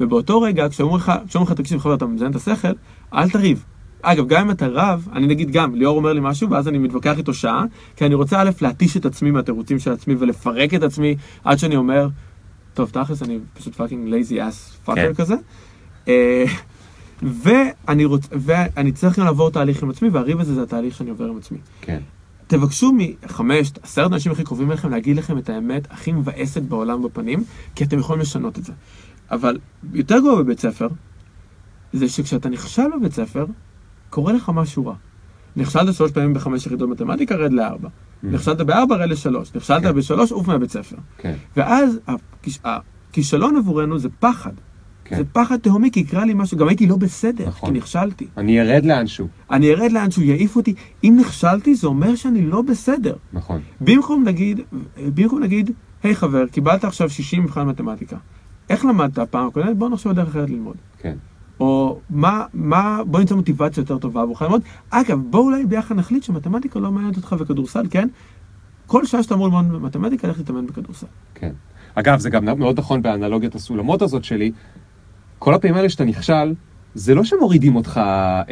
ובאותו רגע, כשאומרים לך, תקשיב, חבר, אתה מזיין את השכל, אל תריב. אגב, גם אם אתה רב, אני נגיד גם, ליאור אומר לי משהו, ואז אני מתווכח איתו שעה, כי אני רוצה א', להתיש את עצמי מהתירוצים של עצמי ולפרק את עצמי, עד שאני אומר, טוב, תכלס, אני פשוט fucking lazy ass fucker. כזה. אה, ואני, רוצ... ואני צריך גם לעבור תהליך עם עצמי, והריב הזה זה התהליך שאני עובר עם עצמי. כן. תבקשו מחמש, עשרת האנשים הכי קרובים אליכם להגיד לכם את האמת הכי מבאסת בעולם בפנים, כי אתם יכולים לשנות את זה. אבל יותר גרוע בבית ספר, זה שכשאתה נכשל בבית ספר, קורה לך משהו רע. נכשלת שלוש פעמים בחמש יחידות מתמטיקה, רד לארבע. נכשלת בארבע, רד לשלוש. נכשלת כן. בשלוש, עוף מהבית ספר. כן. ואז הכיש- הכישלון עבורנו זה פחד. כן. זה פחד תהומי, כי יקרה לי משהו, גם הייתי לא בסדר, נכון. כי נכשלתי. אני ארד לאנשהו. אני ארד לאן שהוא יעיף אותי. אם נכשלתי, זה אומר שאני לא בסדר. נכון. במקום להגיד, במקום להגיד, היי חבר, קיבלת עכשיו 60 מבחן מתמטיקה. איך למדת הפעם הקודמת? בוא נחשוב על דרך אחרת ללמוד. כן. או מה, מה, בוא נמצא מוטיבציה יותר טובה עבורך ללמוד. אגב, בוא אולי ביחד נחליט שמתמטיקה לא מעניינת אותך וכדורסל, כן? כל שעה שאתה אמור ללמוד מתמטיקה, לך להתאמן בכדורסל. כן. אגב, זה גם מאוד נכון באנלוגיית הסולמות הזאת שלי. כל הפעמים האלה שאתה נכשל, זה לא שמורידים אותך אה,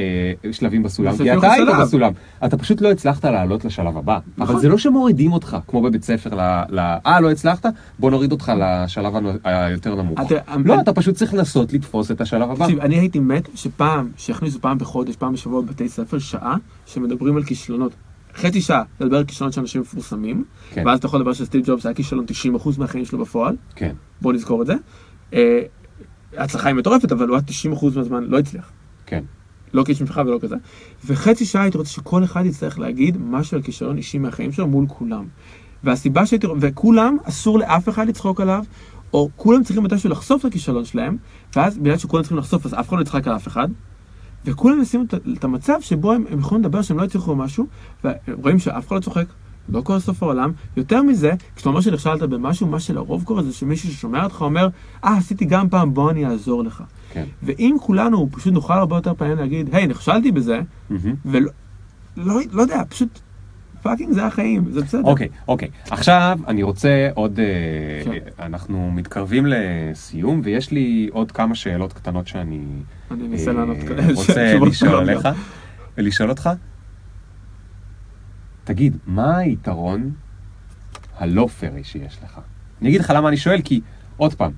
שלבים בסולם, כי אתה היית. בסולם. אתה פשוט לא הצלחת לעלות לשלב הבא. אבל נכון. זה לא שמורידים אותך, כמו בבית ספר, ל... ל... אה, לא הצלחת? בוא נוריד אותך לשלב הנ- היותר נמוך. אתה- לא, אני- אתה פשוט צריך לנסות לתפוס את השלב הבא. תקשיב, אני הייתי מת שפעם, שיכניסו פעם בחודש, פעם בשבוע בבתי ספר, שעה, שמדברים על כישלונות. חצי שעה לדבר על כישלונות של אנשים מפורסמים, כן. ואז אתה יכול לדבר שסטיב ג'ובס היה כישלון 90% מהחיים שלו בפועל, כן, בוא נזכור את זה. ההצלחה היא מטורפת, אבל הוא היה 90% מהזמן לא הצליח. כן. לא כאיש משפחה ולא כזה. וחצי שעה הייתי רוצה שכל אחד יצטרך להגיד משהו על כישלון אישי מהחיים שלו מול כולם. והסיבה שהייתי, וכולם, אסור לאף אחד לצחוק עליו, או כולם צריכים מתישהו לחשוף את הכישלון שלהם, ואז בגלל שכולם צריכים לחשוף, אז אף אחד לא יצחק על אף אחד, וכולם ישימו את, את המצב שבו הם, הם יכולים לדבר שהם לא הצליחו במשהו, ורואים שאף אחד לא צוחק, לא כל סוף העולם. יותר מזה, כשאתה אומר שנכשלת במשהו, מה שלרוב קורה זה שמישהו ששומע אותך אומר, אה, עשיתי גם פעם, בוא אני אעזור לך. כן. ואם כולנו פשוט נוכל הרבה יותר פעמים להגיד, היי, נכשלתי בזה, מהמם. ולא, לא, לא יודע, פשוט פאקינג זה החיים, זה בסדר. אוקיי, אוקיי. עכשיו אני רוצה עוד... אה, אנחנו מתקרבים לסיום, ויש לי עוד כמה שאלות קטנות שאני אני אנסה אה, לענות רוצה תשובות לשאול. עליך. ולשאול אותך, תגיד, מה היתרון הלא פרי שיש לך? אני אגיד לך למה אני שואל, כי עוד פעם,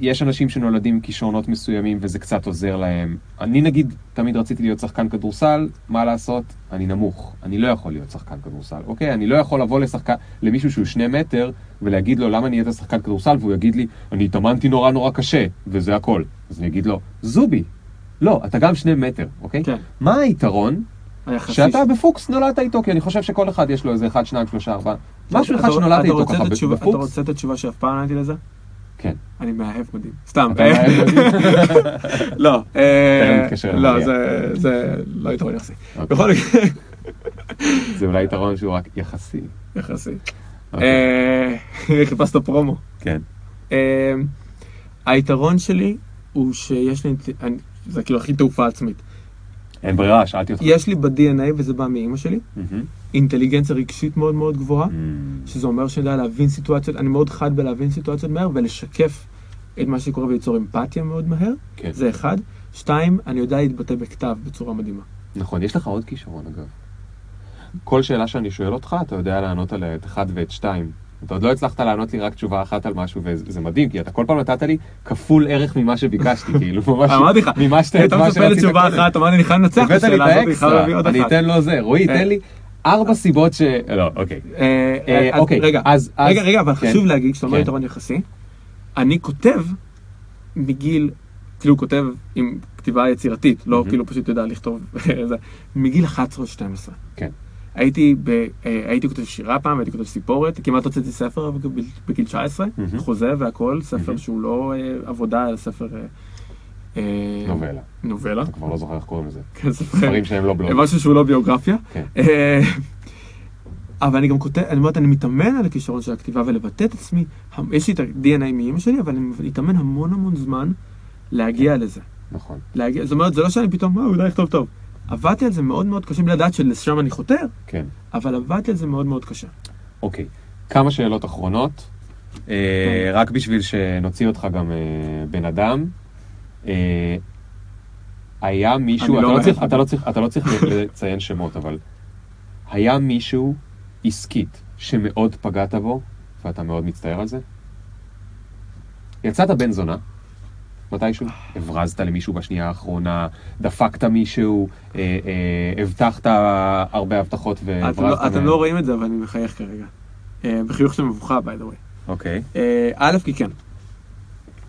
יש אנשים שנולדים עם כישרונות מסוימים וזה קצת עוזר להם. אני נגיד, תמיד רציתי להיות שחקן כדורסל, מה לעשות? אני נמוך. אני לא יכול להיות שחקן כדורסל, אוקיי? אני לא יכול לבוא לשחקן, למישהו שהוא שני מטר ולהגיד לו למה נהיית שחקן כדורסל והוא יגיד לי, אני התאמנתי נורא נורא קשה, וזה הכל. אז אני אגיד לו, זובי. לא, אתה גם שני מטר, אוקיי? כן. מה היתרון היחסי שאתה ש- בפוקס נולדת איתו? כי אני חושב שכל אחד יש לו איזה אחד, שניים, שלושה, ארבעה. משהו אתה- אחד שנולדת איתו ככה התשובה- אתה בפוקס. רוצה את התשובה שאף פעם לא עניתי לזה? כן. אני מאהב מדהים. סתם. לא. אה, לא. זה- לא יתרון יחסי. אוקיי. בכל מקרה, זה אולי יתרון שהוא רק יחסי. יחסי. אוקיי. אה, חיפשת פרומו. כן. אה, היתרון שלי הוא שיש לי, זה כאילו הכי תעופה עצמית. אין ברירה, שאלתי אותך. יש לי ב-DNA, וזה בא מאימא שלי, מהמם. אינטליגנציה רגשית מאוד מאוד גבוהה, מהמם. שזה אומר שאני יודע להבין סיטואציות, אני מאוד חד בלהבין סיטואציות מהר ולשקף את מה שקורה וליצור אמפתיה מאוד מהר, כן. זה אחד. שתיים, אני יודע להתבטא בכתב בצורה מדהימה. נכון, יש לך עוד כישרון אגב. כל שאלה שאני שואל אותך, אתה יודע לענות עליה את אחד ואת שתיים. אתה עוד לא הצלחת לענות לי רק תשובה אחת על משהו, וזה מדהים, כי אתה כל פעם נתת לי כפול ערך ממה שביקשתי, כאילו, ממש, אמרתי לך, ממה שאתה אתה מצפה לי שרצית תשובה קודם. אחת, אמרתי, אני חייב לנצח את השאלה הזאת, אני חייב להביא עוד אני אחת. אתן לו זה. רועי, אה. תן לי ארבע סיבות ש... לא, אוקיי. אה, אה, אוקיי, אז- רגע, רגע, אבל כן. חשוב להגיד, כשאתה אומר כן. יתרון יחסי, אני כותב מגיל, כאילו כותב עם כתיבה יצירתית, לא. כאילו פשוט יודע לכתוב, מגיל 11 או 12. כן. הייתי, ב, אה, הייתי כותב שירה פעם, הייתי כותב סיפורת, כמעט הוצאתי ספר בגיל- בגיל 19, מהמם. חוזה והכל, ספר מהמם. שהוא לא אה, עבודה, אלא ספר... אה, נובלה. נובלה. אתה כבר לא זוכר איך קוראים לזה. כן, ספר- ספרים שהם לא בלוג. משהו שהוא לא ביוגרפיה. כן. אבל אני גם כותב, אני אומרת, אני מתאמן על הכישרון של הכתיבה ולבטא את עצמי. יש לי את ה-DNA מאמא שלי, אבל אני מתאמן המון המון זמן להגיע לזה. נכון. להגיע, זאת אומרת, זה לא שאני פתאום, אה, אולי אכתוב טוב. עבדתי על זה מאוד מאוד קשה, בלי לדעת שלשם אני חותר, כן. אבל עבדתי על זה מאוד מאוד קשה. אוקיי. כמה שאלות אחרונות. אה, רק בשביל שנוציא אותך גם אה, בן אדם. אה, היה מישהו, אתה לא לא צריך-. אתה לא צריך- אתה לא צריך לציין שמות, אבל היה מישהו עסקית שמאוד פגעת בו, ואתה מאוד מצטער על זה? יצאת בן זונה, מתישהו? הברזת למישהו בשנייה האחרונה, דפקת מישהו, אה, אה, הבטחת הרבה הבטחות אתם והברזת לא- אתם. לא רואים את זה, אבל אני מחייך כרגע. אה, בחיוך של מבוכה, by the way. אוקיי. אה, א', כי כן.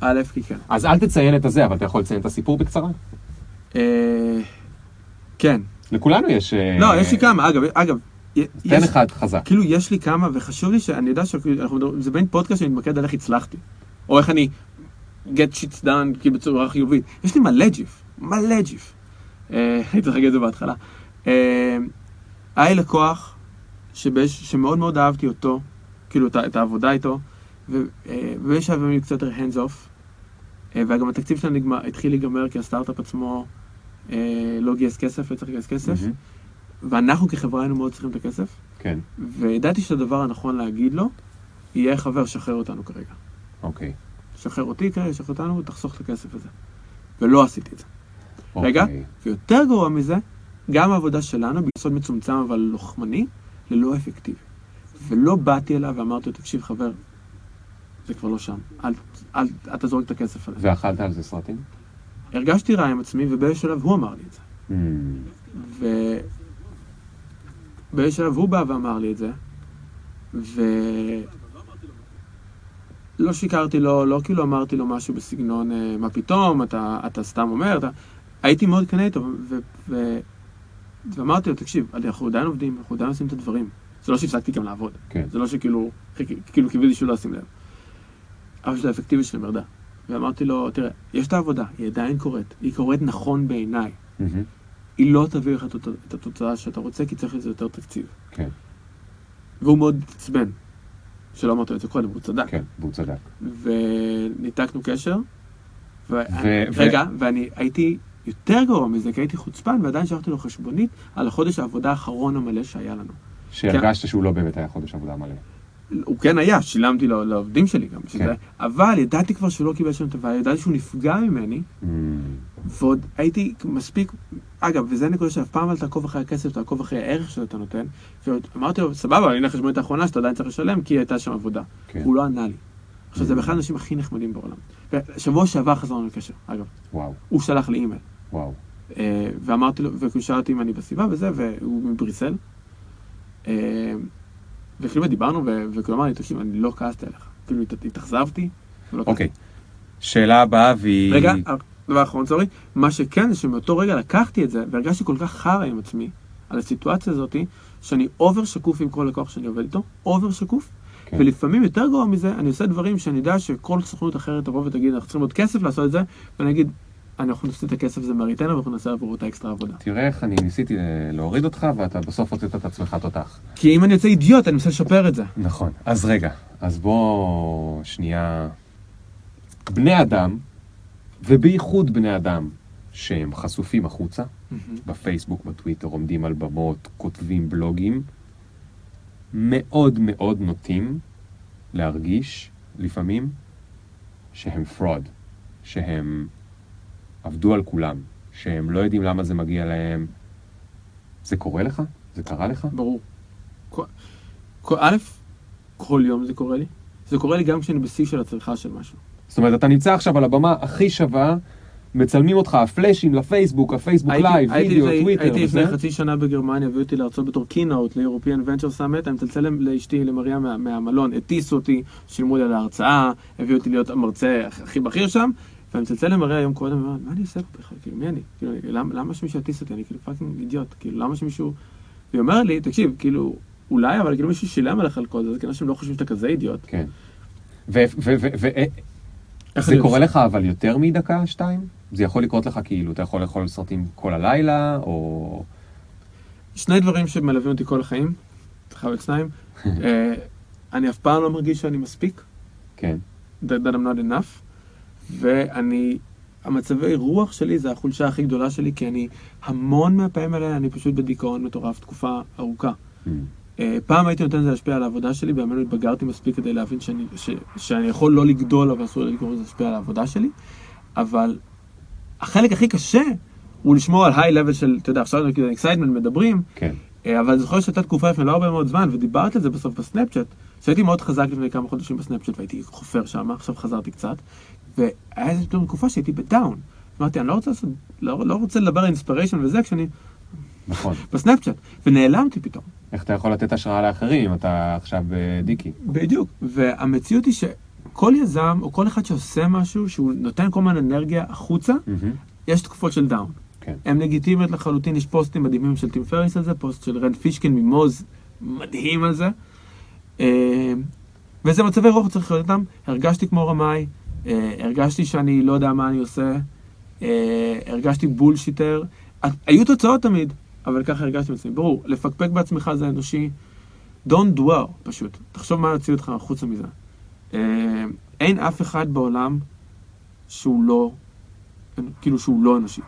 א', כי כן. אז אל תציין את הזה, אבל אתה יכול לציין את הסיפור בקצרה? אה, כן. לכולנו יש... לא, יש לי כמה, אגב, אגב. תן אחד חזק. כאילו, יש לי כמה, וחשוב לי שאני יודע שזה בין פודקאסט שאני מתמקד על איך הצלחתי. או איך אני get shit done, כאילו בצורה חיובית. יש לי מלא ג'יף, מלא ג'יף. הייתי צריך להגיד את זה בהתחלה. אה, היה לי לקוח שבש, שמאוד מאוד אהבתי אותו, כאילו את, את העבודה איתו, ו- אה, ימים קצת יותר hands off, אה, וגם התקציב שלנו נגמר, התחיל להיגמר כי הסטארט-אפ עצמו לא גייס כסף, לא צריך לגייס כסף, מהמם. ואנחנו כחברה היינו מאוד צריכים את הכסף. כן, וידעתי שהדבר הנכון להגיד לו, יהיה חבר, שחרר אותנו כרגע. אוקיי. שחרר אותי שחרר אותנו, ותחסוך את הכסף הזה. ולא עשיתי את זה. רגע, אוקיי. ויותר גרוע מזה, גם העבודה שלנו, ביסוד מצומצם אבל לוחמני, ללא אפקטיבי. ולא באתי אליו ואמרתי לו, תקשיב חבר, זה כבר לא שם, אל, אל, אל תזרוק את הכסף הזה. ואכלת על זה סרטים? הרגשתי רע עם עצמי, ובאיזשהו שלב הוא אמר לי את זה. Hmm, ובאיזשהו שלב הוא בא ואמר לי את זה, ו... לא שיקרתי לו, לא כאילו אמרתי לו משהו בסגנון, אה, מה פתאום, אתה, אתה סתם אומר, אתה... הייתי מאוד כנה איתו, ו... ו... ואמרתי לו, תקשיב, אנחנו עדיין עובדים, אנחנו עדיין עושים את הדברים. זה לא שהפסקתי גם לעבוד. כן. זה לא שכאילו, כאילו קיוויתי שהוא לא ישים לב. אבל שזה האפקטיביות שלהם ירדה. ואמרתי לו, תראה, יש את העבודה, היא עדיין קורית, היא קורית נכון בעיניי. מהמם. היא לא תביא לך את התוצ- את התוצאה שאתה רוצה, כי צריך לזה יותר תקציב. כן, והוא מאוד התעצבן, שלא אמרת לו את זה קודם, הוא צדק. כן, והוא צדק. וניתקנו קשר. ו... רגע, ואני הייתי יותר גרוע מזה, כי הייתי חוצפן, ועדיין שלחתי לו חשבונית על החודש העבודה האחרון המלא שהיה לנו. שהרגשת שהוא לא באמת היה חודש עבודה מלא. הוא כן היה, שילמתי לו, לעובדים שלי גם, כן. שזה, אבל ידעתי כבר שהוא לא קיבל שם טובה, ידעתי שהוא נפגע ממני, Hmm, ועוד הייתי מספיק, אגב, וזה נקודה שאף פעם אל תעקוב אחרי הכסף, תעקוב אחרי הערך שאתה נותן, ועוד אמרתי לו, סבבה, הנה החשבונית האחרונה שאתה עדיין צריך לשלם, כי הייתה שם עבודה. כן. הוא לא ענה לי. עכשיו, זה בכלל האנשים הכי נחמדים בעולם. שבוע שעבר חזרנו לקשר, אגב. וואו, הוא שלח לי אימייל, וואו. וואו. ואמרתי לו, והוא שאל אותי אם אני בסביבה וזה, והוא מבריסל. אה, וכאילו דיברנו, וכאילו אמר לי, תקשיב, אני לא כעסתי עליך. כאילו, הת- התאכזבתי. אוקיי. שאלה הבאה והיא... רגע, דבר אחרון, sorry. מה שכן, זה שמאותו רגע לקחתי את זה, והרגשתי כל כך חרא עם עצמי, על הסיטואציה הזאת, שאני over שקוף עם כל לקוח שאני עובד איתו, over שקוף, כן. ולפעמים יותר גרוע מזה, אני עושה דברים שאני יודע שכל סוכנות אחרת תבוא ותגיד, אנחנו צריכים עוד כסף לעשות את זה, ואני אגיד, אנחנו נעשה את הכסף הזה מראיתנו, ואנחנו נעשה עבורו את האקסטרה עבודה. תראה איך אני ניסיתי להוריד אותך, ואתה בסוף הוצאת את עצמך תותח. כי אם אני יוצא אידיוט, אני מנסה לשפר את זה. נכון. אז רגע, אז בוא שנייה... בני אדם, ובייחוד בני אדם שהם חשופים החוצה, בפייסבוק, בטוויטר, עומדים על במות, כותבים בלוגים, מאוד מאוד נוטים להרגיש לפעמים שהם fraud, שהם עבדו על כולם, שהם לא יודעים למה זה מגיע להם. זה קורה לך? זה קרה לך? ברור. כל- כל- א', כל יום זה קורה לי. זה קורה לי גם כשאני בשיא של הצריכה של משהו. זאת אומרת, אתה נמצא עכשיו על הבמה הכי שווה, מצלמים אותך, הפלאשים לפייסבוק, הפייסבוק live, וידאו, טוויטר הייתי לפני. חצי שנה בגרמניה, הביאו אותי להרצות בתור keynote ל-European Venture Summit, אני מצלצל לאשתי, למריה מה- מהמלון, הטיסו אותי, שילמו לי על ההרצאה, הביאו אותי להיות המרצה הכי בכיר שם, ואני מצלצל למריה יום קודם, ואומר, מה אני עושה פה בכלל? כאילו, מי אני? כאילו, למה שמישהו יטיס אותי? אני כאילו fucking אידיוט, כאילו, למה שמישהו... והיא אומרת לי, תקשיב, כאילו, אולי, אבל כאילו מישהו שילם עליך על כל זה, זה כנראה שהם לא חושבים שאתה כזה אידיוט. כן. זה קורה? לך אבל יותר מדקה, שתיים? זה יכול לקרות לך כאילו, אתה יכול לאכול סרטים כל הלילה, או... שני דברים שמלווים אותי כל החיים, צריך רק שניים. אה, אני אף פעם לא מרגיש שאני מספיק, כן. that, that I'm not enough, ואני, המצבי רוח שלי זה החולשה הכי גדולה שלי, כי אני, המון מהפעמים האלה אני פשוט בדיכאון מטורף תקופה ארוכה. Mm. אה, פעם הייתי נותן לזה להשפיע על העבודה שלי, בימינו התבגרתי מספיק כדי להבין שאני, ש, שאני יכול לא לגדול, אבל אסור לי לגרום לזה להשפיע על העבודה שלי. אבל החלק הכי קשה הוא לשמור על high level של, אתה יודע, עכשיו נגיד excitement מדברים, כן. אה, אבל אני זוכר שהייתה תקופה לפני לא הרבה מאוד זמן, ודיברת על זה בסוף בסנאפצ'אט, שהייתי מאוד חזק לפני כמה חודשים בסנאפצ'אט והייתי חופר שם, עכשיו חזרתי קצת, והיה איזו תקופה שהייתי ב down. אמרתי, אני לא רוצה, לעשות- לא, לא רוצה לדבר על inspiration וזה כשאני נכון. בסנאפצ'אט, ונעלמתי פתאום. איך אתה יכול לתת השראה לאחרים אם אתה עכשיו אה, דיקי? בדיוק. והמציאות היא שכל יזם, או כל אחד שעושה משהו, שהוא נותן כל הזמן אנרגיה החוצה, מהמם. יש תקופות של down. כן. הן לגיטימיות לחלוטין, יש פוסטים מדהימים של טים פריס על זה, פוסט של רן פישקין ממוז, מדהים על זה. אה, וזה מצבי רוח צריך להיות איתם. הרגשתי כמו רמאי, אה, הרגשתי שאני לא יודע מה אני עושה, הרגשתי בולשיטר. היו תוצאות תמיד, אבל ככה הרגשתי בעצמי. ברור, לפקפק בעצמך זה אנושי. Don't dwell, פשוט. תחשוב מה יוציא אותך החוצה מזה. אה, אין אף אחד בעולם שהוא לא, כאילו שהוא לא אנושי.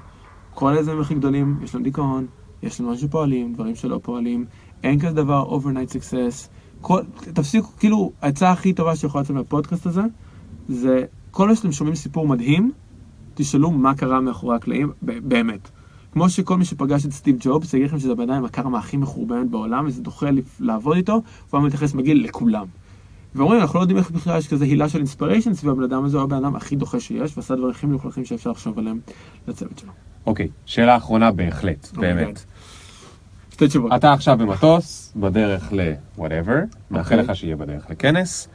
כל היזמים הכי גדולים, יש להם דיכאון, יש להם משהו שפועלים, דברים שלא פועלים, אין כזה דבר overnight success. כל, תפסיקו, כאילו, העצה הכי טובה שיכולה לצאת מהפודקאסט הזה, זה כל פעם שאתם שומעים סיפור מדהים, תשאלו מה קרה מאחורי הקלעים, באמת. כמו שכל מי שפגש את סטיב ג'ובס, יגיד לכם שזה הבן אדם הקרמה הכי מחורבנת בעולם, וזה דוחה לעבוד איתו, והוא היה מתייחס מגעיל לכולם. ואומרים, אנחנו לא יודעים איך בכלל יש כזה הילה של אינספיריישן סביב הבן אדם הזה, הוא הבן אדם הכי דוחה שיש, ועשה דברים הכי מלוכלכים שאפשר לחשוב עליהם לצוות שלו. אוקיי, שאלה אחרונה בהחלט, באמת. שתי תשובות. אתה עכשיו במטוס, בדרך ל-whatever, מאחל אוקיי. לך שיהיה בדרך לכנס,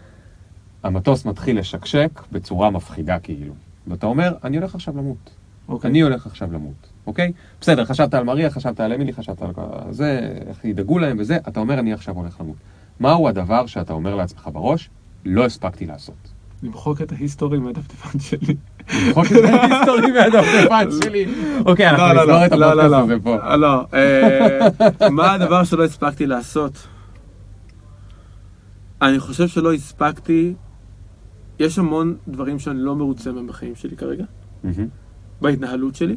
המטוס מתחיל לשקשק בצורה מפחידה כאילו, ואתה אומר, אני הולך עכשיו למות. אוקיי. אני הולך עכשיו למות, אוקיי? בסדר, חשבת על מריה, חשבת על אמילי, חשבת על זה, איך ידאגו להם וזה, אתה אומר, אני עכשיו הולך למות. מהו הדבר שאתה אומר לעצמך בראש, לא הספקתי לעשות? למחוק את ההיסטורי מהדפדפן שלי. למחוק את ההיסטורי מהדפדפן שלי. אוקיי, אנחנו לא, לא, נסגור את לא, לא, הפודקאסט. הזה פה. אה, לא, אה, מה הדבר שלא הספקתי לעשות? אני חושב שלא הספקתי, יש המון דברים שאני לא מרוצה מהם בחיים שלי כרגע, בהתנהלות שלי.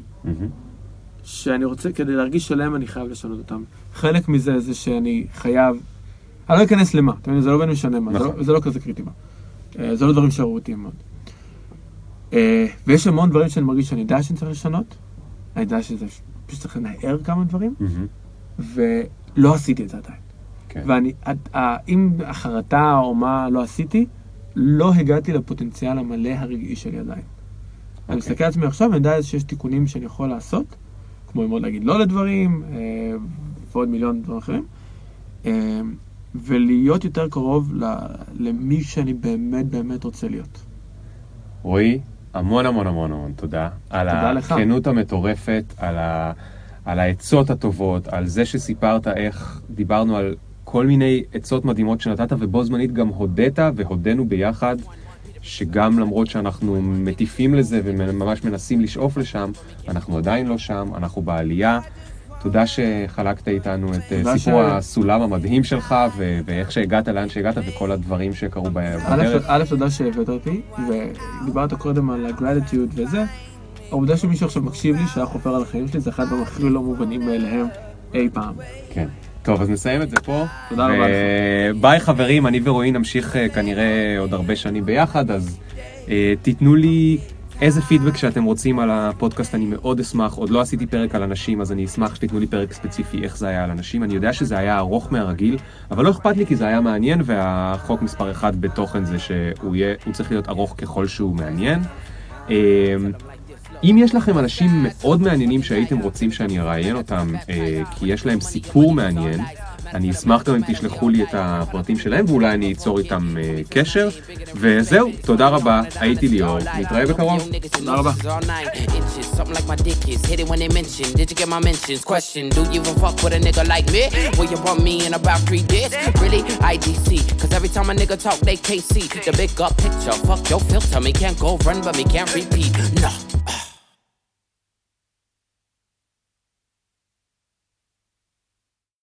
שאני רוצה, כדי להרגיש שלם אני חייב לשנות אותם. חלק מזה זה שאני חייב, אני לא אכנס למה, אתה מבין, זה לא בין משנה מה, זה נכון. לא- זה לא כזה קריטי מה. אה, זה לא דברים שערורתיים מאוד. אה, ויש המון דברים שאני מרגיש שאני יודע שאני צריך לשנות, אני יודע שזה פשוט צריך לנער כמה דברים, מהמם. ולא עשיתי את זה עדיין. כן. ואני, אם החרטה או מה לא עשיתי, לא הגעתי לפוטנציאל המלא הרגעי שלי עדיין. אני אוקיי. מסתכל על עצמי עכשיו, אני יודע שיש תיקונים שאני יכול לעשות, כמו ללמוד להגיד לא לדברים, אה, ועוד מיליון דברים אחרים, אה, ולהיות יותר קרוב למי שאני באמת באמת רוצה להיות. רועי, המון המון המון המון תודה. על תודה לך. הכנות המטורפת, על, ה... על העצות הטובות, על זה שסיפרת איך דיברנו על כל מיני עצות מדהימות שנתת, ובו זמנית גם הודית והודינו ביחד, שגם למרות שאנחנו מטיפים לזה וממש מנסים לשאוף לשם, אנחנו עדיין לא שם, אנחנו בעלייה. תודה שחלקת איתנו את אה, סיפור ש- הסולם המדהים שלך, ו- ואיך שהגעת לאן שהגעת, וכל הדברים שקרו בדרך. א', תודה שהבאת אותי, ודיברת קודם על הגרטיטיוד וזה. העובדה שמישהו עכשיו מקשיב לי, שהיה חופר על החיים שלי, זה אחד הדברים הכי לא מובנים מאליהם אי פעם. כן. טוב, אז נסיים את זה פה. תודה רבה לך. ביי חברים, אני ורועי נמשיך אה, כנראה עוד הרבה שנים ביחד, אז אה, תיתנו לי איזה פידבק שאתם רוצים על הפודקאסט, אני מאוד אשמח. עוד לא עשיתי פרק על אנשים, אז אני אשמח שתיתנו לי פרק ספציפי איך זה היה על אנשים. אני יודע שזה היה ארוך מהרגיל, אבל לא אכפת לי כי זה היה מעניין, והחוק מספר אחד בתוכן זה שהוא יהיה, צריך להיות ארוך ככל שהוא מעניין. אם יש לכם אנשים מאוד מעניינים שהייתם רוצים שאני אראיין אותם, אה, כי יש להם סיפור מעניין, אני אשמח גם אם תשלחו לי את הפרטים שלהם, ואולי אני אצור איתם אה, קשר. וזהו, תודה רבה, הייתי ליאור, נתראה בקרוב. תודה רבה. Something